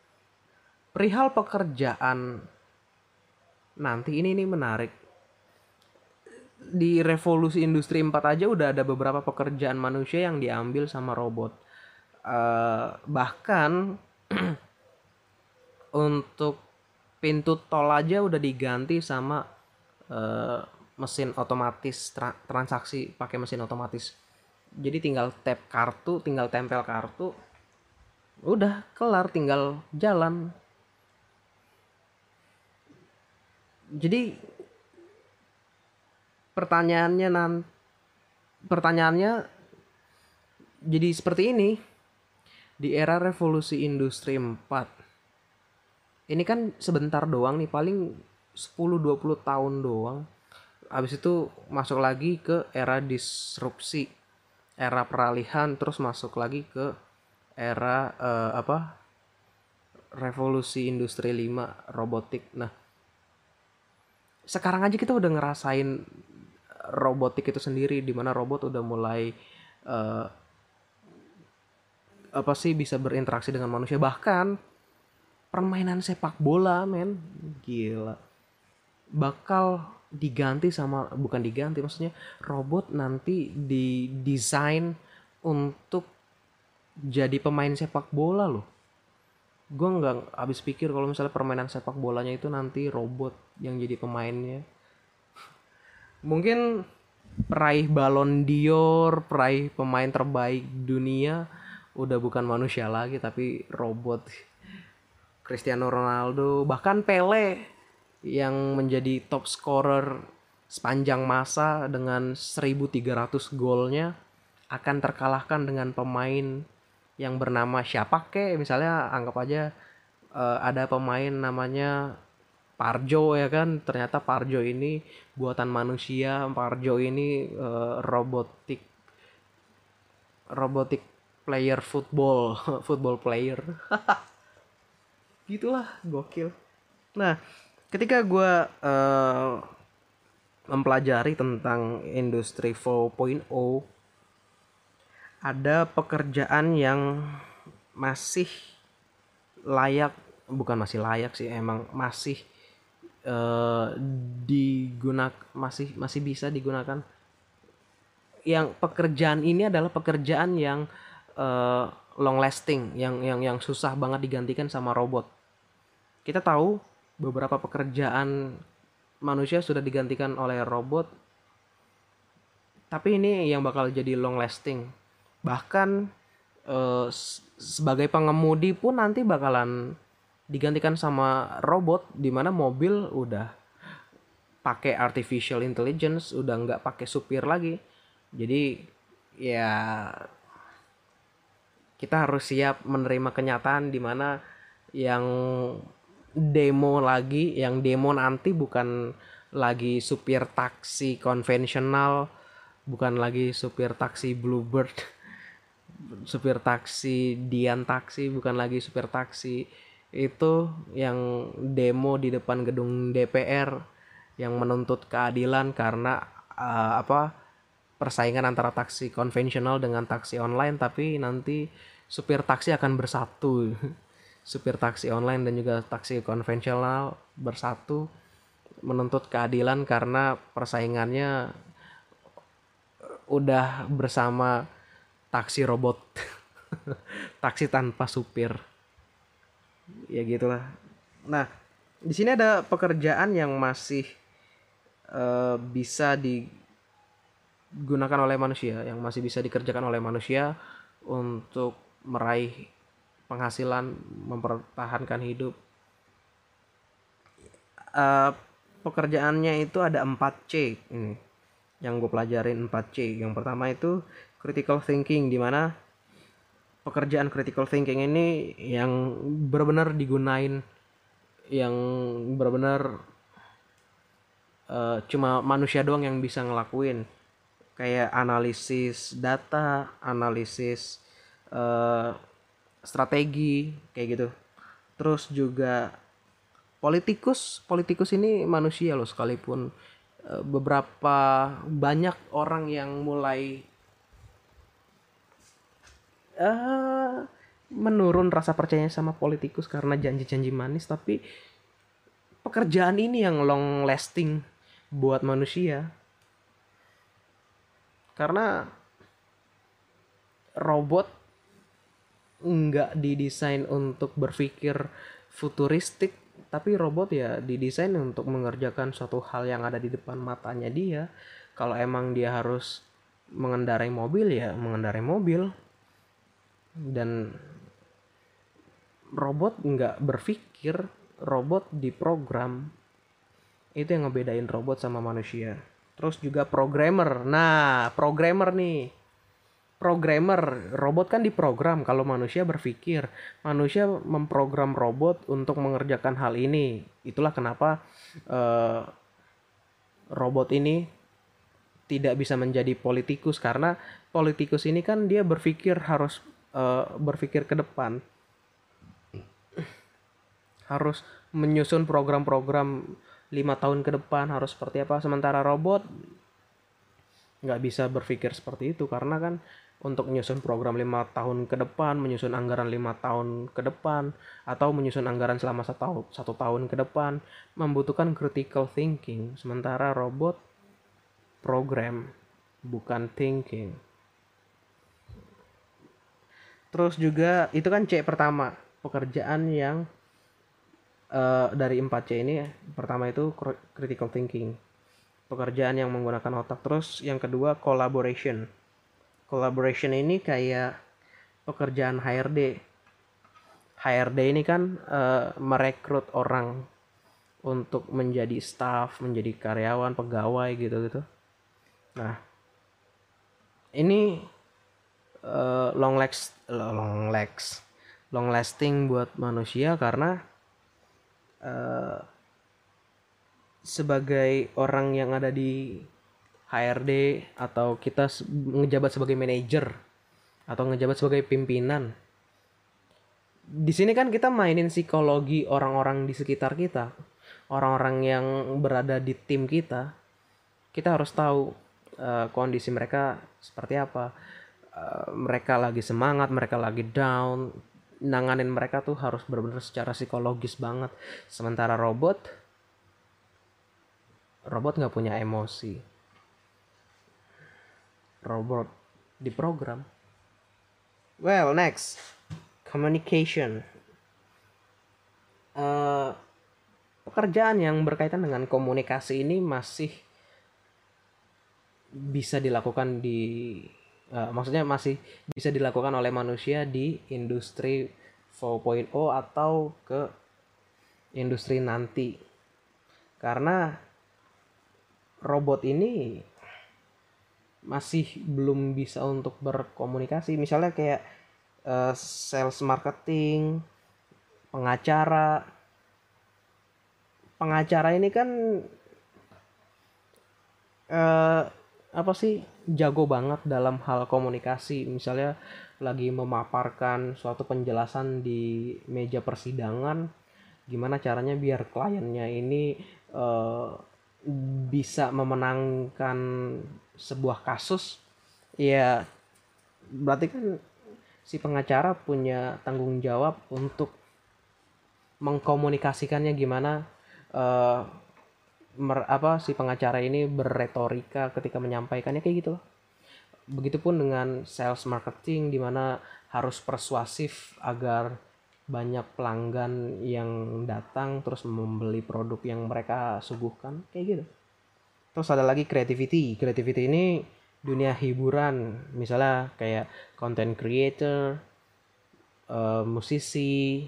perihal pekerjaan nanti ini ini menarik. Di revolusi industri 4 aja udah ada beberapa pekerjaan manusia yang diambil sama robot. Eh, bahkan <clears throat> untuk pintu tol aja udah diganti sama eh, mesin otomatis tra- transaksi pakai mesin otomatis. Jadi tinggal tap kartu tinggal tempel kartu udah kelar tinggal jalan jadi pertanyaannya nan pertanyaannya jadi seperti ini. Di era revolusi industri 4 ini kan sebentar doang nih paling 10-20 tahun doang. Habis itu masuk lagi ke era disrupsi era peralihan terus masuk lagi ke era eh, apa revolusi industri 5 robotik. Nah sekarang aja kita udah ngerasain robotik itu sendiri di mana robot udah mulai eh, apa sih bisa berinteraksi dengan manusia. Bahkan permainan sepak bola men gila. Bakal diganti sama bukan diganti maksudnya robot nanti didesain untuk jadi pemain sepak bola loh. Gue nggak habis pikir kalau misalnya permainan sepak bolanya itu nanti robot yang jadi pemainnya? Mungkin peraih balon dior peraih pemain terbaik dunia udah bukan manusia lagi tapi robot Cristiano Ronaldo bahkan Pele yang menjadi top scorer sepanjang masa dengan 1300 golnya akan terkalahkan dengan pemain yang bernama siapa kek? Misalnya anggap aja eh, ada pemain namanya Parjo ya kan? Ternyata Parjo ini buatan manusia Parjo ini eh, robotik robotik player football <laughs> football player. <laughs> Gitulah gokil. Nah ketika gue eh, mempelajari tentang industri 4.0 ada pekerjaan yang masih layak bukan masih layak sih emang masih eh, digunakan masih masih bisa digunakan. Yang pekerjaan ini adalah pekerjaan yang eh, long lasting yang yang yang susah banget digantikan sama robot. Kita tahu beberapa pekerjaan manusia sudah digantikan oleh robot tapi ini yang bakal jadi long lasting. Bahkan s- sebagai pengemudi pun nanti bakalan digantikan sama robot di mana mobil udah pakai artificial intelligence udah nggak pakai supir lagi. Jadi ya kita harus siap menerima kenyataan di mana yang demo lagi, yang demo nanti bukan lagi supir taksi konvensional, bukan lagi supir taksi Bluebird, <laughs> supir taksi Dian taksi, bukan lagi supir taksi itu yang demo di depan gedung DPR yang menuntut keadilan karena eh, apa persaingan antara taksi konvensional dengan taksi online tapi nanti supir taksi akan bersatu. <laughs> Supir taksi online dan juga taksi konvensional bersatu menuntut keadilan karena persaingannya udah bersama taksi robot. <laughs> Taksi tanpa supir ya gitulah. Nah di sini ada pekerjaan yang masih eh, bisa digunakan oleh manusia yang masih bisa dikerjakan oleh manusia untuk meraih penghasilan mempertahankan hidup. Eh, pekerjaannya itu ada 4C ini yang gue pelajarin 4C yang pertama itu critical thinking di mana pekerjaan critical thinking ini yang benar-benar digunain yang benar-benar eh, cuma manusia doang yang bisa ngelakuin. Kayak analisis data analisis eh, strategi kayak gitu. Terus juga politikus politikus ini manusia loh sekalipun. Eh, beberapa banyak orang yang mulai eh menurun rasa percayanya sama politikus karena janji-janji manis tapi pekerjaan ini yang long lasting buat manusia. Karena robot nggak didesain untuk berpikir futuristik tapi robot ya didesain untuk mengerjakan suatu hal yang ada di depan matanya dia. Kalau emang dia harus mengendarai mobil ya mengendarai mobil dan robot nggak berpikir robot diprogram. Itu yang ngebedain robot sama manusia. Terus juga programmer. Nah programmer nih. Programmer robot kan diprogram kalau manusia berpikir. Manusia memprogram robot untuk mengerjakan hal ini. Itulah kenapa eh, robot ini tidak bisa menjadi politikus. Karena politikus ini kan dia berpikir harus eh, berpikir ke depan harus menyusun program-program lima tahun ke depan harus seperti apa sementara robot nggak bisa berpikir seperti itu karena kan untuk menyusun program lima tahun ke depan, menyusun anggaran lima tahun ke depan, atau menyusun anggaran selama satu, satu tahun ke depan, membutuhkan critical thinking. Sementara robot program, bukan thinking. Terus juga itu kan C pertama, pekerjaan yang uh, dari 4C ini pertama itu critical thinking. Pekerjaan yang menggunakan otak. Terus yang kedua collaboration collaboration ini kayak pekerjaan HRD. HRD ini kan uh, merekrut orang untuk menjadi staff, menjadi karyawan, pegawai gitu-gitu. Nah, ini uh, long legs, long legs, long lasting buat manusia karena uh, sebagai orang yang ada di HRD atau kita ngejabat sebagai manajer atau ngejabat sebagai pimpinan. Di sini kan kita mainin psikologi orang-orang di sekitar kita, orang-orang yang berada di tim kita. Kita harus tahu uh, kondisi mereka seperti apa. Uh, mereka lagi semangat, mereka lagi down. Nanganin mereka tuh harus benar-benar secara psikologis banget. Sementara robot, robot nggak punya emosi robot di program. Well, next communication. Uh, pekerjaan yang berkaitan dengan komunikasi ini masih bisa dilakukan di uh, maksudnya masih bisa dilakukan oleh manusia di industri 4.0 atau ke industri nanti. Karena robot ini masih belum bisa untuk berkomunikasi. Misalnya kayak uh, sales marketing pengacara. Pengacara ini kan uh, apa sih jago banget dalam hal komunikasi. Misalnya lagi memaparkan suatu penjelasan di meja persidangan gimana caranya biar kliennya ini uh, bisa memenangkan sebuah kasus? Ya berarti kan si pengacara punya tanggung jawab untuk mengkomunikasikannya gimana uh, mer, apa si pengacara ini berretorika ketika menyampaikannya kayak gitu loh. Begitupun dengan sales marketing di mana harus persuasif agar banyak pelanggan yang datang terus membeli produk yang mereka suguhkan kayak gitu. Terus ada lagi creativity. Creativity ini dunia hiburan, misalnya kayak content creator, uh, musisi,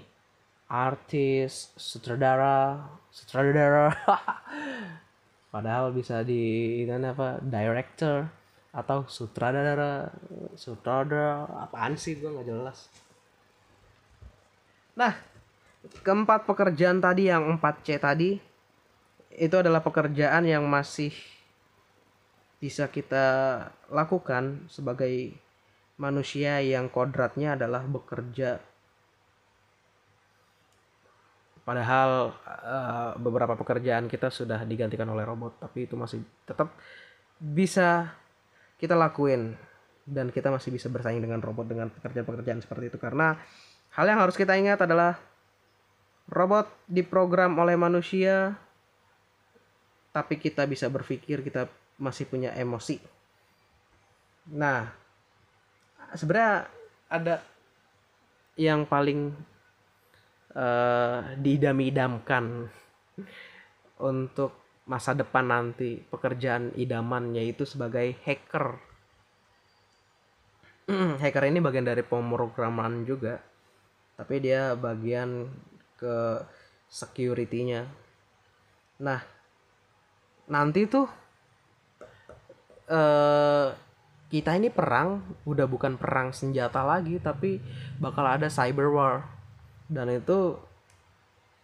artis, sutradara, sutradara. <laughs> Padahal bisa di ini apa director atau sutradara, sutradara apaan sih gue nggak jelas. Nah, keempat pekerjaan tadi yang 4C tadi itu adalah pekerjaan yang masih bisa kita lakukan sebagai manusia yang kodratnya adalah bekerja padahal uh, beberapa pekerjaan kita sudah digantikan oleh robot tapi itu masih tetap bisa kita lakuin dan kita masih bisa bersaing dengan robot dengan pekerjaan-pekerjaan seperti itu. Karena hal yang harus kita ingat adalah robot diprogram oleh manusia tapi kita bisa berpikir kita masih punya emosi. Nah sebenarnya ada yang paling uh, didam-idamkan untuk masa depan nanti pekerjaan idaman yaitu sebagai hacker. <clears throat> Hacker ini bagian dari pemrograman juga tapi dia bagian ke security-nya. Nah nanti tuh uh, kita ini perang udah bukan perang senjata lagi tapi bakal ada cyber war dan itu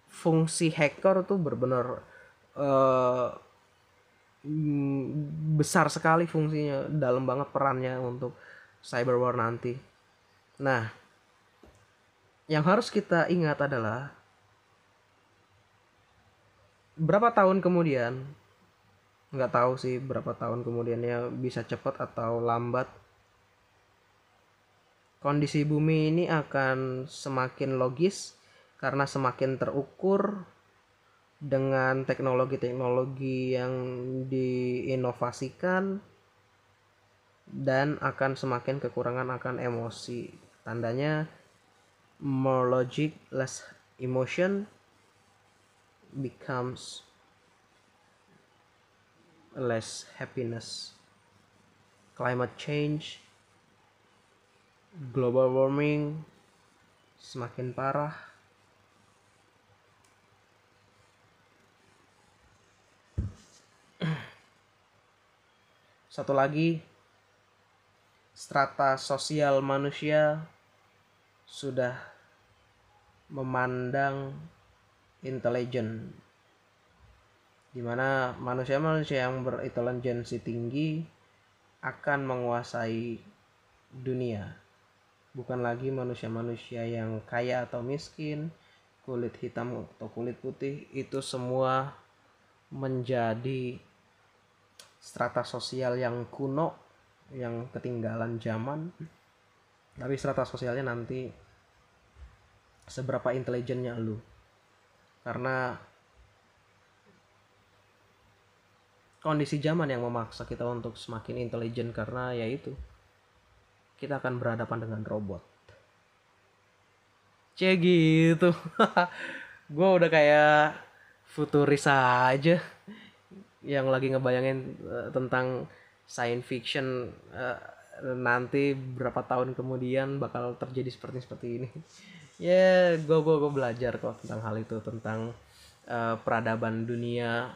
fungsi hacker tuh benar-benar eh, mm, besar sekali fungsinya dalam banget perannya untuk cyber war nanti. Nah yang harus kita ingat adalah berapa tahun kemudian nggak tahu sih berapa tahun kemudiannya bisa cepat atau lambat kondisi bumi ini akan semakin logis karena semakin terukur dengan teknologi-teknologi yang diinovasikan dan akan semakin kekurangan akan emosi tandanya more logic less emotion becomes less happiness. Climate change, global warming semakin parah. Satu lagi, strata sosial manusia sudah memandang intelijen di mana manusia-manusia yang berintelijensi tinggi akan menguasai dunia. Bukan lagi manusia-manusia yang kaya atau miskin, kulit hitam atau kulit putih, itu semua menjadi strata sosial yang kuno, yang ketinggalan zaman. Tapi strata sosialnya nanti seberapa intelijennya lu. Karena kondisi zaman yang memaksa kita untuk semakin intelijen karena ya itu kita akan berhadapan dengan robot. Cie gitu. <laughs> gue udah kayak futuris aja yang lagi ngebayangin uh, tentang science fiction uh, nanti berapa tahun kemudian bakal terjadi seperti seperti ini. <laughs> ya, yeah, gue gue belajar kok tentang hal itu tentang uh, peradaban dunia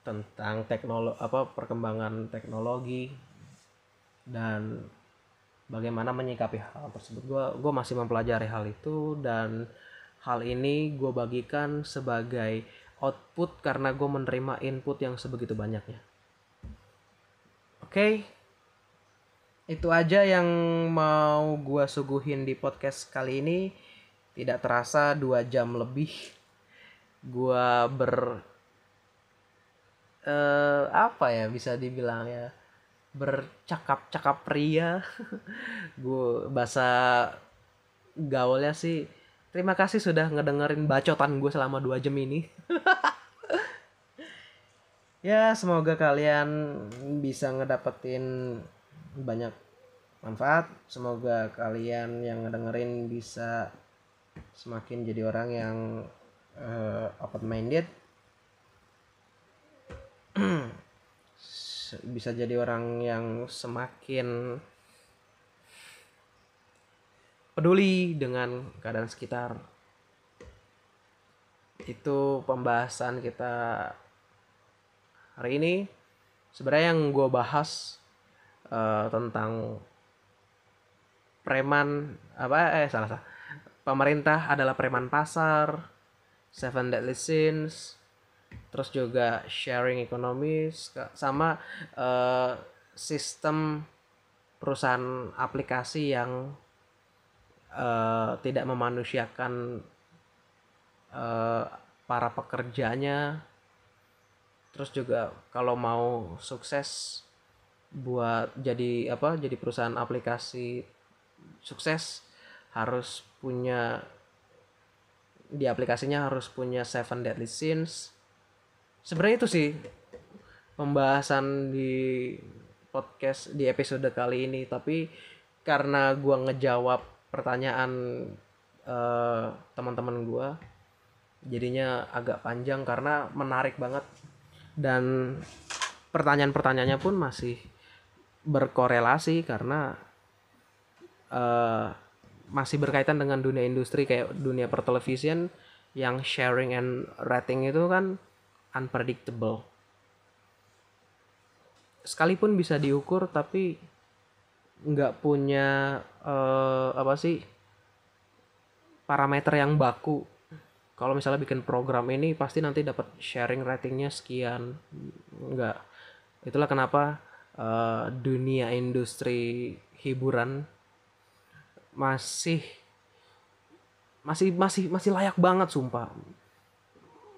tentang teknologi apa perkembangan teknologi dan bagaimana menyikapi hal tersebut. Gue gue masih mempelajari hal itu dan hal ini gue bagikan sebagai output karena gue menerima input yang sebegitu banyaknya. Oke? Okay. itu aja yang mau gue suguhin di podcast kali ini. Tidak terasa dua jam lebih gue ber uh, apa ya bisa dibilang ya bercakap-cakap pria. <laughs> Gue bahasa gaulnya sih terima kasih sudah ngedengerin bacotan gue selama dua jam ini. <laughs> Ya semoga kalian bisa ngedapetin banyak manfaat. Semoga kalian yang ngedengerin bisa semakin jadi orang yang uh, open minded <clears throat> bisa jadi orang yang semakin peduli dengan keadaan sekitar. Itu pembahasan kita hari ini. Sebenarnya yang gue bahas uh, tentang preman apa eh salah salah. Pemerintah adalah preman pasar seven deadly sins terus juga sharing ekonomis sama uh, sistem perusahaan aplikasi yang uh, tidak memanusiakan uh, para pekerjanya. Terus juga kalau mau sukses buat jadi apa jadi perusahaan aplikasi sukses harus punya di aplikasinya harus punya seven deadly sins sebenarnya itu sih pembahasan di podcast di episode kali ini. Tapi karena gua ngejawab pertanyaan uh, teman-teman gua jadinya agak panjang karena menarik banget. Dan pertanyaan-pertanyaannya pun masih berkorelasi karena uh, masih berkaitan dengan dunia industri kayak dunia pertelevisian yang sharing and rating itu kan unpredictable. sekalipun bisa diukur tapi nggak punya eh, apa sih parameter yang baku. Kalau misalnya bikin program ini pasti nanti dapat sharing ratingnya sekian. Nggak. Itulah kenapa eh, dunia industri hiburan masih masih masih masih layak banget sumpah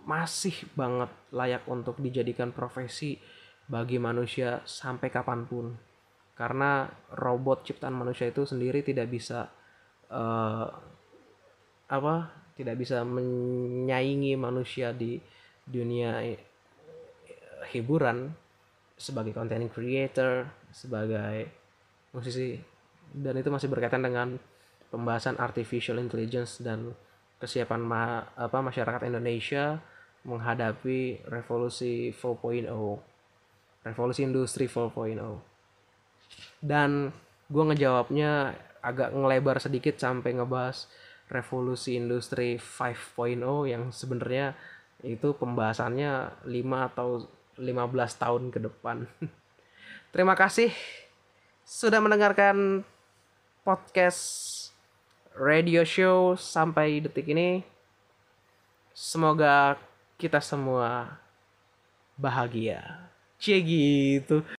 masih banget layak untuk dijadikan profesi bagi manusia sampai kapan pun. Karena robot ciptaan manusia itu sendiri tidak bisa eh, apa tidak bisa menyaingi manusia di dunia eh, hiburan sebagai content creator sebagai musisi. Dan itu masih berkaitan dengan pembahasan artificial intelligence dan kesiapan ma- apa masyarakat Indonesia menghadapi revolusi 4.0 revolusi industri 4.0 dan gue ngejawabnya agak ngelebar sedikit sampai ngebahas revolusi industri 5.0 yang sebenarnya itu pembahasannya 5 atau 15 tahun ke depan. <laughs> Terima kasih sudah mendengarkan podcast radio show sampai detik ini. Semoga kita semua bahagia. Cie gitu.